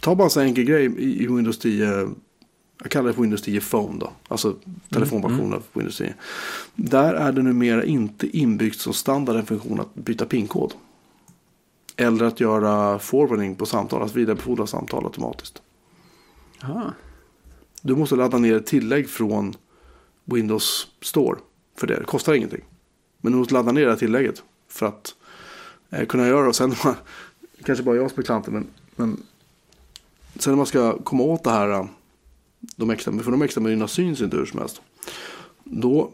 Ta bara en sån enkel grej i, i Windows 10. Jag kallar det för Windows 10 Phone då. Alltså telefonversionen av Windows 10. Där är det numera inte inbyggt som standard en funktion att byta pinkod. Eller att göra forwarding på samtal, att vidarebefordra samtal automatiskt. Aha. Du måste ladda ner ett tillägg från Windows Store för det. Det kostar ingenting. Men du måste ladda ner det här tillägget för att eh, kunna göra det. Och sen, kanske bara jag som är klantig, men, men sen när man ska komma åt det här, eh, de extra, för de extra menyerna syns inte hur som helst. Då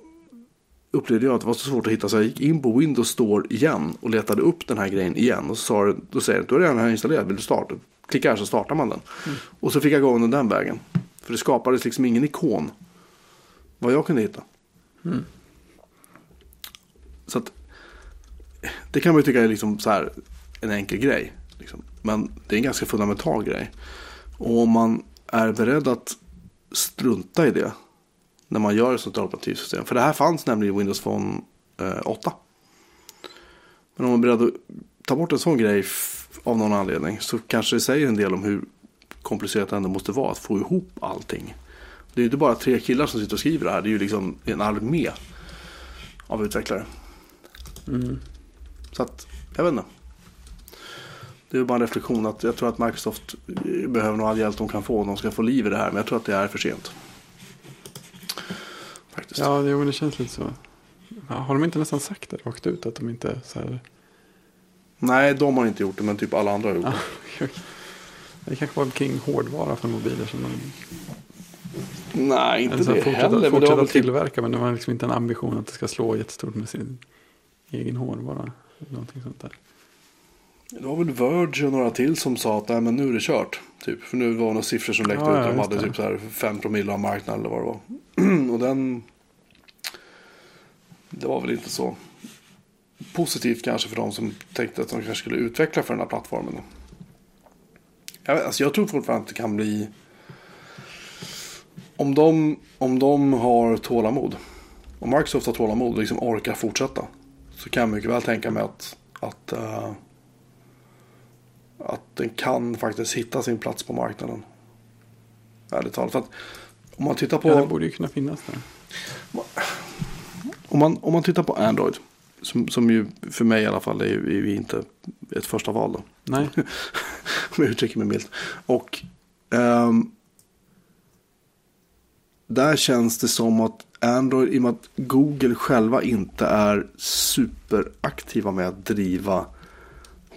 upplevde jag att det var så svårt att hitta så jag gick in på Windows Store igen och letade upp den här grejen igen. Och så sa det, då säger det, du har redan här installerat, vill du starta? Klicka här så startar man den. Och så fick jag igång den den vägen. För det skapades liksom ingen ikon. Vad jag kunde hitta. Mm. Så att det kan man ju tycka är liksom så här en enkel grej. Liksom. Men det är en ganska fundamental grej. Och om man är beredd att strunta i det när man gör ett sånt operativsystem. För det här fanns nämligen i Windows Phone eh, 8. Men om man är beredd att ta bort en sån grej av någon anledning så kanske det säger en del om hur komplicerat det ändå måste vara att få ihop allting. Det är ju inte bara tre killar som sitter och skriver det här. Det är ju liksom en armé av utvecklare. Mm. Så att, jag vet inte. Det är bara en reflektion att jag tror att Microsoft eh, behöver nog all hjälp de kan få om de ska få liv i det här. Men jag tror att det är för sent. Faktiskt. Ja, det, det känns lite så. Har de inte nästan sagt det rakt ut? Att de inte så här... Nej, de har inte gjort det men typ alla andra har gjort det. Ja, det kanske var kring hårdvara för mobiler som de Nej, inte det fortsätta, heller. Men det fortsätta typ... tillverka. Men de har liksom inte en ambition att det ska slå jättestort med sin egen hårdvara. Någonting sånt där. Det var väl Verge och några till som sa att Nej, men nu är det kört. Typ. För nu var det några siffror som läckte Ja, ut. De hade det. typ så här 5 promille av marknaden eller vad det var. och den... Det var väl inte så positivt kanske för de som tänkte att de kanske skulle utveckla för den här plattformen. Jag, vet, alltså jag tror fortfarande att det kan bli... Om de, om de har tålamod. Om Microsoft har tålamod och liksom orkar fortsätta. Så kan jag mycket väl tänka mig att, att, uh, att den kan faktiskt hitta sin plats på marknaden. Ärligt talat. För att om man tittar på... Ja, det borde ju kunna finnas där. Om man, om man tittar på Android. Som, som ju för mig i alla fall är, är inte ett första val då. Nej. Om jag uttrycker mig milt. Och ehm, där känns det som att Android, i och med att Google själva inte är superaktiva med att driva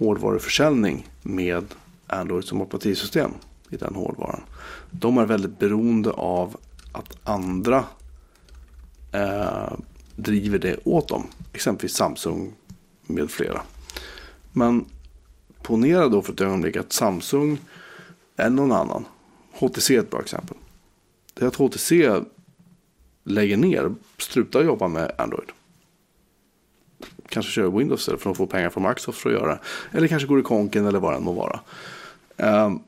hårdvaruförsäljning med Android som operativsystem i den hårdvaran. De är väldigt beroende av att andra eh, driver det åt dem. Exempelvis Samsung med flera. Men ponera då för ett ögonblick att Samsung är någon annan. HTC är ett bra exempel. Det är att HTC lägger ner, slutar jobba med Android. Kanske kör Windows för att få pengar från Microsoft för att göra. Eller kanske går i konken eller vad det än må vara. Um,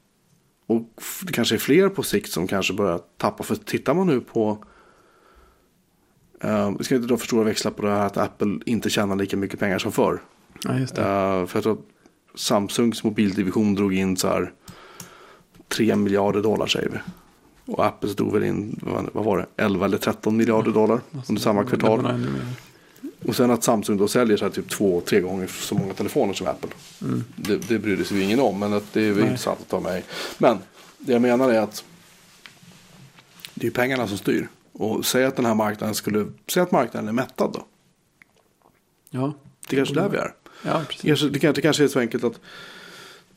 och det kanske är fler på sikt som kanske börjar tappa. För tittar man nu på Uh, vi ska inte dra för stora växlar på det här att Apple inte tjänar lika mycket pengar som förr. Ja, just det. Uh, för jag tror att Samsungs mobildivision drog in så här 3 miljarder dollar säger vi. Och Apple drog väl in, vad var det, 11 eller 13 miljarder dollar Alltså, under samma kvartal. Och sen att Samsung då säljer så här typ två, tre gånger så många telefoner som Apple. Mm. Det, det brydde sig ingen om, men att det är Nej. intressant att ta med. Men det jag menar är att det är pengarna som styr. Och säg att den här marknaden skulle, säg att marknaden är mättad då. Ja, Det är kanske där vi är. ja Det precis. kanske, det kanske, det kanske är så enkelt att,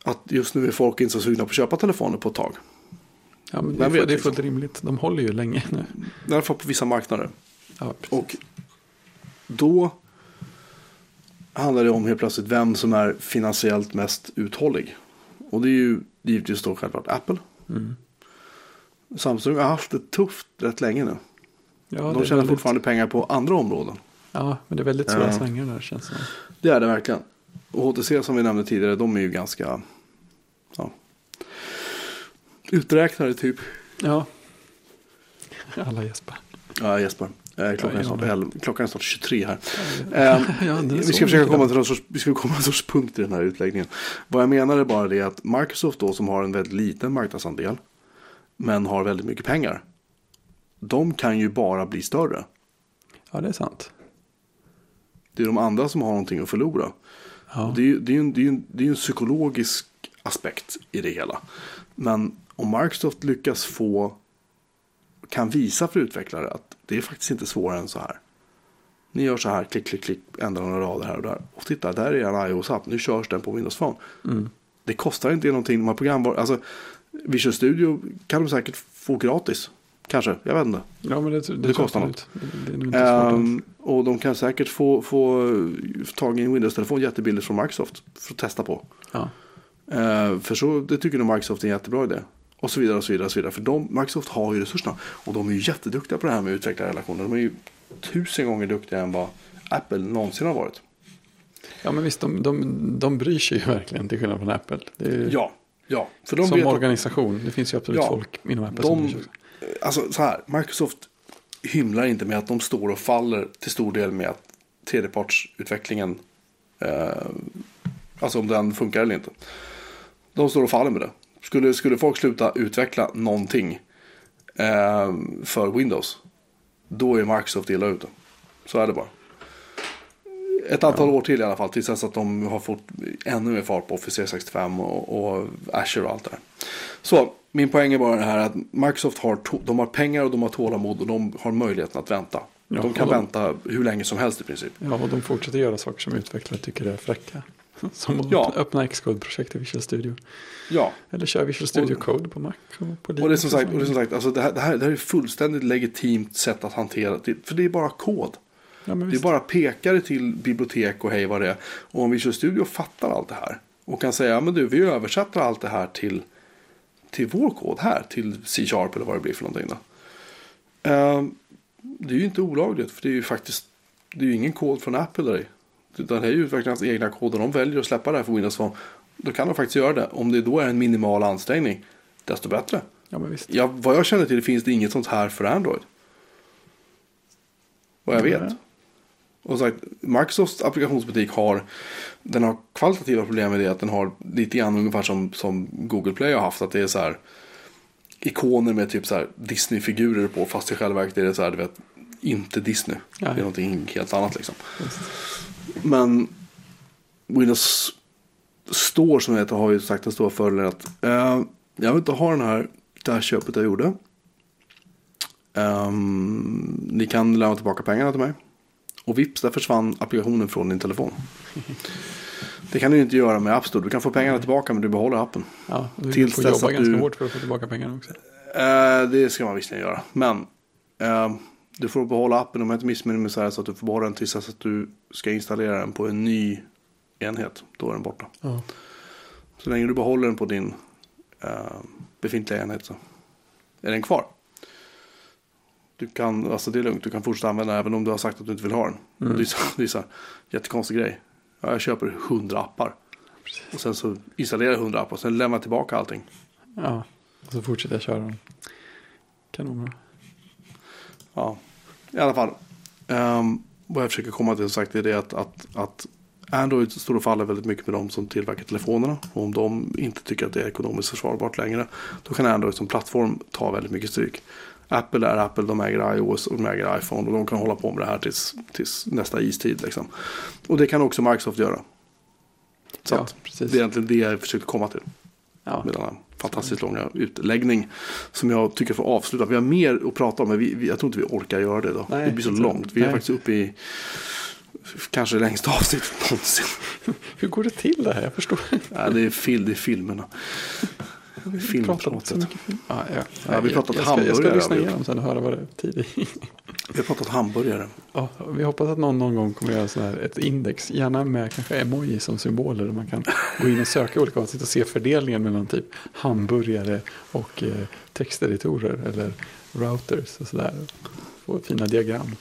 att just nu är folk inte så sugna på att köpa telefoner på ett tag. Ja, men det, är, vet det är liksom. fullt rimligt. De håller ju länge nu. I alla fall på vissa marknader. Ja, precis. Och då handlar det om helt plötsligt vem som är finansiellt mest uthållig. Och det är ju givetvis då självklart Apple. Mm. Samsung har haft det tufft rätt länge nu. Ja, De tjänar väldigt, fortfarande pengar på andra områden. Ja, men det är väldigt stora Ja. svängar där känns det. Det är det verkligen. Och HTC som vi nämnde tidigare, de är ju ganska ja, uträknade typ. Ja. Alla gäspar. Ja, Jesper. Eh, Klockan, är snart jag 11, klockan är snart 23 här. Ja, Eh, är vi ska försöka mycket komma till någon sorts, vi ska komma till sorts punkt i den här utläggningen. Vad jag menar är bara det att Microsoft då som har en väldigt liten marknadsandel. Men har väldigt mycket pengar. De kan ju bara bli större. Ja, det är sant. Det är de andra som har någonting att förlora. Ja. Det är det är en, det är en, det är en psykologisk aspekt i det hela. Men om Microsoft lyckas få, kan visa för utvecklare att det är faktiskt inte svårare än så här. Ni gör så här, klick, klick, klick, ändrar några rader här och där. Och titta, där är en iOS-app, nu körs den på Windows Phone. Mm. Det kostar inte någonting, de programvaror, alltså Visual Studio kan de säkert få gratis. Kanske, jag vet inte. Ja, men det, det, Det kostar absolut. Det. Ehm, och de kan säkert få, få tag i en Windows-telefon jättebilligt från Microsoft för att testa på. Ja. Eh, för så, det tycker nog Microsoft är en jättebra idé. Och så vidare och så vidare. Och så vidare. För de, Microsoft har ju resurserna. Och de är ju jätteduktiga på det här med utvecklarrelationer. De är ju tusen gånger duktigare än vad Apple någonsin har varit. ja, men visst, de, de, de bryr sig ju verkligen till skillnad från Apple. Är, Ja, ja. För de som vet organisation, det finns ju absolut Ja, folk inom Apple som bryr de, sig. alltså så här, Microsoft hymlar inte med att de står och faller till stor del med att tredjepartsutvecklingen, eh, alltså om den funkar eller inte. De står och faller med det. Skulle, skulle folk sluta utveckla någonting eh, för Windows, då är Microsoft illa ute. Så är det bara. Ett antal år till i alla fall, tills dess att de har fått ännu mer fart på Office 365 och, och Azure och allt det här. Så min poäng är bara det här att Microsoft har, de har pengar och de har tålamod och de har möjligheten att vänta. Ja, de kan de- vänta hur länge som helst i princip. Ja, och de fortsätter göra saker som utvecklare tycker är fräcka. Som att Ja. öppna Xcode-projekt i Visual Studio. Ja, Eller köra Visual Studio Och- Code på Mac och på och det är som sagt, och det är som sagt alltså det, här, det, här, det här är ett fullständigt legitimt sätt att hantera det. För det är bara kod. Ja, Det är visst. bara pekare till bibliotek och hej vad det är. Och om Visual Studio fattar allt det här och kan säga, men du, vi översätter allt det här till, till vår kod här, till C-sharp eller vad det blir för någonting då. Ehm, det är ju inte olagligt. För det är ju faktiskt det är ju ingen kod från Apple där i. Utan det är ju verkligen hans egna koder. De väljer att släppa det här för Windows Phone. Då kan de faktiskt göra det. Om det då är en minimal ansträngning. Desto bättre. Ja, men visst. Ja, vad jag känner till finns det inget sånt här för Android. Vad jag vet. Nej. Och sagt, Microsofts applikationsbutik har, den har kvalitativa problem med det att den har lite grann ungefär som, som Google Play har haft. Att det är så här ikoner med typ så här Disney-figurer på fast i själva verket är det så här, du vet, inte Disney. Nej. Det är någonting helt annat liksom. Visst. Men Windows Store som det heter har ju sagt den stora fördelen att eh, jag vill inte ha den här, det här köpet jag gjorde. Ehm, ni kan lämna tillbaka pengarna till mig. Och vips, där försvann applikationen från din telefon. Det kan du inte göra med App Store. Du kan få pengarna tillbaka men du behåller appen. Ja, du Tills får jobba ganska du- hårt för att få tillbaka pengarna också. Eh, det ska man visserligen göra. Men eh, du får behålla appen om jag inte missminner mig så här så att du får behålla den tills att du ska installera den på en ny enhet. Då är den borta. Ja. Så länge du behåller den på din eh, befintliga enhet så är den kvar. Du kan, alltså det är lugnt, du kan fortsätta använda den även om du har sagt att du inte vill ha den. Mm. Det är så, det är så här, jättekonstig grej. Ja, jag köper 100 appar. Precis. Och sen så installerar jag 100 appar och sen lämnar jag tillbaka allting. ja, och så fortsätter jag köra dem. Kanonbra. Ja, i alla fall. Um, vad jag försöker komma till sagt är det att, att, att Android står och faller väldigt mycket med de som tillverkar telefonerna. Och om de inte tycker att det är ekonomiskt försvarbart längre. Då kan Android som plattform ta väldigt mycket stryk. Apple är Apple, de äger iOS och de äger iPhone. Och de kan hålla på med det här tills, tills nästa istid. Liksom. Och det kan också Microsoft göra. Så Ja, det är egentligen det jag försöker komma till Ja, med denna fantastiskt långa utläggning. Som jag tycker får avsluta. Vi har mer att prata om men vi, vi, jag tror inte vi orkar göra det idag. Nej, det blir så långt. Vi är Nej. faktiskt uppe i kanske det längsta avsnittet någonsin. hur går det till det här? Jag förstår inte. Det, är fil, det är filmerna. Vi. Ja, ja. Ja, vi pratat jag, ska, jag ska hamburgare lyssna igenom sen och höra vad det är tid i. Vi har pratat hamburgare. Ja, vi hoppas att någon någon gång kommer göra så här ett index, gärna med kanske emoji som symboler. Där man kan gå in och söka olika avsnitt och se fördelningen mellan typ hamburgare och eh, texteditorer eller routers och sådär. Få fina diagram.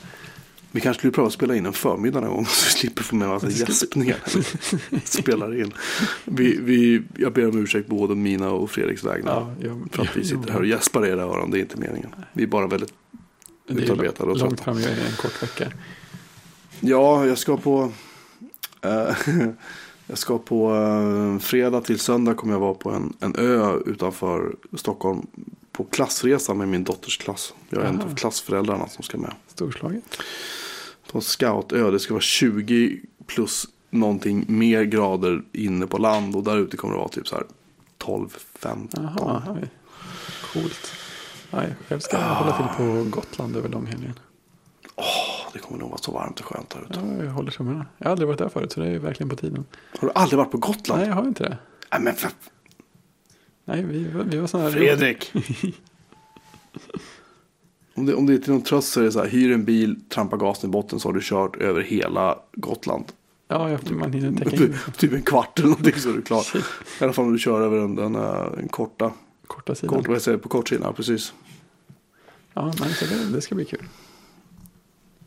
Vi kanske skulle pröva att spela in en förmiddag någon gång så vi slipper få med en massa gäspningar. Spelar in. Vi, vi, jag ber om ursäkt både mina och Fredriks vägnar. Ja, jag, För att vi sitter här och gäspar i era öron, det är inte meningen. Vi är bara väldigt utarbetade och långt trötta. fram i en kort vecka. Ja, jag ska på... eh, jag ska på eh, fredag till söndag kommer jag vara på en, en ö utanför Stockholm. På klassresa med min dotters klass. Jag är en Aha. av klassföräldrarna som ska med. Storslaget. På scoutö. Det ska vara 20 plus någonting mer grader inne på land. Och där ute kommer det vara typ så här 12, 15. Jaha, oj. coolt. Ja, jag själv ska hålla till på Gotland över långhelgen. Åh, det kommer nog vara så varmt och skönt där ute. Ja, jag håller tummarna. Jag har aldrig varit där förut så det är verkligen på tiden. Har du aldrig varit på Gotland? Nej, jag har inte det. Nej, men för... Nej, vi, vi var sådana här... Fredrik! om, det, om det är till någon tröst så är det så här, hyr en bil, trampa gasen i botten så har du kört över hela Gotland. Ja, jag, man hinner täcka in typ en kvart eller någonting så är du klar. I alla fall om du kör över den, den, eh, den korta, korta sidan. kort, vad säger på kortsidan, ja, precis. Ja, nej, så det, det ska bli kul.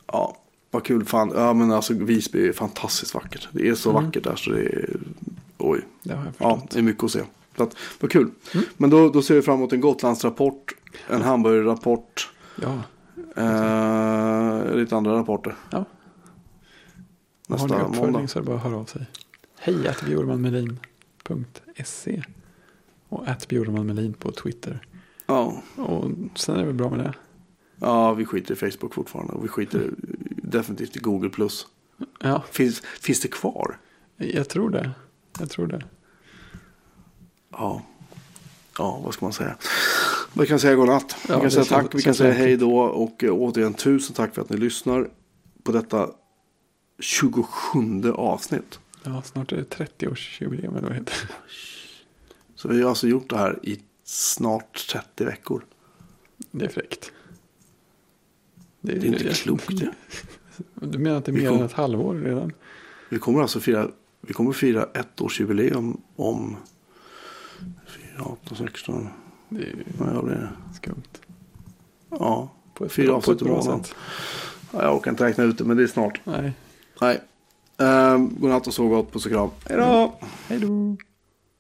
Ja, vad kul. Fan. Ja, men alltså Visby är fantastiskt vackert. Det är så vackert där så det är, oj. Det har jag Ja, förstått. det är mycket att se. Så att, vad kul. Men då, då ser vi fram emot en Gotlandsrapport, en Hamburgerrapport, Ja, eh, lite andra rapporter. ja. Har Nästa ni måndag. uppföljning så är det bara att höra av sig. Hej att bjurmanmelin.se och att bjurmanmelin på Twitter. Ja. Och sen är det väl bra med det. ja, vi skiter i Facebook fortfarande och vi skiter definitivt i Google+. Plus. Ja, Finns, finns det kvar? jag tror det. Jag tror det. Ja. Ja, vad ska man säga? Vi kan säga godnatt. Vi Ja, kan det säga tack, vi kan säga hej då och eh, återigen tusen tack för att ni lyssnar på detta 27 avsnitt. Ja, snart är det 30-årsjubileum eller vad det heter. Så vi har alltså gjort det här i snart 30 veckor. Det är fräckt. Det är inte klokt det. Du menar att det är Vi mer än ett halvår redan? Vi kommer alltså fira, vi kommer fira ettårsjubileum om 4, 8, 16, Det är ju blir det? skumt. Ja, På ett, Fyra ett i månaden. Ja, jag orkar inte räkna ut det, men det är snart. Nej. Nej. Uh, godnatt och sov gott. Puss och kram. Hej då! Hej då!